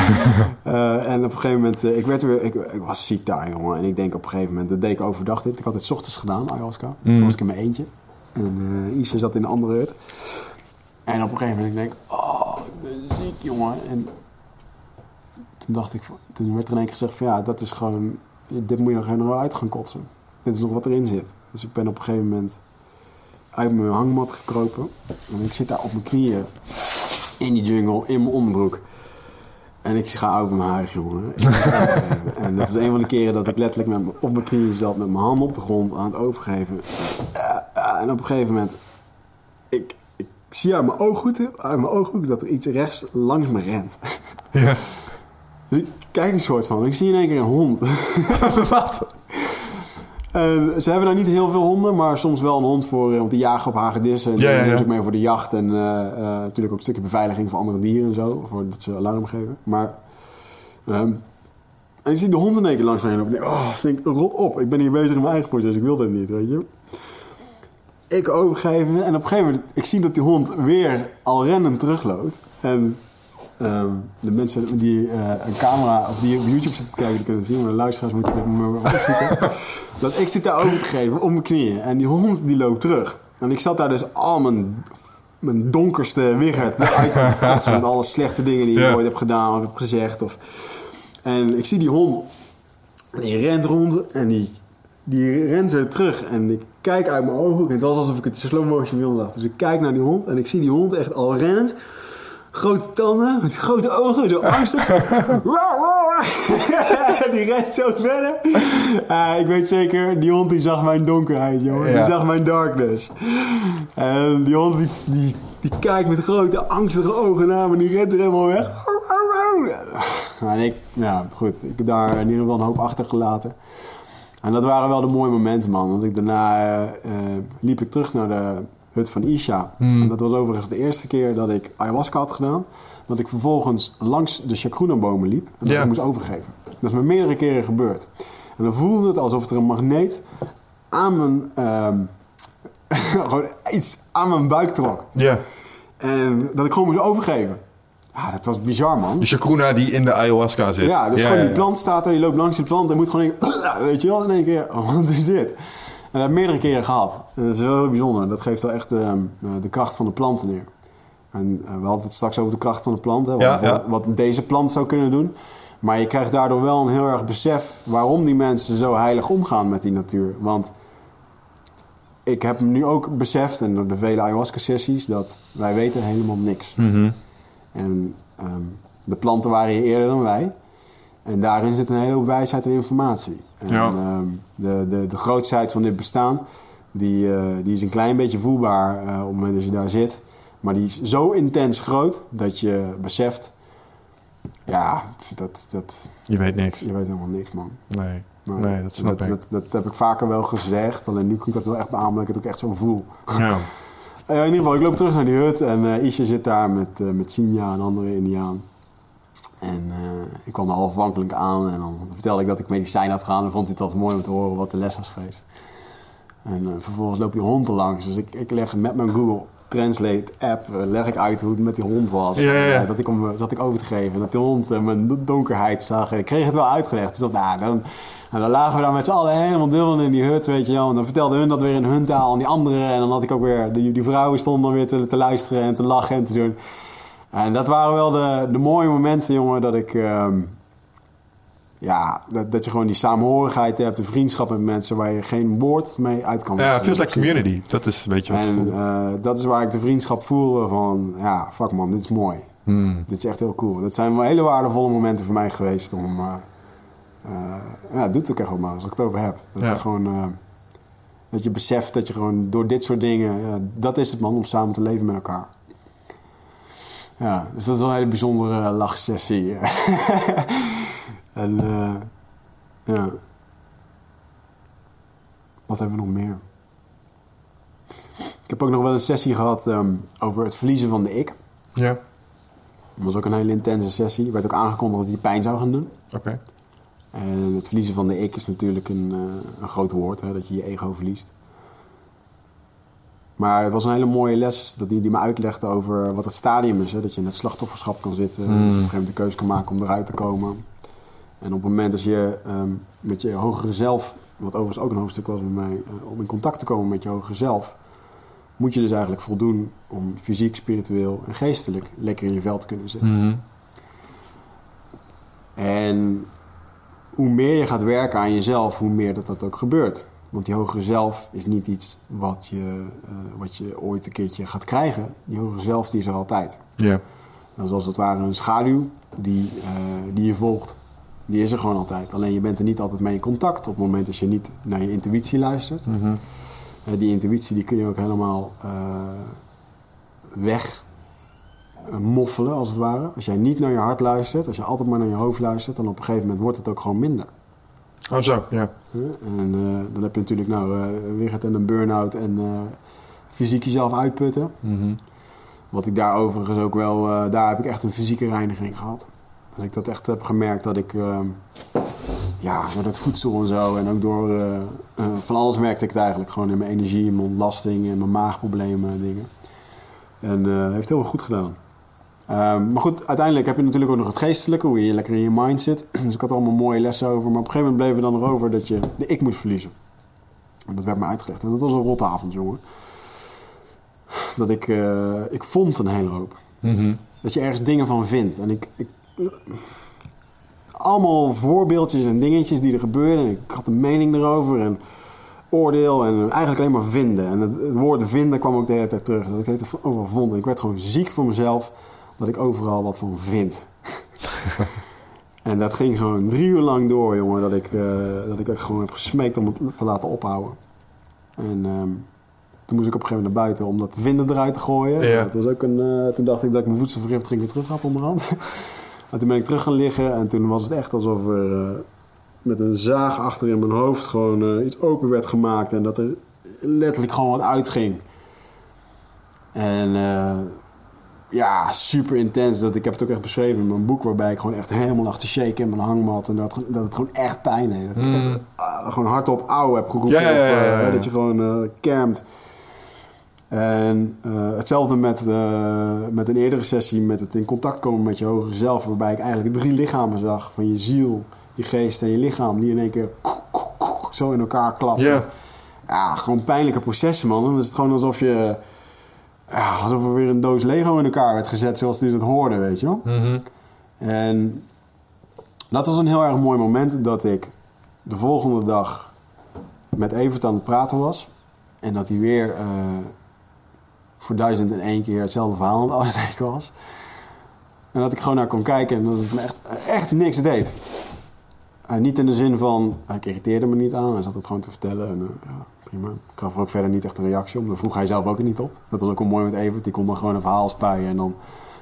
Eh en op een gegeven moment, ik, werd weer, ik, ik was ziek daar, jongen. En ik denk op een gegeven moment, dat deed ik overdag dit. Ik had het 's ochtends gedaan, ayahuasca. Dan was ik in mijn eentje. En eh Isa zat in een andere hut. En op een gegeven moment denk ik, oh, ik ben ziek, jongen. En toen dacht ik, toen werd er in één keer gezegd van ja, dat is gewoon, dit moet je nog helemaal uit gaan kotsen. Dit is nog wat erin zit. Dus ik ben op een gegeven moment uit mijn hangmat gekropen. En ik zit daar op mijn knieën in die jungle, in mijn onderbroek. En ik ga uit mijn huis, jongen. En dat is een van de keren dat ik letterlijk met op mijn knieën zat, met mijn handen op de grond aan het overgeven. Ja, ja, en op een gegeven moment, ik, ik zie uit mijn ooghoek, uit mijn ooghoek dat er iets rechts langs me rent. Ja. Dus ik kijk een soort van. Ik zie in één keer een hond. Wat? Ze hebben daar niet heel veel honden, maar soms wel een hond voor eh, om te jagen op hagedissen. En Ja, ja, die ja. ook mee voor de jacht en eh, eh, natuurlijk ook een stukje beveiliging voor andere dieren en zo, voordat ze alarm geven. Maar ehm, en ik zie de hond in één keer langs me heen lopen. Ik denk, oh, ik denk, rot op. Ik ben hier bezig in mijn eigen proces, ik wil dit niet, weet je. Ik overgeven en op een gegeven moment, ik zie dat die hond weer al rennend terugloopt. En ehm, de mensen die eh, een camera of die op YouTube zitten te kijken, die kunnen het zien, maar de luisteraars moeten dit maar opzoeken. dat ik zit daar over te geven op mijn knieën en die hond die loopt terug. En ik zat daar dus al mijn, mijn donkerste Wigert eruit te kotsen met alle slechte dingen die ik ooit heb gedaan of heb gezegd. Of, en ik zie die hond, die rent rond en die, die rent weer terug. En ik kijk uit mijn ogen en het was alsof ik het slow motion wilde zag. Dus ik kijk naar die hond en ik zie die hond echt al rennend. Grote tanden, met grote ogen, zo angstig. die rent zo verder. Ah, ik weet zeker, die hond die zag mijn donkerheid, jongen. Ja. Die zag mijn darkness. En die hond die, die, die kijkt met grote angstige ogen naar me en die rent er helemaal weg. En ik, ja, goed. Ik heb daar in ieder geval een hoop achtergelaten. En dat waren wel de mooie momenten, man. Want ik daarna eh, eh, liep ik terug naar de hut van Isha. En dat was overigens de eerste keer dat ik ayahuasca had gedaan. Dat ik vervolgens langs de chacruna-bomen liep. En dat ik moest overgeven. Dat is me meerdere keren gebeurd. En dan voelde het alsof er een magneet aan mijn... ehm, gewoon iets aan mijn buik trok. Ja. En dat ik gewoon moest overgeven. Ja, dat was bizar, man. De chacruna die in de ayahuasca zit. Ja, dus gewoon ja, die ja. plant staat er, je loopt langs die plant en moet gewoon denken, weet je wel, in één keer, oh, wat is dit? En dat heb ik meerdere keren gehad. En dat is wel heel bijzonder. Dat geeft wel echt ehm, eh, de kracht van de planten neer. En eh, we hadden het straks over de kracht van de plant, hè, wat, Ja, bijvoorbeeld- ja. wat deze plant zou kunnen doen. Maar je krijgt daardoor wel een heel erg besef waarom die mensen zo heilig omgaan met die natuur. Want ik heb nu ook beseft, en door de vele ayahuasca-sessies, dat wij weten helemaal niks. Mhm. En ehm, de planten waren hier eerder dan wij. En daarin zit een hele hoop wijsheid en informatie. En Ja. ehm, de, de, de grootsheid van dit bestaan, die, eh, die is een klein beetje voelbaar eh, op het moment dat je daar zit. Maar die is zo intens groot dat je beseft... Ja, dat, dat, Je weet niks. je weet helemaal niks, man. Nee. Nee, dat snap dat, ik. Dat, dat heb ik vaker wel gezegd. Alleen nu kan ik dat wel echt beamen dat ik het ook echt zo voel. Ja. Eh, in ieder geval, ik loop terug naar die hut en eh Isha zit daar met, eh met Sinja, een andere Indiaan. En ik kwam er half wankelijk aan en dan vertelde ik dat ik medicijn had gedaan en vond hij het altijd mooi om te horen wat de les was geweest. En vervolgens loopt die hond er langs, dus ik, ik leg met mijn Google Translate app leg ik uit hoe het met die hond was. Ja, ja, ja. Dat, ik om, dat ik over te geven. En dat die hond mijn do- donkerheid zag. En ik kreeg het wel uitgelegd. Dus dat, nou, dan, en dan lagen we daar met z'n allen helemaal dubbel in die hut, weet je wel. En dan vertelde hun dat weer in hun taal en die anderen. En dan had ik ook weer, die, die vrouwen stonden dan weer te, te luisteren en te lachen en te doen. En dat waren wel de, de mooie momenten, jongen, dat ik... ehm, ja, dat, dat je gewoon die samenhorigheid hebt, de vriendschap met mensen waar je geen woord mee uit kan. Ja, het feels like community. Dat is een beetje wat En eh, dat is waar ik de vriendschap voelde van, ja, fuck man, dit is mooi. Hmm. Dit is echt heel cool. Dat zijn wel hele waardevolle momenten voor mij geweest om... eh, ja, het doet ook echt maar als ik het over heb. Dat, Ja. je gewoon, eh, dat je beseft dat je gewoon door dit soort dingen... dat is het man, om samen te leven met elkaar. Ja, dus dat is wel een hele bijzondere eh, lachsessie. en eh, ja... Wat hebben we nog meer? Ik heb ook nog wel een sessie gehad ehm, over het verliezen van de ik. Ja, Dat was ook een hele intense sessie. Er werd ook aangekondigd dat hij pijn zou gaan doen. oké. En het verliezen van de ik is natuurlijk een, eh, een groot woord, hè, dat je je ego verliest. Maar het was een hele mooie les dat die, die me uitlegde over wat het stadium is. Hè, dat je in het slachtofferschap kan zitten, en op een gegeven moment de keuze kan maken om eruit te komen. En op het moment dat je ehm, met je hogere zelf, wat overigens ook een hoofdstuk was bij mij, eh, om in contact te komen met je hogere zelf, moet je dus eigenlijk voldoen om fysiek, spiritueel en geestelijk lekker in je vel te kunnen zitten. Mhm. En hoe meer je gaat werken aan jezelf, hoe meer dat dat ook gebeurt. Want die hogere zelf is niet iets wat je, eh, wat je ooit een keertje gaat krijgen. Die hogere zelf die is er altijd. Ja. Dat is als het ware een schaduw die, eh, die je volgt. Die is er gewoon altijd. Alleen je bent er niet altijd mee in contact op het moment dat je niet naar je intuïtie luistert. Eh, die intuïtie die kun je ook helemaal weg moffelen, als het ware. Als jij niet naar je hart luistert, als je altijd maar naar je hoofd luistert, dan op een gegeven moment wordt het ook gewoon minder. Oh zo, ja. En eh, dan heb je natuurlijk nou eh Wigert en een burn-out en eh, fysiek jezelf uitputten. Mhm. Wat ik daar overigens ook wel, eh, daar heb ik echt een fysieke reiniging gehad. Dat ik dat echt heb gemerkt dat ik, ehm, ja, door dat voedsel en zo en ook door eh, eh, van alles merkte ik het eigenlijk. Gewoon in mijn energie, in mijn ontlasting, in mijn maagproblemen en dingen. En eh heeft heel erg goed gedaan. Ehm, maar goed, uiteindelijk heb je natuurlijk ook nog het geestelijke, hoe je lekker in je mind zit. Dus ik had er allemaal mooie lessen over. Maar op een gegeven moment bleef er dan nog over dat je de ik moest verliezen. En dat werd me uitgelegd. En dat was een rotte avond, jongen. Dat ik, eh, ik vond een hele hoop. Mhm. Dat je ergens dingen van vindt. En ik, ik allemaal voorbeeldjes en dingetjes die er gebeuren. En ik had een mening erover en oordeel en eigenlijk alleen maar vinden. En het, het woord vinden kwam ook de hele tijd terug. Dat ik het overal vond. En ik werd gewoon ziek voor mezelf dat ik overal wat van vind. en dat ging gewoon drie uur lang door, jongen. Dat ik, eh, dat ik gewoon heb gesmeekt om het te laten ophouden. En ehm, toen moest ik op een gegeven moment naar buiten om dat vinden eruit te gooien. Ja. Dat was ook een, eh, toen dacht ik dat ik mijn voedselvergiftiging weer terug had onderhand. en toen ben ik terug gaan liggen en toen was het echt alsof er eh, met een zaag achter in mijn hoofd gewoon iets open werd gemaakt. En dat er letterlijk gewoon wat uitging. En eh, ja, super intens. Dat, ik heb het ook echt beschreven in mijn boek, waarbij ik gewoon echt helemaal lag te shaken in mijn hangmat. En dat, dat het gewoon echt pijn heeft. Dat ik echt, ah, gewoon hardop auw heb geroepen. Ja, ja, ja, Of, eh, dat je gewoon eh kermt. En eh, hetzelfde met, eh, met een eerdere sessie, met het in contact komen met je hogere zelf, waarbij ik eigenlijk drie lichamen zag: van je ziel, je geest en je lichaam, die in één keer zo in elkaar klappen. Ja. Ja, gewoon pijnlijke processen, man. Dan is het gewoon alsof je. Ja, alsof er weer een doos Lego in elkaar werd gezet, zoals die het hoorde, weet je wel. Mhm. En dat was een heel erg mooi moment dat ik de volgende dag met Evert aan het praten was. En dat hij weer eh, voor duizend en één keer hetzelfde verhaal aan het afsteken was. En dat ik gewoon naar kon kijken en dat het me echt, echt niks deed. Eh, niet in de zin van, hij irriteerde me niet aan, hij zat het gewoon te vertellen. En, eh, ja, prima. Ik gaf er ook verder niet echt een reactie op. Daar vroeg hij zelf ook niet op. Dat was ook wel mooi met Evert. Die kon dan gewoon een verhaal spuien en dan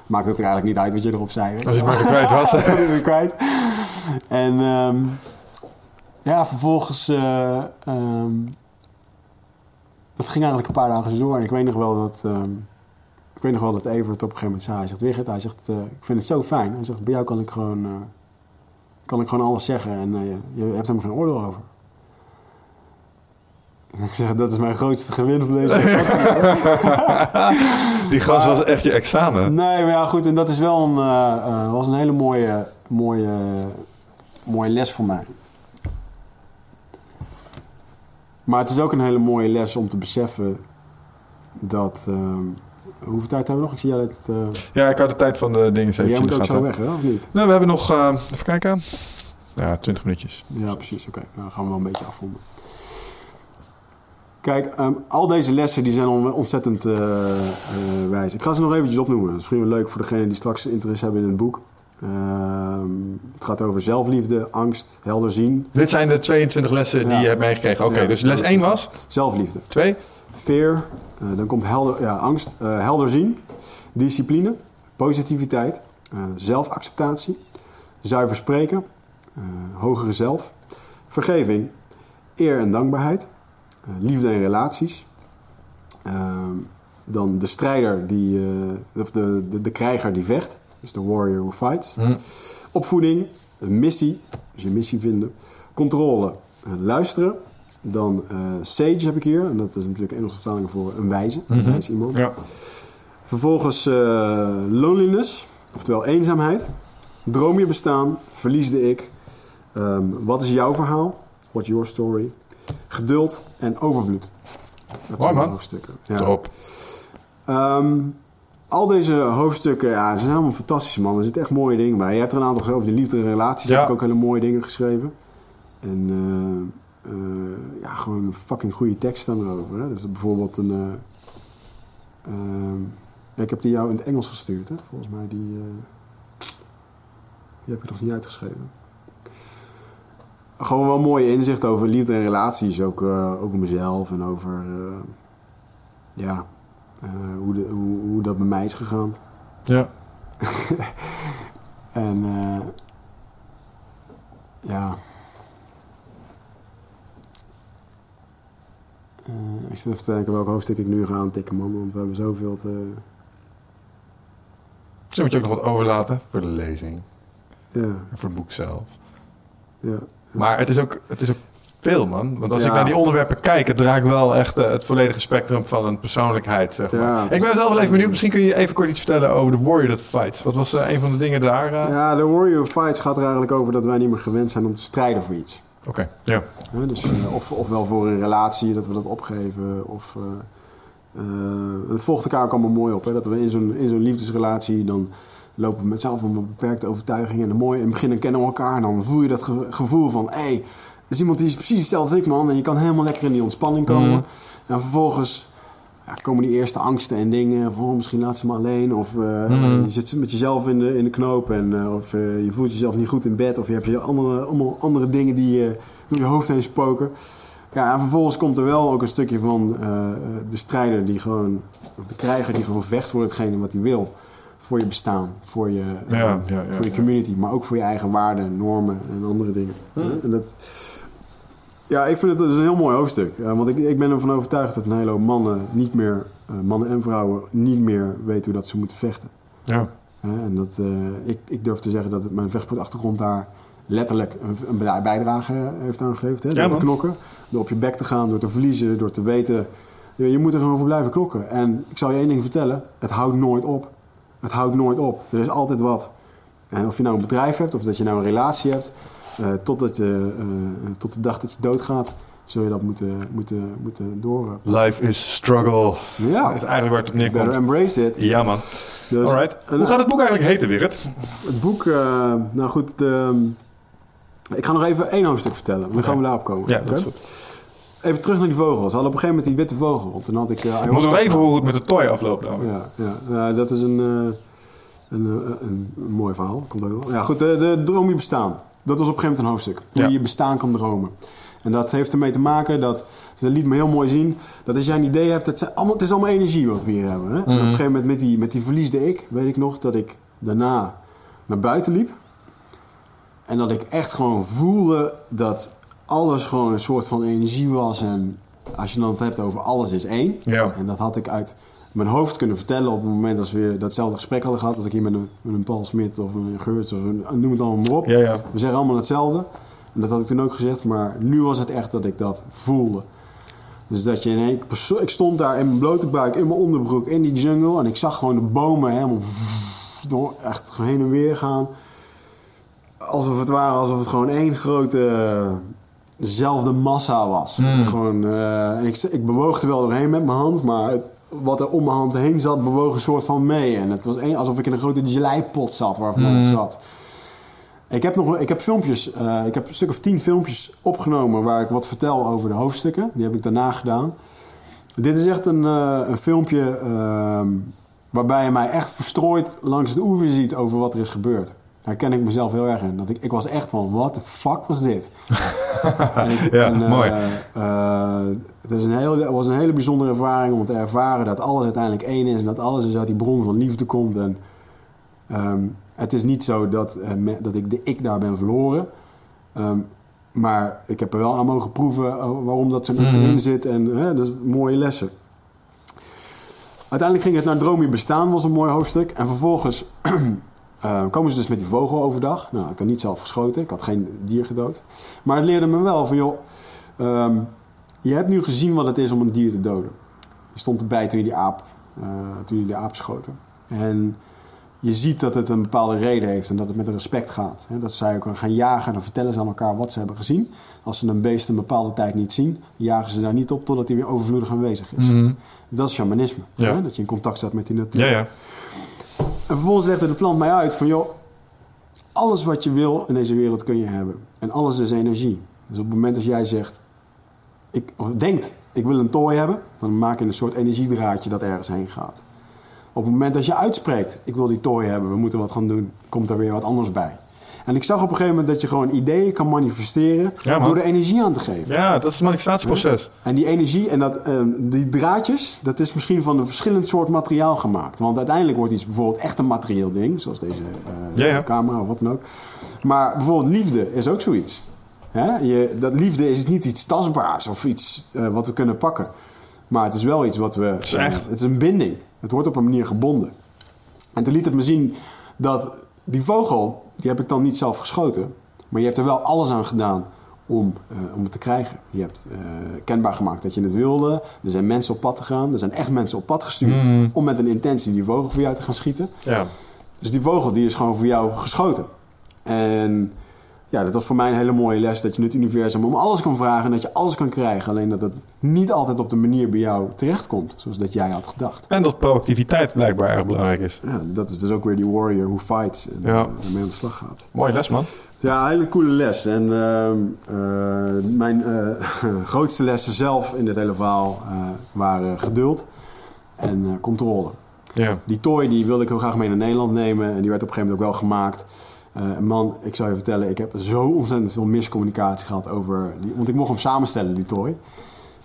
maakt het er eigenlijk niet uit wat je erop zei. weet Als je het maar kwijt was. Het kwijt. En ehm, ja, vervolgens. ehm, dat ging eigenlijk een paar dagen zo door. En ik weet nog wel dat. ehm, ik weet nog wel dat Evert op een gegeven moment zei. Hij zegt: Wigert, hij zegt: eh, Ik vind het zo fijn. Hij zegt: Bij jou kan ik gewoon. eh, kan ik gewoon alles zeggen. En je, je hebt helemaal geen oordeel over. Ik zeg: Dat is mijn grootste gewin van deze Die gast was echt je examen. Nee, maar ja, goed. En dat is wel een, eh, eh, was een hele mooie, mooie, mooie les voor mij. Maar het is ook een hele mooie les om te beseffen dat... ehm, hoeveel tijd hebben we nog? Ik zie jij dat... eh, Ja, ik had de tijd van de dingen even jij moet ook zo weg, hè? Of niet? Nou, we hebben nog... even kijken. Ja, 20 minuutjes. Ja, precies. Oké, Nou, dan gaan we wel een beetje afronden. Kijk, ehm, al deze lessen die zijn on- ontzettend eh, eh, wijs. Ik ga ze nog eventjes opnoemen. Dat is misschien wel leuk voor degenen die straks interesse hebben in het boek. Ehm, het gaat over zelfliefde, angst, helder zien, Dit zijn de 22 lessen die Ja. je hebt meegekregen. Oké, Ja. dus les 1 was? zelfliefde. 2? Fear, eh, dan komt helder, ja, angst, helder zien, discipline, positiviteit, zelfacceptatie, zuiver spreken, hogere zelf, vergeving, eer en dankbaarheid, liefde en relaties. Ehm, dan de strijder, die, eh, of de, de, de krijger die vecht, dus de warrior who fights. Hm. Opvoeding, een missie, dus je missie vinden. Controle, eh, luisteren. Dan eh, sage heb ik hier, en dat is natuurlijk Engelse vertaling voor een wijze, een Mhm. wijs iemand. Ja. Vervolgens eh, loneliness, oftewel eenzaamheid. Droom je bestaan, verlies de ik. Ehm, wat is jouw verhaal? What's your story? Geduld en overvloed. Dat zijn de hoofdstukken. Ja. Top. Ehm, al deze hoofdstukken, ja, ze zijn allemaal fantastisch, man. Er zitten echt mooie dingen bij. Je hebt er een aantal over de liefde en relaties. Ja. Heb ik ook hele mooie dingen geschreven. En eh, eh, ja, gewoon fucking goede teksten erover. Hè. Dus bijvoorbeeld een... eh, ehm, ik heb die jou in het Engels gestuurd, hè. Volgens mij die... die heb ik nog niet uitgeschreven. Gewoon wel mooie inzicht over liefde en relaties. Ook eh, over mezelf en over... eh, ja, eh, hoe, de, hoe, hoe dat bij mij is gegaan. Ja. En eh, ja. Ik zit even te denken welk hoofdstuk ik nu ga aantikken, man. Want we hebben zoveel te. Misschien moet je ook nog wat overlaten voor de lezing. Ja, En voor het boek zelf. ja. Maar het is ook, het is ook veel, man. Want als Ja. ik naar die onderwerpen kijk, het draagt wel echt eh, het volledige spectrum van een persoonlijkheid, zeg maar. Ja. Ik ben zelf wel even benieuwd. Misschien kun je even kort iets vertellen over de Warrior That Fights. Wat was eh, een van de dingen daar? eh? ja, de Warrior Fights gaat er eigenlijk over dat wij niet meer gewend zijn om te strijden voor iets. Oké, ja. Dus, of, ofwel voor een relatie, dat we dat opgeven. Of, het volgt elkaar ook allemaal mooi op. Hè? Dat we in zo'n, in zo'n liefdesrelatie, dan lopen met zelf een beperkte overtuiging. En dan mooi, in het begin dan kennen we elkaar. En dan voel je dat ge- gevoel van, hé, hey, er is iemand die is precies hetzelfde als ik, man. En je kan helemaal lekker in die ontspanning komen. Mhm. En vervolgens ja, komen die eerste angsten en dingen. Van, oh, misschien laat ze me alleen. Of eh, Mhm. je zit met jezelf in de, in de knoop. En, eh, of eh, je voelt jezelf niet goed in bed. Of je hebt je andere, allemaal andere dingen die eh, door je hoofd heen spoken. Ja, en vervolgens komt er wel ook een stukje van de strijder die gewoon... Of de krijger die gewoon vecht voor hetgene wat hij wil. Voor je bestaan. Voor je, eh, Ja, ja, ja, voor je ja. community. Maar ook voor je eigen waarden, normen en andere dingen. En dat... Ja, ik vind het, het is een heel mooi hoofdstuk. Eh, want ik, ik ben ervan overtuigd dat een hele hoop mannen niet meer, eh, mannen en vrouwen, niet meer weten hoe dat ze moeten vechten. ja. Hè, en dat, eh, ik, ik durf te zeggen dat het, mijn vechtsportachtergrond daar letterlijk een, een bij- bijdrage heeft aangegeven. Hè? Ja, door te knokken, door op je bek te gaan, door te verliezen, door te weten. Je, je moet er gewoon voor blijven knokken. En ik zal je één ding vertellen: het houdt nooit op. Het houdt nooit op. Er is altijd wat. En of je nou een bedrijf hebt of dat je nou een relatie hebt, eh, totdat je, eh, tot de dag dat je doodgaat, zul je dat moeten, moeten, moeten door. Life is struggle. Ja, Dat is eigenlijk waar het op better neerkomt. embrace it. Ja, man. Dus, Alright. Hoe gaat het boek eigenlijk heten, Wigert? Het boek, eh, nou goed, de, ik ga nog even één hoofdstuk vertellen. Dan gaan we daarop komen. Ja, dat is goed. Even terug naar die vogels. We hadden op een gegeven moment die witte vogel. Want toen had ik... moeten nog even horen hoe het met de toy afloopt. namelijk. Ja, ja. Dat is een, eh, een, eh, een, een mooi verhaal. Komt ook wel. Ja, goed, de, droom je bestaan. Dat was op een gegeven moment een hoofdstuk. Hoe Ja. je je bestaan kan dromen. En dat heeft ermee te maken dat... Dat liet me heel mooi zien. Dat als jij een idee hebt... Het, zijn allemaal, het is allemaal energie wat we hier hebben. Hè? En op een gegeven moment met die, met die verliesde ik... Weet ik nog dat ik daarna naar buiten liep. En dat ik echt gewoon voelde dat alles gewoon een soort van energie was. En als je dan het hebt over alles is één. Ja. En dat had ik uit mijn hoofd kunnen vertellen op het moment als we datzelfde gesprek hadden gehad. Als ik hier met een, met een Paul Smit of een Geurts of een, noem het allemaal maar op. Ja, ja. We zeggen allemaal hetzelfde. En dat had ik toen ook gezegd. Maar nu was het echt dat ik dat voelde. Dus dat je in één Ik stond daar in mijn blote buik, in mijn onderbroek, in die jungle. En ik zag gewoon de bomen helemaal door, echt heen en weer gaan. Alsof het waren, alsof het gewoon één grote dezelfde massa was. Hmm. Gewoon, eh, en ik, ik bewoog er wel doorheen met mijn hand, maar het- wat er om mijn hand heen zat, bewoog een soort van mee. En het was één, alsof ik in een grote geleipot zat waarvan Hmm. het zat. Ik heb nog ik heb filmpjes, eh, ik heb een stuk of tien filmpjes opgenomen waar ik wat vertel over de hoofdstukken. Die heb ik daarna gedaan. Dit is echt een, eh, een filmpje ehm, waarbij je mij echt verstrooid langs de oever ziet over wat er is gebeurd. Daar ken ik mezelf heel erg in. Dat ik, ik was echt van, what the fuck was dit? en ik, Ja, en, eh, mooi. eh, het, is een heel, het was een hele bijzondere ervaring om te ervaren dat alles uiteindelijk één is. En dat alles dus uit die bron van liefde komt. En ehm, het is niet zo dat, eh, me- dat ik de ik daar ben verloren. Ehm, maar ik heb er wel aan mogen proeven waarom dat zo'n ik erin zit. En hè, dat is mooie lessen. Uiteindelijk ging het naar Droom je bestaan, was een mooi hoofdstuk. En vervolgens eh, komen ze dus met die vogel overdag. Nou, ik had niet zelf geschoten, ik had geen dier gedood. Maar het leerde me wel van, joh, ehm, je hebt nu gezien wat het is om een dier te doden. Je stond erbij toen je die aap, eh, toen je die aap schoten. En je ziet dat het een bepaalde reden heeft en dat het met respect gaat. Dat zij ook gaan jagen, dan vertellen ze aan elkaar wat ze hebben gezien. Als ze een beest een bepaalde tijd niet zien, jagen ze daar niet op totdat hij weer overvloedig aanwezig is. Dat is shamanisme. Ja. Hè? Dat je in contact staat met die natuur. Ja, ja. En vervolgens legde de plant mij uit van... joh, alles wat je wil in deze wereld kun je hebben. En alles is energie. Dus op het moment dat jij zegt... Ik, of denkt, ik wil een tooi hebben... dan maak je een soort energiedraadje dat ergens heen gaat. Op het moment dat je uitspreekt... ik wil die tooi hebben, we moeten wat gaan doen... komt er weer wat anders bij. En ik zag op een gegeven moment dat je gewoon ideeën kan manifesteren... Ja, door er energie aan te geven. Ja, dat is het manifestatieproces. En die energie en dat, ehm, die draadjes, dat is misschien van een verschillend soort materiaal gemaakt. Want uiteindelijk wordt iets bijvoorbeeld echt een materieel ding, zoals deze eh, Ja, camera of wat dan ook. Maar bijvoorbeeld liefde is ook zoiets. Hè? Je, dat liefde is niet iets tastbaars of iets eh, wat we kunnen pakken. Maar het is wel iets wat we. is echt. het is een binding. Het wordt op een manier gebonden. En toen liet het me zien dat die vogel, die heb ik dan niet zelf geschoten. Maar je hebt er wel alles aan gedaan om, eh, om het te krijgen. Je hebt eh, kenbaar gemaakt dat je het wilde. Er zijn mensen op pad gegaan. Er zijn echt mensen op pad gestuurd om met een intentie die vogel voor jou te gaan schieten. Ja. Dus die vogel die is gewoon voor jou geschoten. En ja, dat was voor mij een hele mooie les. Dat je het universum om alles kan vragen en dat je alles kan krijgen. Alleen dat het niet altijd op de manier bij jou terechtkomt. Zoals dat jij had gedacht. En dat proactiviteit blijkbaar erg belangrijk is. Ja, dat is dus ook weer die warrior who fights en Ja. ermee aan de slag gaat. Mooie les, man. Ja, hele coole les. En ehm, eh, mijn eh, grootste lessen zelf in dit hele verhaal eh, waren geduld en controle. Ja. Die toy die wilde ik heel graag mee naar Nederland nemen. En die werd op een gegeven moment ook wel gemaakt. Eh, man, ik zou je vertellen, ik heb zo ontzettend veel miscommunicatie gehad over... Die, want ik mocht hem samenstellen, die toy.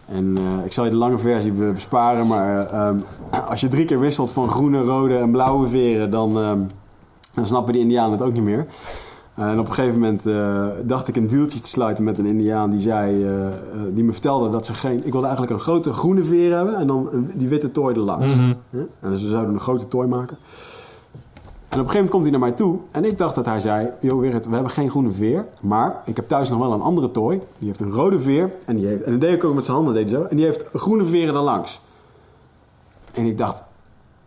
En eh, ik zal je de lange versie be- besparen. Maar eh, ehm, als je drie keer wisselt van groene, rode en blauwe veren... dan, ehm, dan snappen die indianen het ook niet meer. en op een gegeven moment dacht ik een deeltje te sluiten met een indiaan die zei... die me vertelde dat ze geen... Ik wilde eigenlijk een grote groene veer hebben en dan die witte toy erlangs. Ja? En dus we zouden een grote toy maken. En op een gegeven moment komt hij naar mij toe. En ik dacht dat hij zei: Yo, Gerrit, we hebben geen groene veer. Maar ik heb thuis nog wel een andere toy. Die heeft een rode veer. En, die heeft, en dat deed ik ook met zijn handen. Deed hij zo. En die heeft groene veren langs. En ik dacht: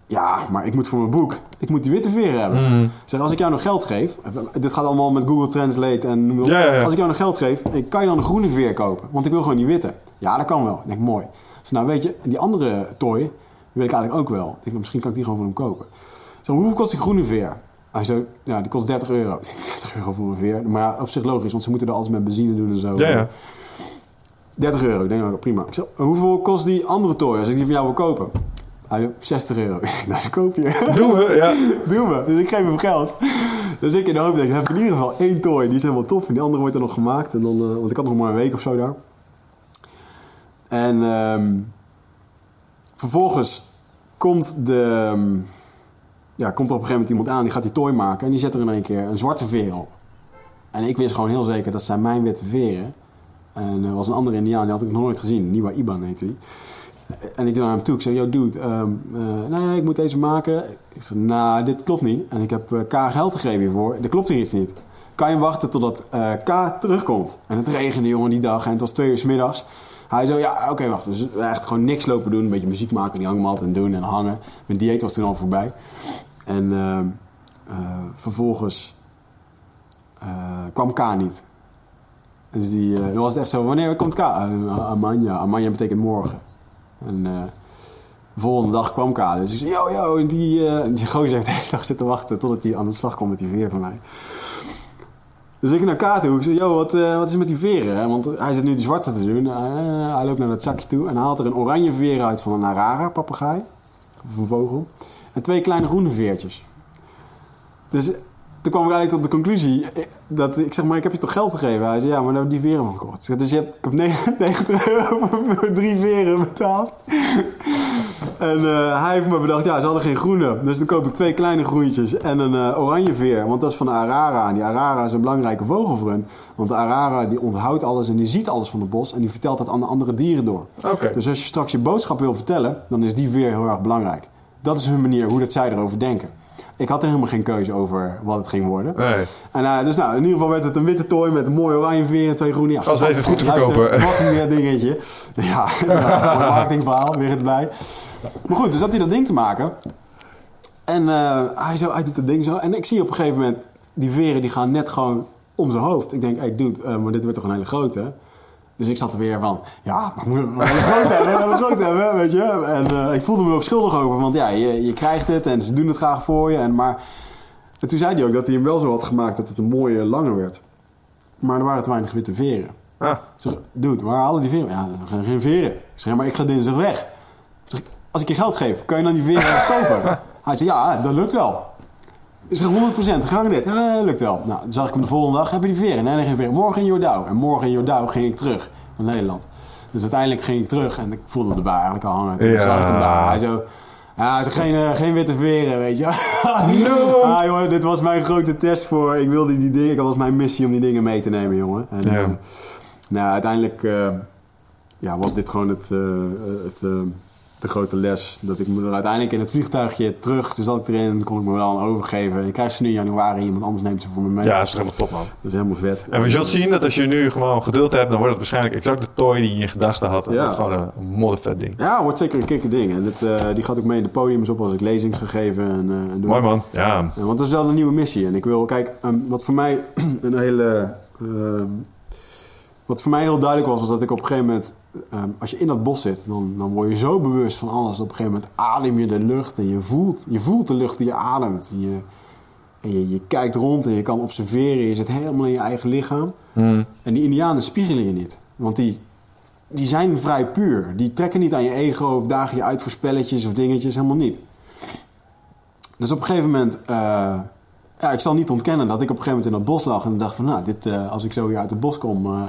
Ja, maar ik moet voor mijn boek. Ik moet die witte veren hebben. Ik zeg: Als ik jou nog geld geef. Dit gaat allemaal met Google Translate en noem maar op. Ja, ja, ja. Als ik jou nog geld geef, kan je dan een groene veer kopen? Want ik wil gewoon die witte. Ja, dat kan wel. Ik denk: Mooi. Dus nou, weet je, die andere toy. Die wil ik eigenlijk ook wel. Ik denk, nou, misschien kan ik die gewoon voor hem kopen. Zo, hoeveel kost die groene veer? Hij zei, ja, die kost 30 euro. Ik denk, 30 euro voor een veer. Maar ja, op zich logisch, want ze moeten er alles met benzine doen en zo. Ja, ja. 30 euro, ik denk, nou, prima. Ik hoeveel kost die andere toy als ik die van jou wil kopen? Hij zei, 60 euro. Dat is een koopje. Doen we, ja. Doe me. Dus ik geef hem geld. Dus ik in de hoop denk, ik heb in ieder geval één toy. Die is helemaal tof. En die andere wordt er nog gemaakt. En dan, eh, want ik had nog maar een week of zo daar. En ehm, vervolgens komt de... ehm, ja, komt op een gegeven moment iemand aan. Die gaat die toy maken. En die zet er in één keer een zwarte veer op. En ik wist gewoon heel zeker, dat zijn mijn witte veren. En er was een andere indiaan, die had ik nog nooit gezien. Niwa Iban heette die. En ik naar hem toe. Ik zei, yo dude, ehm, eh, nee, ik moet deze maken. Ik zei, nou, dit klopt niet. En ik heb eh, K geld gegeven hiervoor. Dat klopt hier iets niet. Kan je wachten totdat eh, K terugkomt? En het regende, jongen, die dag. En het was twee uur 's middags. Hij zei, ja, oké, wacht. Dus echt gewoon niks lopen doen. Een beetje muziek maken, die hangmat en doen en hangen. Mijn dieet was toen al voorbij. En ehm, eh, vervolgens eh, kwam K niet. Dus die, eh, dan was het echt zo, wanneer komt K? Amanja. Amanja betekent morgen. En de volgende dag kwam K. Dus ik zei, yo, yo. En die, die gozer heeft de hele dag zitten wachten totdat hij aan de slag kwam met die veer van mij. Dus ik naar Kaat toe. Ik zeg, yo, wat, wat is met die veren? Want hij zit nu die zwarte te doen. Hij loopt naar dat zakje toe en haalt er een oranje veer uit van een arara, papegaai. Of een vogel. En twee kleine groene veertjes. Dus toen kwam ik eigenlijk tot de conclusie dat ik zeg maar, ik heb je toch geld gegeven? Hij zei, ja, maar daar heb ik die veren van gekocht. Dus je hebt, ik heb 90 euro voor drie veren betaald. En eh, hij heeft me bedacht, ja, ze hadden geen groene. Dus dan koop ik twee kleine groentjes en een eh, oranje veer. Want dat is van de Arara. En die Arara is een belangrijke vogel voor hun. Want de Arara die onthoudt alles en die ziet alles van het bos. En die vertelt dat aan de andere dieren door. Oké. Dus als je straks je boodschap wil vertellen, dan is die veer heel erg belangrijk. Dat is hun manier, hoe dat zij erover denken. Ik had er helemaal geen keuze over wat het ging worden. Nee. En uh, dus nou, in ieder geval werd het een witte tooi met een mooi oranje veer en twee groene. Ja, weet het goed te verkopen. Wat een weer dingetje. Ja, mooi marketingverhaal, weer het bij. Maar goed, dus had hij dat ding te maken. En uh, hij, zo, hij doet dat ding zo. En ik zie op een gegeven moment, die veren die gaan net gewoon om zijn hoofd. Ik denk, hey dude, uh, maar dit wordt toch een hele grote. Dus ik zat er weer van, ja, maar ik moet wel een groot hebben, groot hebben, weet je. En uh, ik voelde me er ook schuldig over, want ja, je, je krijgt het en ze doen het graag voor je. En, maar en toen zei hij ook dat hij hem wel zo had gemaakt dat het een mooie lange werd. Maar er waren te weinig witte veren. Ah. Ik zeg, dude, waar halen die veren? Ja, geen, geen veren. Ik zeg, maar ik ga dinsdag weg. Ik zeg, als ik je geld geef, kan je dan die veren kopen? Hij zei, ja, dat lukt wel. Ik zeg, 100% gegarandeerd. Ja, dat lukt wel. Nou, dan zag ik hem de volgende dag, heb je die veren? Nee, nee, geen veren. Morgen in Jordouw. En morgen in Jordouw ging ik terug naar Nederland. Dus uiteindelijk ging ik terug en ik voelde erbij eigenlijk al hangen. Toen Ja. zag ik hem daar. Hij zo... Ja, geen, uh, geen witte veren, weet je. no! Ah, jongen, dit was mijn grote test voor... Ik wilde die dingen... Dat was mijn missie om die dingen mee te nemen, jongen. En, Ja. uh, nou, uiteindelijk... Uh, ja, was dit gewoon het... het de grote les. Dat ik me er uiteindelijk in het vliegtuigje terug... Dus zat ik erin, kon ik me wel aan overgeven. En ik krijg ze nu in januari. Iemand anders neemt ze voor me mee. Ja, dat is helemaal top, man. Dat is helemaal vet. En we zullen zien dat als je nu gewoon geduld hebt, dan wordt het waarschijnlijk exact de toy die je in gedachten had. En Ja. dat is gewoon een moddervet ding. Ja, wordt zeker een kikker ding. En uh, die gaat ook mee in de podiums op als ik lezings gegeven. En, uh, en doe. Mooi man, ja. Ja, want dat is wel een nieuwe missie. En ik wil, kijk, um, wat voor mij een hele. Uh, wat voor mij heel duidelijk was, was dat ik op een gegeven moment, um, als je in dat bos zit, dan, dan word je zo bewust van alles. Op een gegeven moment adem je de lucht en je voelt, je voelt de lucht die je ademt. En je, en je, je kijkt rond en je kan observeren, je zit helemaal in je eigen lichaam. Mm. En die Indianen spiegelen je niet. Want die, die zijn vrij puur. Die trekken niet aan je ego of dagen je uit voor spelletjes of dingetjes, helemaal niet. Dus op een gegeven moment, uh, ja, ik zal niet ontkennen dat ik op een gegeven moment in dat bos lag en dacht van, nou, dit, uh, als ik zo weer uit het bos kom, uh,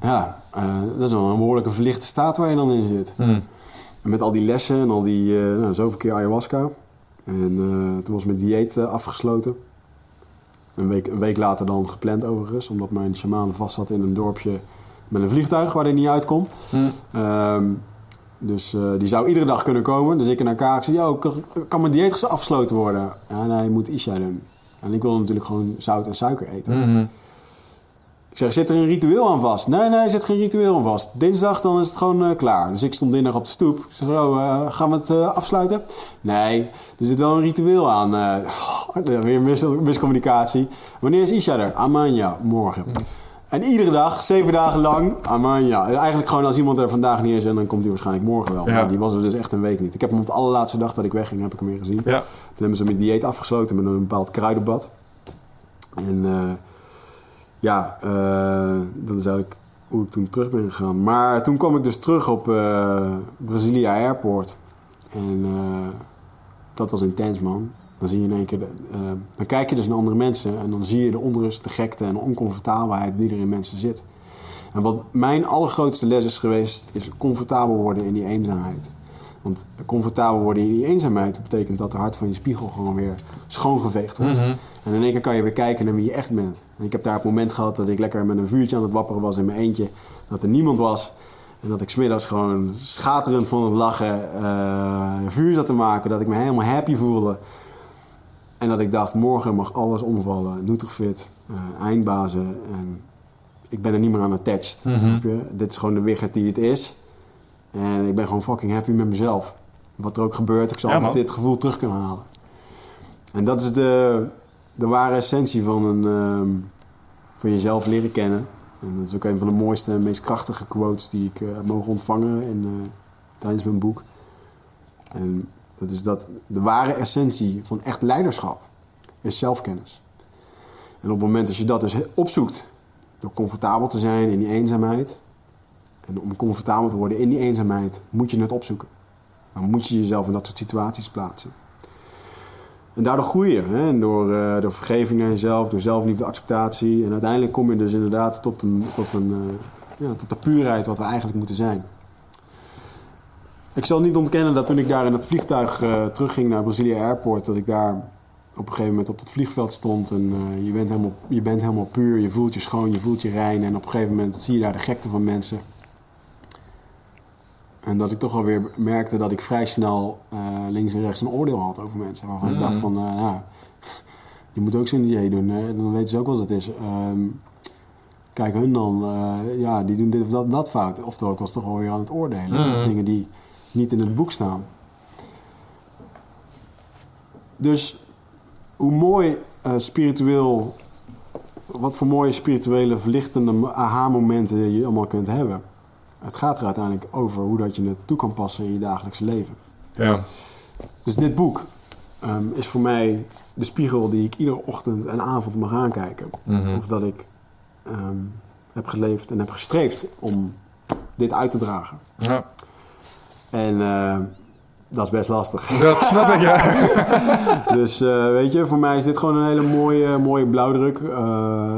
ja, uh, dat is wel een behoorlijke verlichte staat waar je dan in zit. Mm. En met al die lessen en al die, uh, nou, zoveel keer ayahuasca. En uh, toen was mijn dieet afgesloten. Een week, een week later dan gepland overigens, omdat mijn shamaan vast zat in een dorpje met een vliegtuig waar hij niet uit kon. Mm. Um, dus uh, die zou iedere dag kunnen komen. Dus ik naar elkaar, ik zei, yo, kan, kan mijn dieet afgesloten worden? Ja, nee, moet Isha doen. En ik wilde natuurlijk gewoon zout en suiker eten. Mm -hmm. Ik zeg, zit er een ritueel aan vast? Nee, nee, zit geen ritueel aan vast. Dinsdag, dan is het gewoon uh, klaar. Dus ik stond dinsdag op de stoep. Ik zeg, oh, uh, gaan we het uh, afsluiten? Nee, er zit wel een ritueel aan. Oh, weer mis miscommunicatie. Wanneer is Isha er? Amanja, morgen. Mm. En iedere dag, zeven dagen lang, Amanja. Eigenlijk gewoon als iemand er vandaag niet is en dan komt hij waarschijnlijk morgen wel. Ja. Maar die was er dus echt een week niet. Ik heb hem op de allerlaatste dag dat ik wegging, heb ik hem weer gezien. Ja. Toen hebben ze mijn dieet afgesloten met een bepaald kruidenbad. En ja, uh, dat is eigenlijk hoe ik toen terug ben gegaan. Maar toen kwam ik dus terug op uh, Brasilia Airport. En uh, dat was intens, man. Dan zie je in één keer... De, dan kijk je dus naar andere mensen... en dan zie je de onrust, de gekte en de oncomfortabelheid... die er in mensen zit. En wat mijn allergrootste les is geweest... is comfortabel worden in die eenzaamheid. Want comfortabel worden in die eenzaamheid... betekent dat de hart van je spiegel gewoon weer schoongeveegd wordt. Mhm. En in één keer kan je weer kijken naar wie je echt bent. En ik heb daar het moment gehad dat ik lekker met een vuurtje aan het wapperen was in mijn eentje. Dat er niemand was. En dat ik smiddags gewoon schaterend van het lachen uh, een vuur zat te maken. Dat ik me helemaal happy voelde. En dat ik dacht, morgen mag alles omvallen. Nutrifit, uh, eindbazen. En ik ben er niet meer aan attached. Mhm. Dit is gewoon de wichert die het is. En ik ben gewoon fucking happy met mezelf. Wat er ook gebeurt, ik zal Ja, altijd dit gevoel terug kunnen halen. En dat is de, de ware essentie van, een, ehm, van jezelf leren kennen. En dat is ook een van de mooiste en meest krachtige quotes die ik heb mogen ontvangen in, eh, tijdens mijn boek. En dat is dat de ware essentie van echt leiderschap is zelfkennis. En op het moment dat je dat dus opzoekt, door comfortabel te zijn in die eenzaamheid, en om comfortabel te worden in die eenzaamheid, moet je het opzoeken. Dan moet je jezelf in dat soort situaties plaatsen. En daardoor groei je. Hè? En door, uh, door vergeving naar jezelf, door zelfliefde, acceptatie. En uiteindelijk kom je dus inderdaad tot, een, tot, een, uh, ja, tot de puurheid wat we eigenlijk moeten zijn. Ik zal niet ontkennen dat toen ik daar in het vliegtuig uh, terugging naar Brazilië Airport, dat ik daar op een gegeven moment op het vliegveld stond. En je, bent helemaal, je bent helemaal puur, je voelt je schoon, je voelt je rein. En op een gegeven moment zie je daar de gekte van mensen. En dat ik toch alweer merkte dat ik vrij snel uh, links en rechts een oordeel had over mensen. Waarvan mm. ik dacht van, uh, nou, je moet ook zo'n idee doen. Hè? Dan weten ze ook wat het is. Um, kijk, hun dan, uh, ja, die doen dit of dat, dat fout. Oftewel, ik was toch alweer aan het oordelen. Mm. Dingen die niet in het boek staan. Dus hoe mooi spiritueel, wat voor mooie spirituele verlichtende aha-momenten je allemaal kunt hebben het gaat er uiteindelijk over hoe dat je het toe kan passen in je dagelijkse leven. Ja. Dus dit boek um, is voor mij de spiegel die ik iedere ochtend en avond mag aankijken. Mm -hmm. Of dat ik um, heb geleefd en heb gestreefd om dit uit te dragen. Ja. En uh, dat is best lastig. Dat snap ik, ja. dus uh, weet je, voor mij is dit gewoon een hele mooie, mooie blauwdruk. Uh,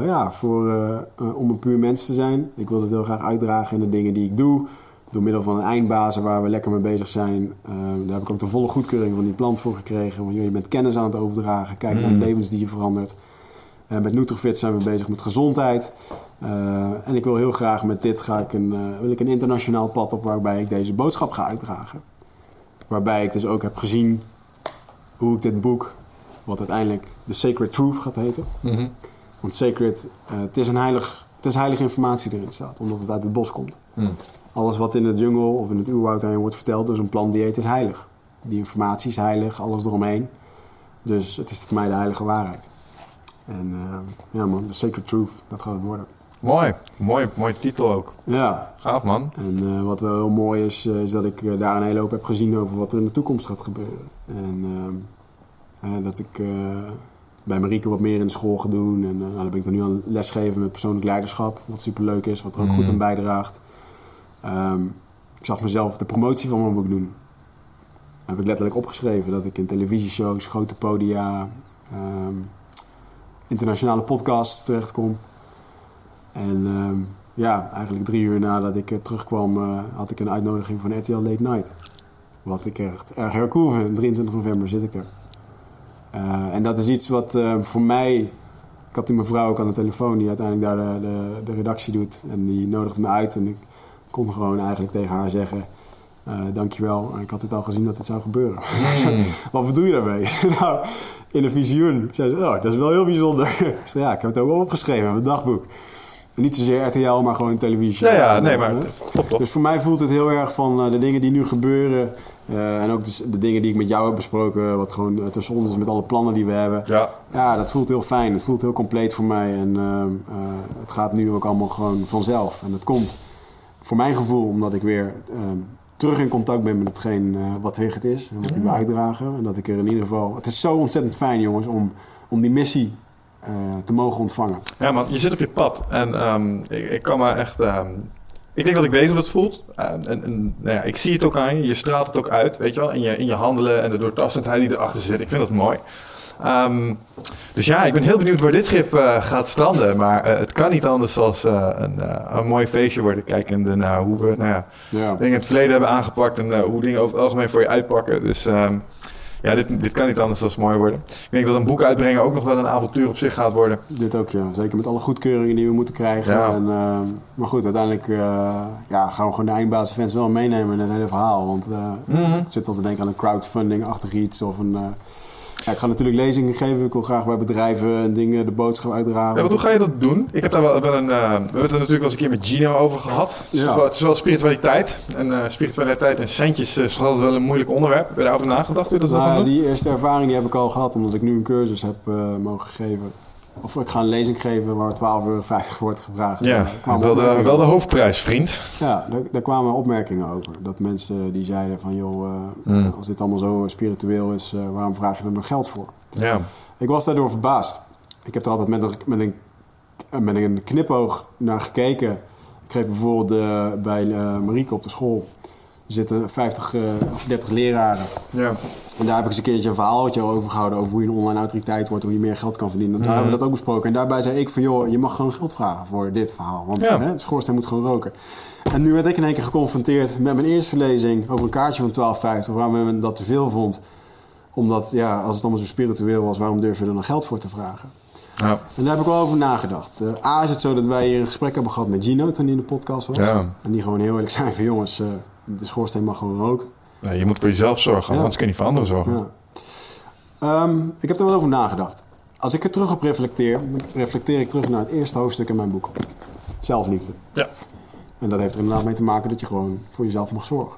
ja, voor, uh, om een puur mens te zijn. Ik wil het heel graag uitdragen in de dingen die ik doe. Door middel van een eindbazen waar we lekker mee bezig zijn. daar heb ik ook de volle goedkeuring van die plant voor gekregen. Want je bent kennis aan het overdragen. Kijk mm. naar de levens die je verandert. met Nutrifit zijn we bezig met gezondheid. en ik wil heel graag met dit ga ik een, wil ik een internationaal pad op waarbij ik deze boodschap ga uitdragen. Waarbij ik dus ook heb gezien hoe ik dit boek, wat uiteindelijk The Sacred Truth gaat heten. Mm -hmm. Want Sacred, uh, het, is een heilig, het is heilige informatie die erin staat, omdat het uit het bos komt. Mm. Alles wat in de jungle of in het oerwoud aan je wordt verteld door zo'n plantdieet is heilig. Die informatie is heilig, alles eromheen. Dus het is voor mij de heilige waarheid. En uh, ja man, The Sacred Truth, dat gaat het worden. Mooi, mooi, mooi titel ook. Ja. Gaaf man. En uh, wat wel heel mooi is, uh, is dat ik uh, daar een hele hoop heb gezien over wat er in de toekomst gaat gebeuren. En ehm, dat ik bij Marieke wat meer in de school ga doen. En nou, dan ben ik dan nu aan lesgeven met persoonlijk leiderschap. Wat super leuk is, wat er ook mm. goed aan bijdraagt. Um, ik zag mezelf de promotie van mijn boek doen. Dat heb ik letterlijk opgeschreven. Dat ik in televisieshows, grote podia, um, internationale podcasts terechtkom. En uh, ja, eigenlijk drie uur nadat ik uh, terugkwam, uh, had ik een uitnodiging van RTL Late Night. Wat ik echt erg heel cool vind. 23 november zit ik er. Uh, en dat is iets wat voor mij... Ik had die mevrouw ook aan de telefoon die uiteindelijk daar de, de, de, redactie doet. En die nodigde me uit en ik kon gewoon eigenlijk tegen haar zeggen... Uh, dankjewel, ik had het al gezien dat het zou gebeuren. Mm. Wat bedoel je daarmee? nou, in een visioen zei ze, oh, dat is wel heel bijzonder. ik zei, ja, ik heb het ook wel opgeschreven in mijn dagboek. Niet zozeer RTL, maar gewoon televisie. Ja, ja nee, maar top, top. Dus voor mij voelt het heel erg van uh, de dingen die nu gebeuren. Uh, en ook dus de dingen die ik met jou heb besproken. Wat gewoon uh, tussen ons is met alle plannen die we hebben. Ja. ja, dat voelt heel fijn. Het voelt heel compleet voor mij. En het gaat nu ook allemaal gewoon vanzelf. En het komt voor mijn gevoel omdat ik weer terug in contact ben met hetgeen wat het is. En wat die we uitdragen. En dat ik er in ieder geval... Het is zo ontzettend fijn jongens om, om die missie te mogen ontvangen. Ja, man, je zit op je pad. En um, ik, ik, kan me echt. Um, ik denk dat ik weet hoe het voelt. En, en nou ja, ik zie het ook aan je. Je straalt het ook uit, weet je wel. In je, in je handelen en de doortastendheid die erachter zit. Ik vind dat mooi. Um, dus ja, ik ben heel benieuwd waar dit schip uh, gaat stranden. Maar uh, het kan niet anders dan uh, een, een, mooi feestje worden. Kijkende naar hoe we nou ja, ja. dingen in het verleden hebben aangepakt. En hoe dingen over het algemeen voor je uitpakken. Dus um, ja, dit, dit kan niet anders dan mooi worden. Ik denk dat een boek uitbrengen ook nog wel een avontuur op zich gaat worden. Dit ook, ja. Zeker met alle goedkeuringen die we moeten krijgen. Ja. En, uh, maar goed, uiteindelijk uh, ja, gaan we gewoon de eindbaasfans wel meenemen in het hele verhaal. Want uh, mm -hmm. ik zit al te denken aan een crowdfunding-achtig iets of een... Ja, ik ga natuurlijk lezingen geven. Ik wil graag bij bedrijven en dingen de boodschap uitdragen. Ja, wat, hoe ga je dat doen? Ik heb daar wel, wel een... Uh, we hebben het er natuurlijk wel eens een keer met Gino over gehad. Het is, ja. wel, het is wel spiritualiteit. En uh, spiritualiteit en centjes uh, is altijd wel een moeilijk onderwerp. Heb je daarover nagedacht? Hoe dat nou, doen? die eerste ervaring die heb ik al gehad. Omdat ik nu een cursus heb mogen geven. Of ik ga een lezing geven waar 12,50 euro wordt gevraagd. Ja, wel de, wel de hoofdprijs, vriend. Ja, daar, daar, kwamen opmerkingen over. Dat mensen die zeiden van... joh, mm. als dit allemaal zo spiritueel is... waarom vraag je er nog geld voor? Ja. Ik was daardoor verbaasd. ik heb er altijd met een, met een, met een knipoog naar gekeken. Ik geef bijvoorbeeld eh, bij eh, Marieke op de school. Er zitten 50 eh, of 30 leraren. Ja. En daar heb ik eens een keertje een verhaaltje over gehouden over hoe je een online autoriteit wordt, hoe je meer geld kan verdienen. Daar hebben we dat ook besproken. En daarbij zei ik van joh, je mag gewoon geld vragen voor dit verhaal. Want Ja. hè, het schoorsteen moet gewoon roken. En nu werd ik in één keer geconfronteerd met mijn eerste lezing over een kaartje van 12,50, waarom men dat te veel vond. Omdat, ja, als het allemaal zo spiritueel was, waarom durf je er dan geld voor te vragen? Ja. En daar heb ik wel over nagedacht. Eh, A is het zo dat wij hier een gesprek hebben gehad met Gino toen hij in de podcast was. Ja. En die gewoon heel eerlijk zijn van jongens, eh, de schoorsteen mag gewoon roken. Nee, je moet voor jezelf zorgen, Ja. anders kun je niet voor anderen zorgen. Ja. Ehm, ik heb er wel over nagedacht. Als ik er terug op reflecteer, reflecteer ik terug naar het eerste hoofdstuk in mijn boek. Zelfliefde. Ja. En dat heeft er inderdaad mee te maken dat je gewoon voor jezelf mag zorgen.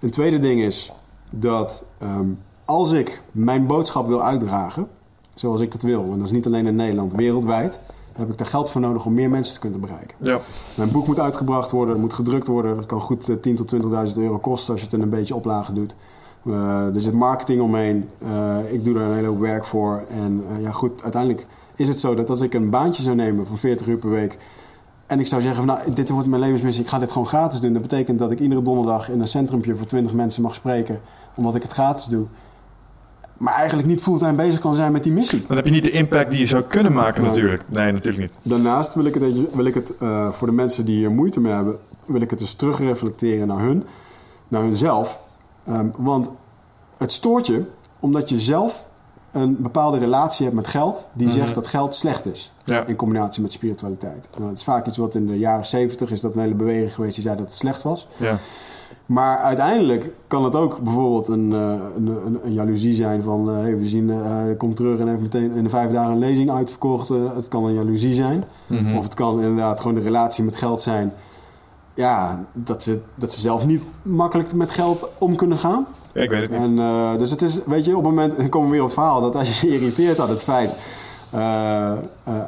Een tweede ding is dat ehm, als ik mijn boodschap wil uitdragen, zoals ik dat wil, en dat is niet alleen in Nederland, wereldwijd, heb ik daar geld voor nodig om meer mensen te kunnen bereiken. Ja. Mijn boek moet uitgebracht worden, het moet gedrukt worden. Dat kan goed eh, 10.000 tot 20.000 euro kosten als je het in een beetje oplagen doet. Eh, er zit marketing omheen. Eh, ik doe daar een hele hoop werk voor. En eh, ja, goed, uiteindelijk is het zo dat als ik een baantje zou nemen van 40 uur per week. En ik zou zeggen, van, nou, dit wordt mijn levensmissie, ik ga dit gewoon gratis doen. Dat betekent dat ik iedere donderdag in een centrumpje voor 20 mensen mag spreken, omdat ik het gratis doe. Maar eigenlijk niet fulltime bezig kan zijn met die missie. Dan heb je niet de impact die je zou kunnen maken Nee. natuurlijk. Nee, natuurlijk niet. Daarnaast wil ik het, wil ik het eh, voor de mensen die hier moeite mee hebben, wil ik het dus terugreflecteren naar hun, naar hunzelf. Ehm, want het stoort je omdat je zelf een bepaalde relatie hebt met geld die zegt dat geld slecht is. Ja. In combinatie met spiritualiteit. Nou, het is vaak iets wat in de jaren 70 is dat een hele beweging geweest die zei dat het slecht was. Ja. Maar uiteindelijk kan het ook bijvoorbeeld een, eh, een, een, een jaloezie zijn van... eh, hey, we zien, eh, hij komt terug en heeft meteen in de vijf dagen een lezing uitverkocht. Het kan een jaloezie zijn. Mhm. Of het kan inderdaad gewoon de relatie met geld zijn. Ja, dat ze, dat ze zelf niet makkelijk met geld om kunnen gaan. Ja, ik weet het niet. En, dus het is, weet je, op het moment, dan komen we weer op het verhaal, dat als je je irriteert aan het feit,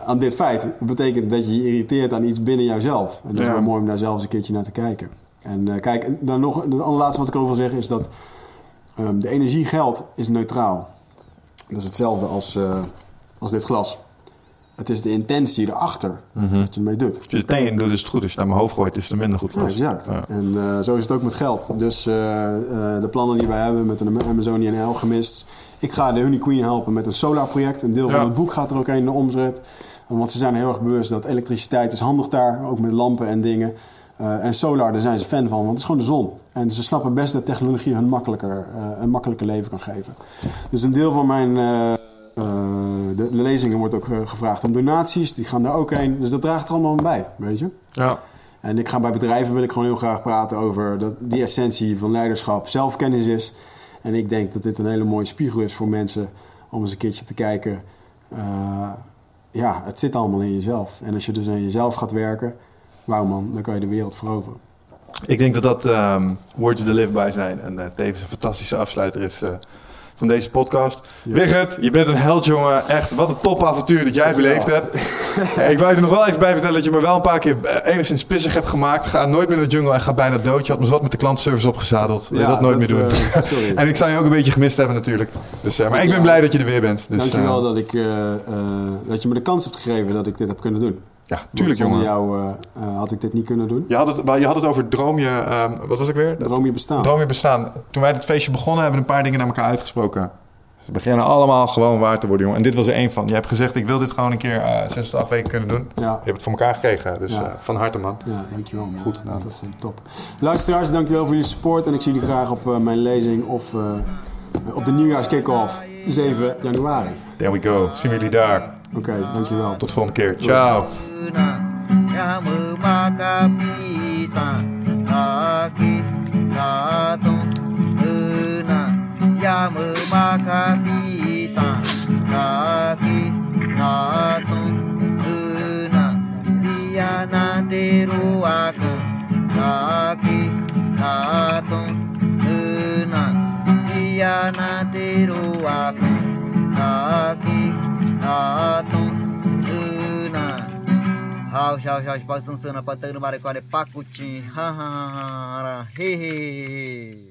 aan dit feit, betekent dat je je irriteert aan iets binnen jouzelf. En dat is Ja. wel mooi om daar zelf eens een keertje naar te kijken. En eh, kijk, en dan nog, het allerlaatste wat ik over wil zeggen is dat ehm, de energie geld is neutraal. Dat is hetzelfde als, eh, als dit glas. Het is de intentie erachter Mhm. wat je ermee doet. Als je de thee in doet, is het goed. Als je het naar mijn hoofd gooit, is het minder goed. Ja, exact. Ja. En eh, zo is het ook met geld. Dus de plannen die wij hebben met een Amazonian Alchemist. Ik ga de Honey Queen helpen met een solar-project. Een deel Ja. van het boek gaat er ook heen de omzet. Want ze zijn heel erg bewust dat elektriciteit is handig daar. Ook met lampen en dingen. Eh, en solar, daar zijn ze fan van, want het is gewoon de zon. En ze snappen best dat technologie hun makkelijker, eh, een makkelijker leven kan geven. Dus een deel van mijn eh, de, de lezingen wordt ook gevraagd om donaties. Die gaan daar ook heen. Dus dat draagt er allemaal bij, weet je. Ja. En ik ga bij bedrijven wil ik gewoon heel graag praten over dat die essentie van leiderschap zelfkennis is. En ik denk dat dit een hele mooie spiegel is voor mensen om eens een keertje te kijken. ja, het zit allemaal in jezelf. En als je dus aan jezelf gaat werken, wauw man, dan kan je de wereld veroveren. Ik denk dat dat ehm words to live by zijn. En eh, tevens een fantastische afsluiter is eh, van deze podcast. Ja. Wigert, je bent een held, jongen. Echt, wat een topavontuur dat jij beleefd hebt. ik wou je er nog wel even bij vertellen dat je me wel een paar keer eh, enigszins pissig hebt gemaakt. Ga nooit meer naar de jungle en ga bijna dood. Je had me wat met de klantenservice opgezadeld. Wil je dat nooit meer doen? eh, sorry. en ik zou je ook een beetje gemist hebben natuurlijk. Dus, eh, maar ik ben blij dat je er weer bent. Dus, Dankjewel eh, dat, ik, eh, eh, dat je me de kans hebt gegeven dat ik dit heb kunnen doen. Ja, tuurlijk zonder jongen. jou eh, eh, had ik dit niet kunnen doen. Je had, het, je had het over droom je... ehm, wat was ik weer? Droom je bestaan. Droom je bestaan. Toen wij dit feestje begonnen, hebben we een paar dingen naar elkaar uitgesproken. Ze beginnen allemaal gewoon waar te worden, jongen. En dit was er één van. Je hebt gezegd, ik wil dit gewoon een keer eh, zes tot acht weken kunnen doen. Ja. Je hebt het voor elkaar gekregen. Dus Ja. eh, van harte, man. Ja, dankjewel man. Goed gedaan. Dat is top. Luisteraars, dankjewel voor jullie support. En ik zie jullie graag op mijn lezing of eh, op de nieuwjaars kick-off 7 januari. There we go. Zien we jullie daar. Oké, dankjewel. Tot de volgende keer. Ciao. Atuna Hau hau hau Basansana Patanu Maricone Pacutim Ha ha ha ha